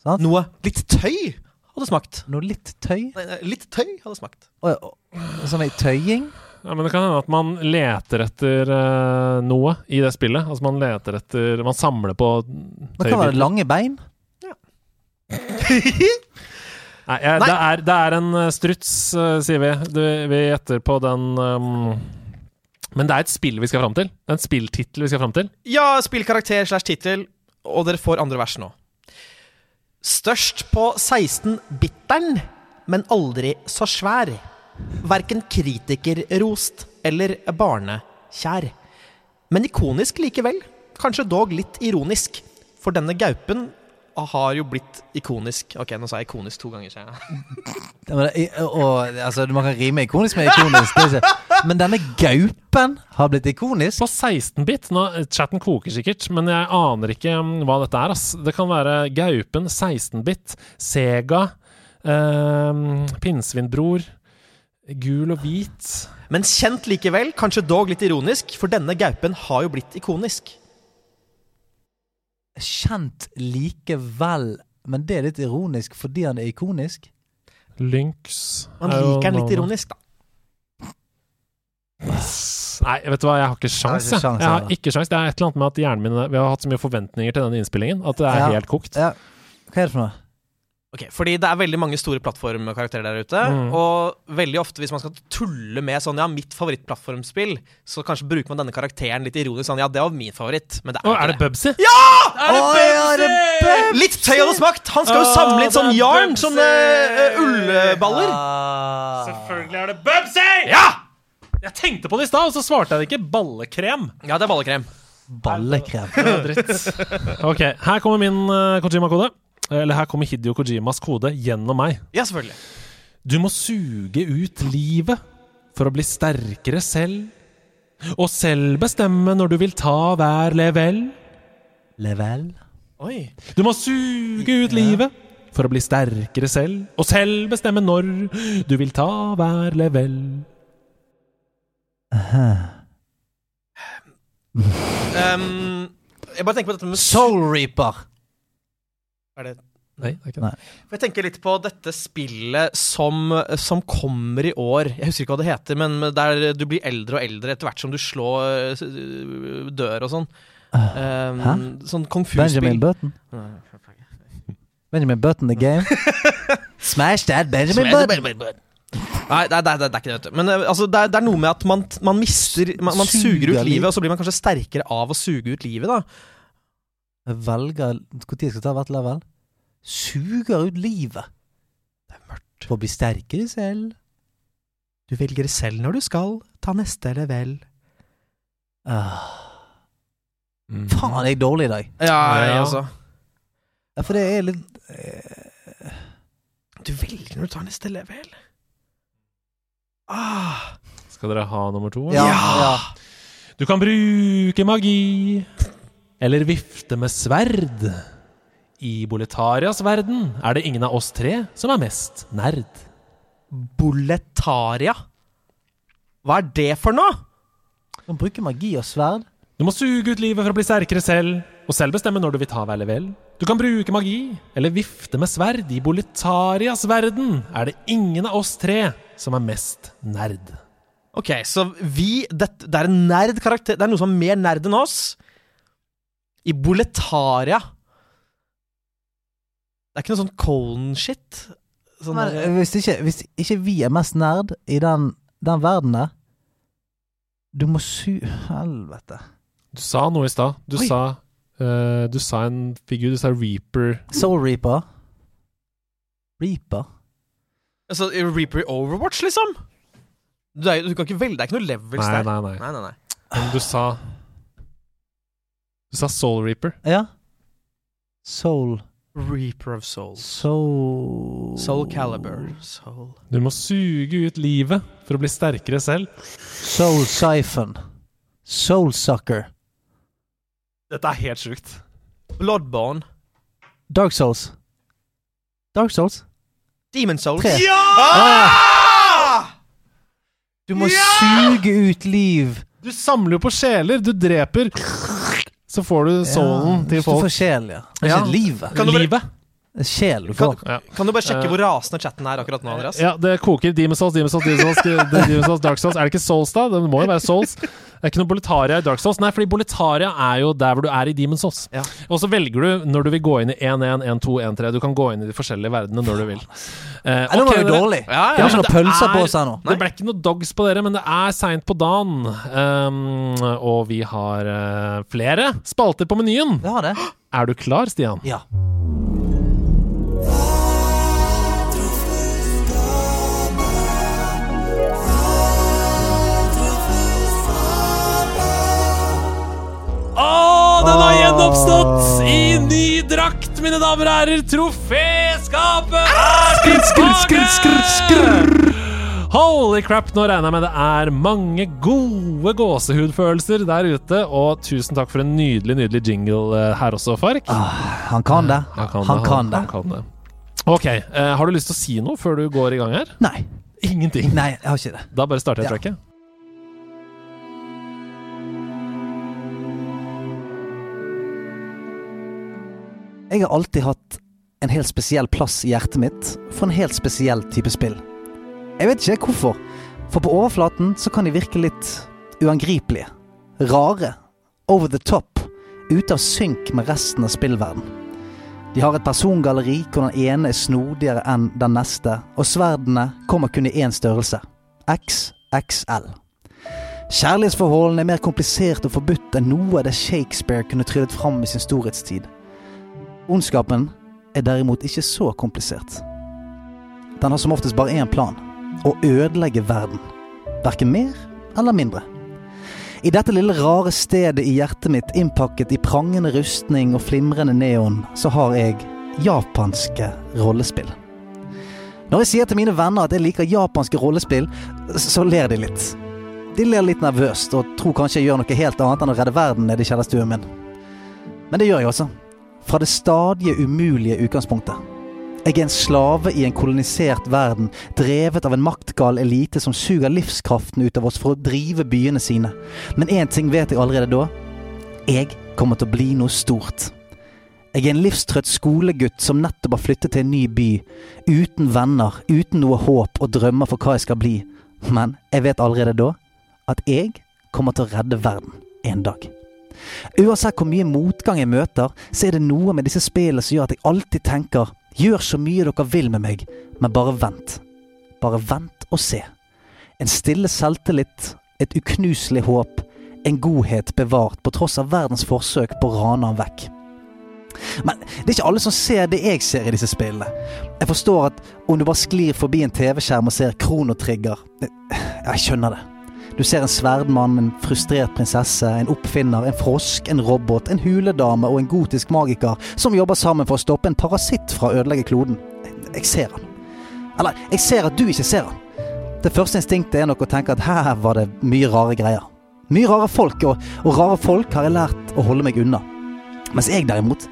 Sant? Noe litt tøy hadde smakt. Noe litt tøy? Nei, nei, litt tøy hadde smakt. Oi, å, Sånn ei tøying? Ja, men Det kan hende at man leter etter uh, noe i det spillet. Altså Man leter etter Man samler på Det kan være lange bein? Nei, jeg, Nei. Det, er, det er en eh, struts, eh, sier vi. Du, vi gjetter på den um, Men det er et spill vi skal fram til. Det er en spilltittel vi skal fram til. Ja, spillkarakter slash tittel, og dere får andre vers nå. Størst på 16-bitteren, men aldri så svær. Verken kritikerrost eller barnekjær. Men ikonisk likevel. Kanskje dog litt ironisk. For denne gaupen har jo blitt ikonisk. Ok, nå sa jeg ikonisk to ganger. sier jeg. Ja, og, altså, Man kan rime ikonisk med ikonisk, men denne gaupen har blitt ikonisk. På 16-bit. Nå, Chatten koker sikkert, men jeg aner ikke um, hva dette er. Ass. Det kan være Gaupen, 16-bit, Sega, eh, Pinnsvinbror, Gul og hvit. Men kjent likevel, kanskje dog litt ironisk, for denne gaupen har jo blitt ikonisk. Kjent likevel, men det er litt ironisk fordi han er ikonisk. Lynx Man er liker den litt ironisk, da. Nei, vet du hva, jeg har ikke sjans, Jeg har ikke sjans, jeg har ikke sjans. Det er et eller annet med at hjernen min Vi har hatt så mye forventninger til denne innspillingen at det er Ja. helt kokt. Ja. Hva er det for noe? Ok, Fordi det er veldig mange store plattformkarakterer der ute. Mm. Og veldig ofte hvis man skal tulle med sånn Ja, mitt favorittplattformspill, så kanskje bruker man denne karakteren litt ironisk. Sånn, ja, det var min favoritt. Men det er Åh, er det det. Bubsy? Ja! Er det Bubsy? Litt tøy tøyenes makt! Han skal jo samle inn er sånn yarn, Bubsy! sånne uh, ullballer. Ah. Selvfølgelig er det Bubsy! Ja! Jeg tenkte på det i stad, og så svarte jeg det ikke. Ballekrem. Ja, det er ballekrem. Ballekrem. Ja, dritt. Ok, her kommer min uh, Kojima-kode. Eller her kommer Hidio Kojimas kode gjennom meg. Ja, selvfølgelig. Du må suge ut livet for å bli sterkere selv. Og selv bestemme når du vil ta hver level. Level? Oi. Du må suge ut livet for å bli sterkere selv. Og selv bestemme når du vil ta hver level. Um, jeg bare tenker på dette med Soul Reaper. Er det Nei, det er ikke det. For Jeg tenker litt på dette spillet som, som kommer i år. Jeg husker ikke hva det heter, men der du blir eldre og eldre etter hvert som du slår øh, dør og sånn. Um, Hæ? sånn kung fu-spill. Benjamin Button. Benjamin Button the game. Smash that Benjamin Button. Nei, det er, det, er, det er ikke det. Men øh, altså, det, er, det er noe med at man, man mister Man, man Suger suger ut livet, og så blir man kanskje sterkere av å suge ut livet, da. Jeg velger Når skal jeg ta hvert level? Suger ut livet. Det er mørkt. For å bli sterkere selv. Du velger selv når du skal ta neste level. Uh. Mm. faen, jeg er dårlig i dag. Ja, Ja. også. Ja, for det er litt eh, Du velger når du tar neste level. Ah. Skal dere ha nummer to? Ja. Ja. ja. Du kan bruke magi eller vifte med sverd. I Boletarias verden er det ingen av oss tre som er mest nerd. Boletaria. Hva er det for noe? Du kan bruke magi og sverd. Du må suge ut livet for å bli sterkere selv, og selv bestemme når du vil ta hver vel. Du kan bruke magi eller vifte med sverd. I Boletarias verden er det ingen av oss tre som er mest nerd. Ok, så vi Det, det er en nerd karakter Det er noe som er mer nerd enn oss. I Boletaria. Det er ikke noe sånn Colen-shit? Sånn hvis hvis ikke vi er mest nerd i den, den verden der Du må su... Helvete. Du sa noe i stad. Du Oi. sa uh, Du sa en figur. Du sa Reaper. Soul Reaper. Reaper? altså, Reaper i Overwatch, liksom? Du, er, du kan ikke velge Det er ikke noe levels Nei, der. nei, nei. nei, nei, nei. Men du sa Du sa Soul Reaper. Ja. Soul Reaper of Souls. Soul Soul Caliber. Soul Du må suge ut livet for å bli sterkere selv. Soul Siphon. Soul Sucker. Dette er helt sjukt. Bloodborne. Dark Souls. Dark Souls? Demon Souls. Tre. Ja! Du må suge ut liv. Du samler jo på sjeler. Du dreper Så får du soulen til folk. Du får sjel, ja. Det er Ja. ikke livet. Kan du bare- Livet. Sjel du Kan, får. Ja. kan du bare sjekke Eh. hvor rasende chatten er akkurat nå, Andreas? Ja, det koker. Demon's Souls, Demon's Souls, Demon's Souls, Demon's Souls, Dark Souls. Er det ikke Souls, da? Det må jo være Souls. Det er ikke noe Boletaria i Dark Souls. Nei, fordi Boletaria er jo der hvor du er i Demon's Souls. Ja. Og så velger du når du vil gå inn i 1-1, 1-2, 1-3. Du kan gå inn i de forskjellige verdenene når du vil. Eh, okay, det var jo dårlig. Ja, ja, Det har ikke noe pølser er- på seg nå. Det ble ikke noe dogs på dere, men det er seint på dagen. Um, og vi har uh, flere spalter på menyen. Det har det. Er du klar, Stian? Ja. Gjenoppstått i ny drakt, mine damer og herrer. Troféskapet er tilbake! Holy crap, nå regner jeg med det er mange gode gåsehudfølelser der ute. Og tusen takk for en nydelig nydelig jingle eh, her også, Fark. Han kan det. Han kan Han det. kan det. Han kan det. Ok, uh, Har du lyst til å si noe før du går i gang her? Nei. Ingenting. Nei, jeg har ikke det. Da bare starter jeg Ja. tracket. Jeg har alltid hatt en helt spesiell plass i hjertet mitt for en helt spesiell type spill. Jeg vet ikke hvorfor, for på overflaten så kan de virke litt uangripelige. Rare. Over the top. Ute av synk med resten av spillverden. De har et persongalleri hvor den ene er snodigere enn den neste, og sverdene kommer kun i én størrelse. XXL. Kjærlighetsforholdene er mer komplisert og forbudt enn noe av det Shakespeare kunne tryllet fram i sin storhetstid. Ondskapen er derimot ikke så komplisert. Den har som oftest bare én plan å ødelegge verden. Verken mer eller mindre. I dette lille rare stedet i hjertet mitt, innpakket i prangende rustning og flimrende neon, så har jeg japanske rollespill. Når jeg sier til mine venner at jeg liker japanske rollespill, så ler de litt. De ler litt nervøst og tror kanskje jeg gjør noe helt annet enn å redde verden nede i kjellerstuen min. Men det gjør jeg også. Fra det stadige umulige utgangspunktet. Jeg er en slave i en kolonisert verden, drevet av en maktgal elite som suger livskraften ut av oss for å drive byene sine. Men én ting vet jeg allerede da. Jeg kommer til å bli noe stort. Jeg er en livstrøtt skolegutt som nettopp har flyttet til en ny by. Uten venner, uten noe håp og drømmer for hva jeg skal bli. Men jeg vet allerede da at jeg kommer til å redde verden en dag. Uansett hvor mye motgang jeg møter, så er det noe med disse spillene som gjør at jeg alltid tenker Gjør så mye dere vil med meg, men bare vent. Bare vent og se. En stille selvtillit, et uknuselig håp, en godhet bevart på tross av verdens forsøk på å rane han vekk. Men det er ikke alle som ser det jeg ser i disse spillene. Jeg forstår at om du bare sklir forbi en TV-skjerm og ser Kronotrigger Jeg skjønner det. Du ser en sverdmann, en frustrert prinsesse, en oppfinner, en frosk, en robot, en huledame og en gotisk magiker som jobber sammen for å stoppe en parasitt fra å ødelegge kloden. Jeg ser han. Eller, jeg ser at du ikke ser han. Det første instinktet er nok å tenke at her var det mye rare greier. Mye rare folk, og, og rare folk har jeg lært å holde meg unna. Mens jeg derimot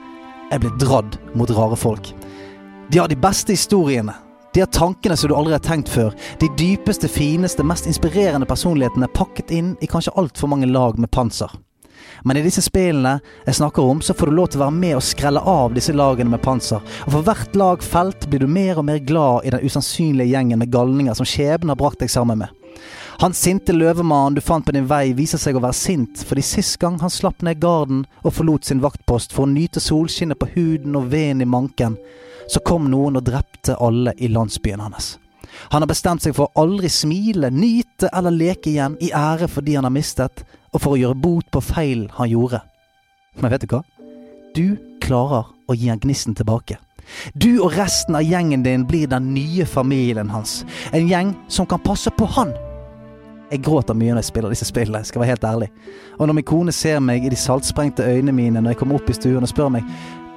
er blitt dradd mot rare folk. De har de beste historiene. De har tankene som du aldri har tenkt før. De dypeste, fineste, mest inspirerende personlighetene pakket inn i kanskje altfor mange lag med panser. Men i disse spillene jeg snakker om, så får du lov til å være med og skrelle av disse lagene med panser. Og for hvert lag felt blir du mer og mer glad i den usannsynlige gjengen med galninger som skjebnen har brakt deg sammen med. Han sinte løvemannen du fant på din vei, viser seg å være sint fordi sist gang han slapp ned garden og forlot sin vaktpost for å nyte solskinnet på huden og veden i manken, så kom noen og drepte alle i landsbyen hans. Han har bestemt seg for å aldri smile, nyte eller leke igjen i ære for de han har mistet, og for å gjøre bot på feil han gjorde. Men vet du hva? Du klarer å gi han gnisten tilbake. Du og resten av gjengen din blir den nye familien hans. En gjeng som kan passe på han. Jeg gråter mye når jeg spiller disse spillene, skal være helt ærlig. Og når min kone ser meg i de saltsprengte øynene mine når jeg kommer opp i stuen og spør meg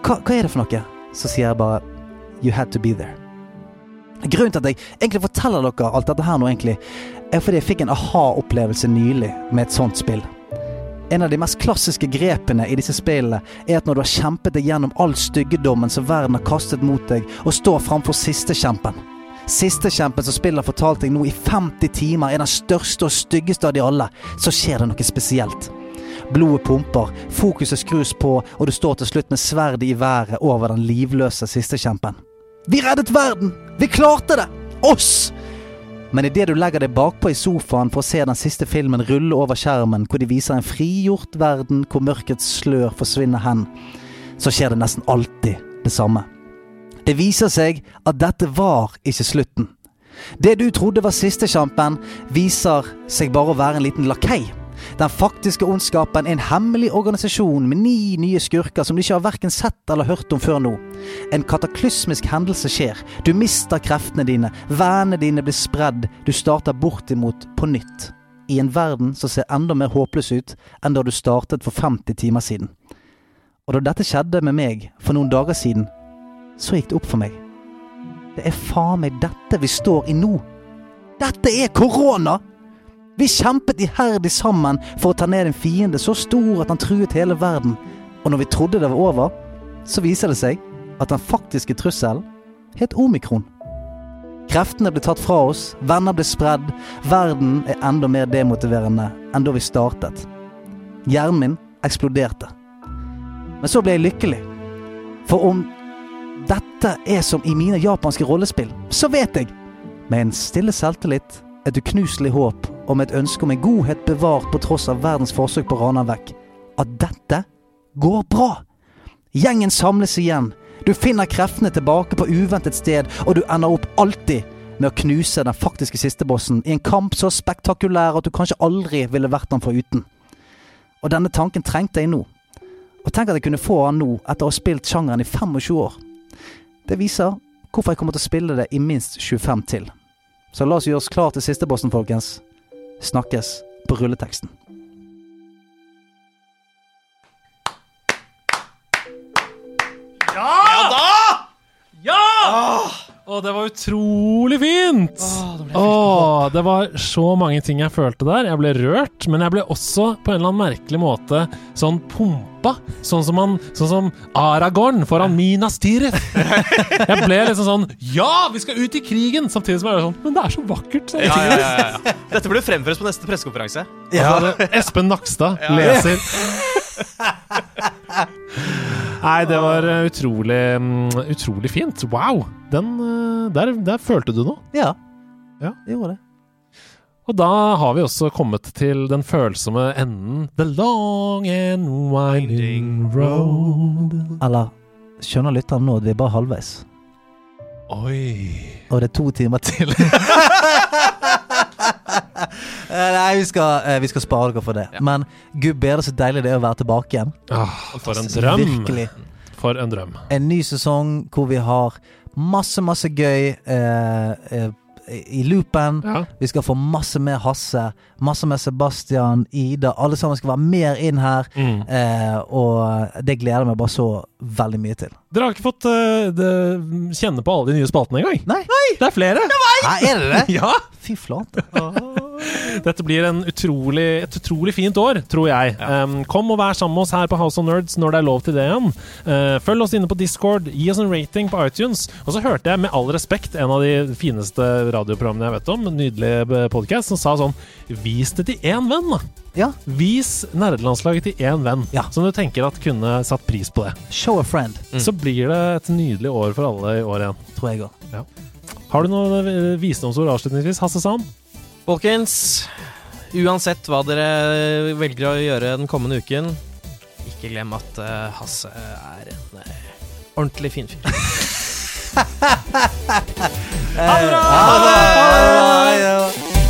hva, hva er det for noe, så sier jeg bare You had to be there. Grunnen til at jeg egentlig forteller dere alt dette her nå, egentlig, er fordi jeg fikk en aha-opplevelse nylig med et sånt spill. En av de mest klassiske grepene i disse spillene er at når du har kjempet deg gjennom all styggedommen som verden har kastet mot deg, og står framfor sistekjempen. Sistekjempen som spillet har fortalt deg nå i 50 timer er den største og styggeste av de alle, så skjer det noe spesielt. Blodet pumper, fokuset skrus på, og du står til slutt med sverdet i været over den livløse sistekjempen. Vi reddet verden! Vi klarte det! Oss! Men idet du legger deg bakpå i sofaen for å se den siste filmen rulle over skjermen, hvor de viser en frigjort verden hvor mørkets slør forsvinner hen, så skjer det nesten alltid det samme. Det viser seg at dette var ikke slutten. Det du trodde var sistekjempen, viser seg bare å være en liten lakei. Den faktiske ondskapen er en hemmelig organisasjon med ni nye skurker som du ikke har verken sett eller hørt om før nå. En kataklysmisk hendelse skjer. Du mister kreftene dine, vennene dine blir spredd, du starter bortimot på nytt. I en verden som ser enda mer håpløs ut enn da du startet for 50 timer siden. Og da dette skjedde med meg for noen dager siden, så gikk det opp for meg. Det er faen meg dette vi står i nå. Dette er korona! Vi kjempet iherdig sammen for å ta ned en fiende så stor at han truet hele verden. Og når vi trodde det var over, så viser det seg at den faktiske trusselen het omikron. Kreftene ble tatt fra oss, venner ble spredd, verden er enda mer demotiverende enn da vi startet. Hjernen min eksploderte. Men så ble jeg lykkelig. For om dette er som i mine japanske rollespill, så vet jeg, med en stille selvtillit, et uknuselig håp og med et ønske om en godhet bevart på tross av verdens forsøk på å rane han vekk, at dette går bra. Gjengen samles igjen. Du finner kreftene tilbake på uventet sted, og du ender opp alltid med å knuse den faktiske sistebossen i en kamp så spektakulær at du kanskje aldri ville vært den foruten. Og denne tanken trengte jeg nå. Og tenk at jeg kunne få han nå, etter å ha spilt sjangeren i 25 år. Det viser hvorfor jeg kommer til å spille det i minst 25 til. Så la oss gjøre oss klar til sistebossen, folkens. Snakkes på rulleteksten. Ja Ja da! Ja! Å, det var utrolig fint! Åh, det var så mange ting jeg følte der. Jeg ble rørt, men jeg ble også på en eller annen merkelig måte sånn pumpa. Sånn som, han, sånn som Aragorn foran Minas Tirith. Jeg ble liksom sånn Ja, vi skal ut i krigen! Samtidig som jeg var sånn Men det er så vakkert! Så Ja, ja, ja, ja. Dette burde fremføres på neste pressekonferanse. Altså, Espen Nakstad leser. Nei, det var eh, utrolig, mm, utrolig fint. Wow! Den, eh, der, der følte du noe. Ja. Ja. Jeg gjorde det. Og da har vi også kommet til den følsomme enden. The long and winding road. Eller skjønner lytteren nå vi er bare halvveis? Oi. Og det er to timer til. Eh, Nei, vi skal, eh, vi skal spare dere for det. Men gud bedre så deilig det er å være tilbake igjen. Ah, for en drøm. Virkelig. For en drøm. En ny sesong hvor vi har masse, masse gøy eh, eh, i loopen. Ja. Vi skal få masse mer Hasse, masse mer Sebastian, Ida. Alle sammen skal være mer inn her. Mm. Eh, og det gleder jeg meg bare så veldig mye til. Dere har ikke fått uh, det, kjenne på alle de nye spaltene engang? Nei. Det er flere! Nei, er det det? Ja! Fy flate. Dette blir en utrolig, et utrolig fint år, tror jeg. Um, kom og vær sammen med oss her på House of Nerds når det er lov til det igjen. Uh, følg oss inne på Discord, gi oss en rating på iTunes. Og så hørte jeg med all respekt en av de fineste radioprogrammene jeg vet om, en nydelig podkast, som sa sånn Vis det til én venn, da! Ja. Vis nerdelandslaget til én venn Ja. som du tenker at kunne satt pris på det. Show a friend, Så blir det et nydelig år for alle i år igjen. tror jeg òg. Har du noen eh, visdomsord avslutningsvis, Hasse Sand? Folkens, uansett hva dere velger å gjøre den kommende uken, ikke glem at uh, Hasse er en uh, ordentlig fin fyr. Ha det bra! Ha det bra!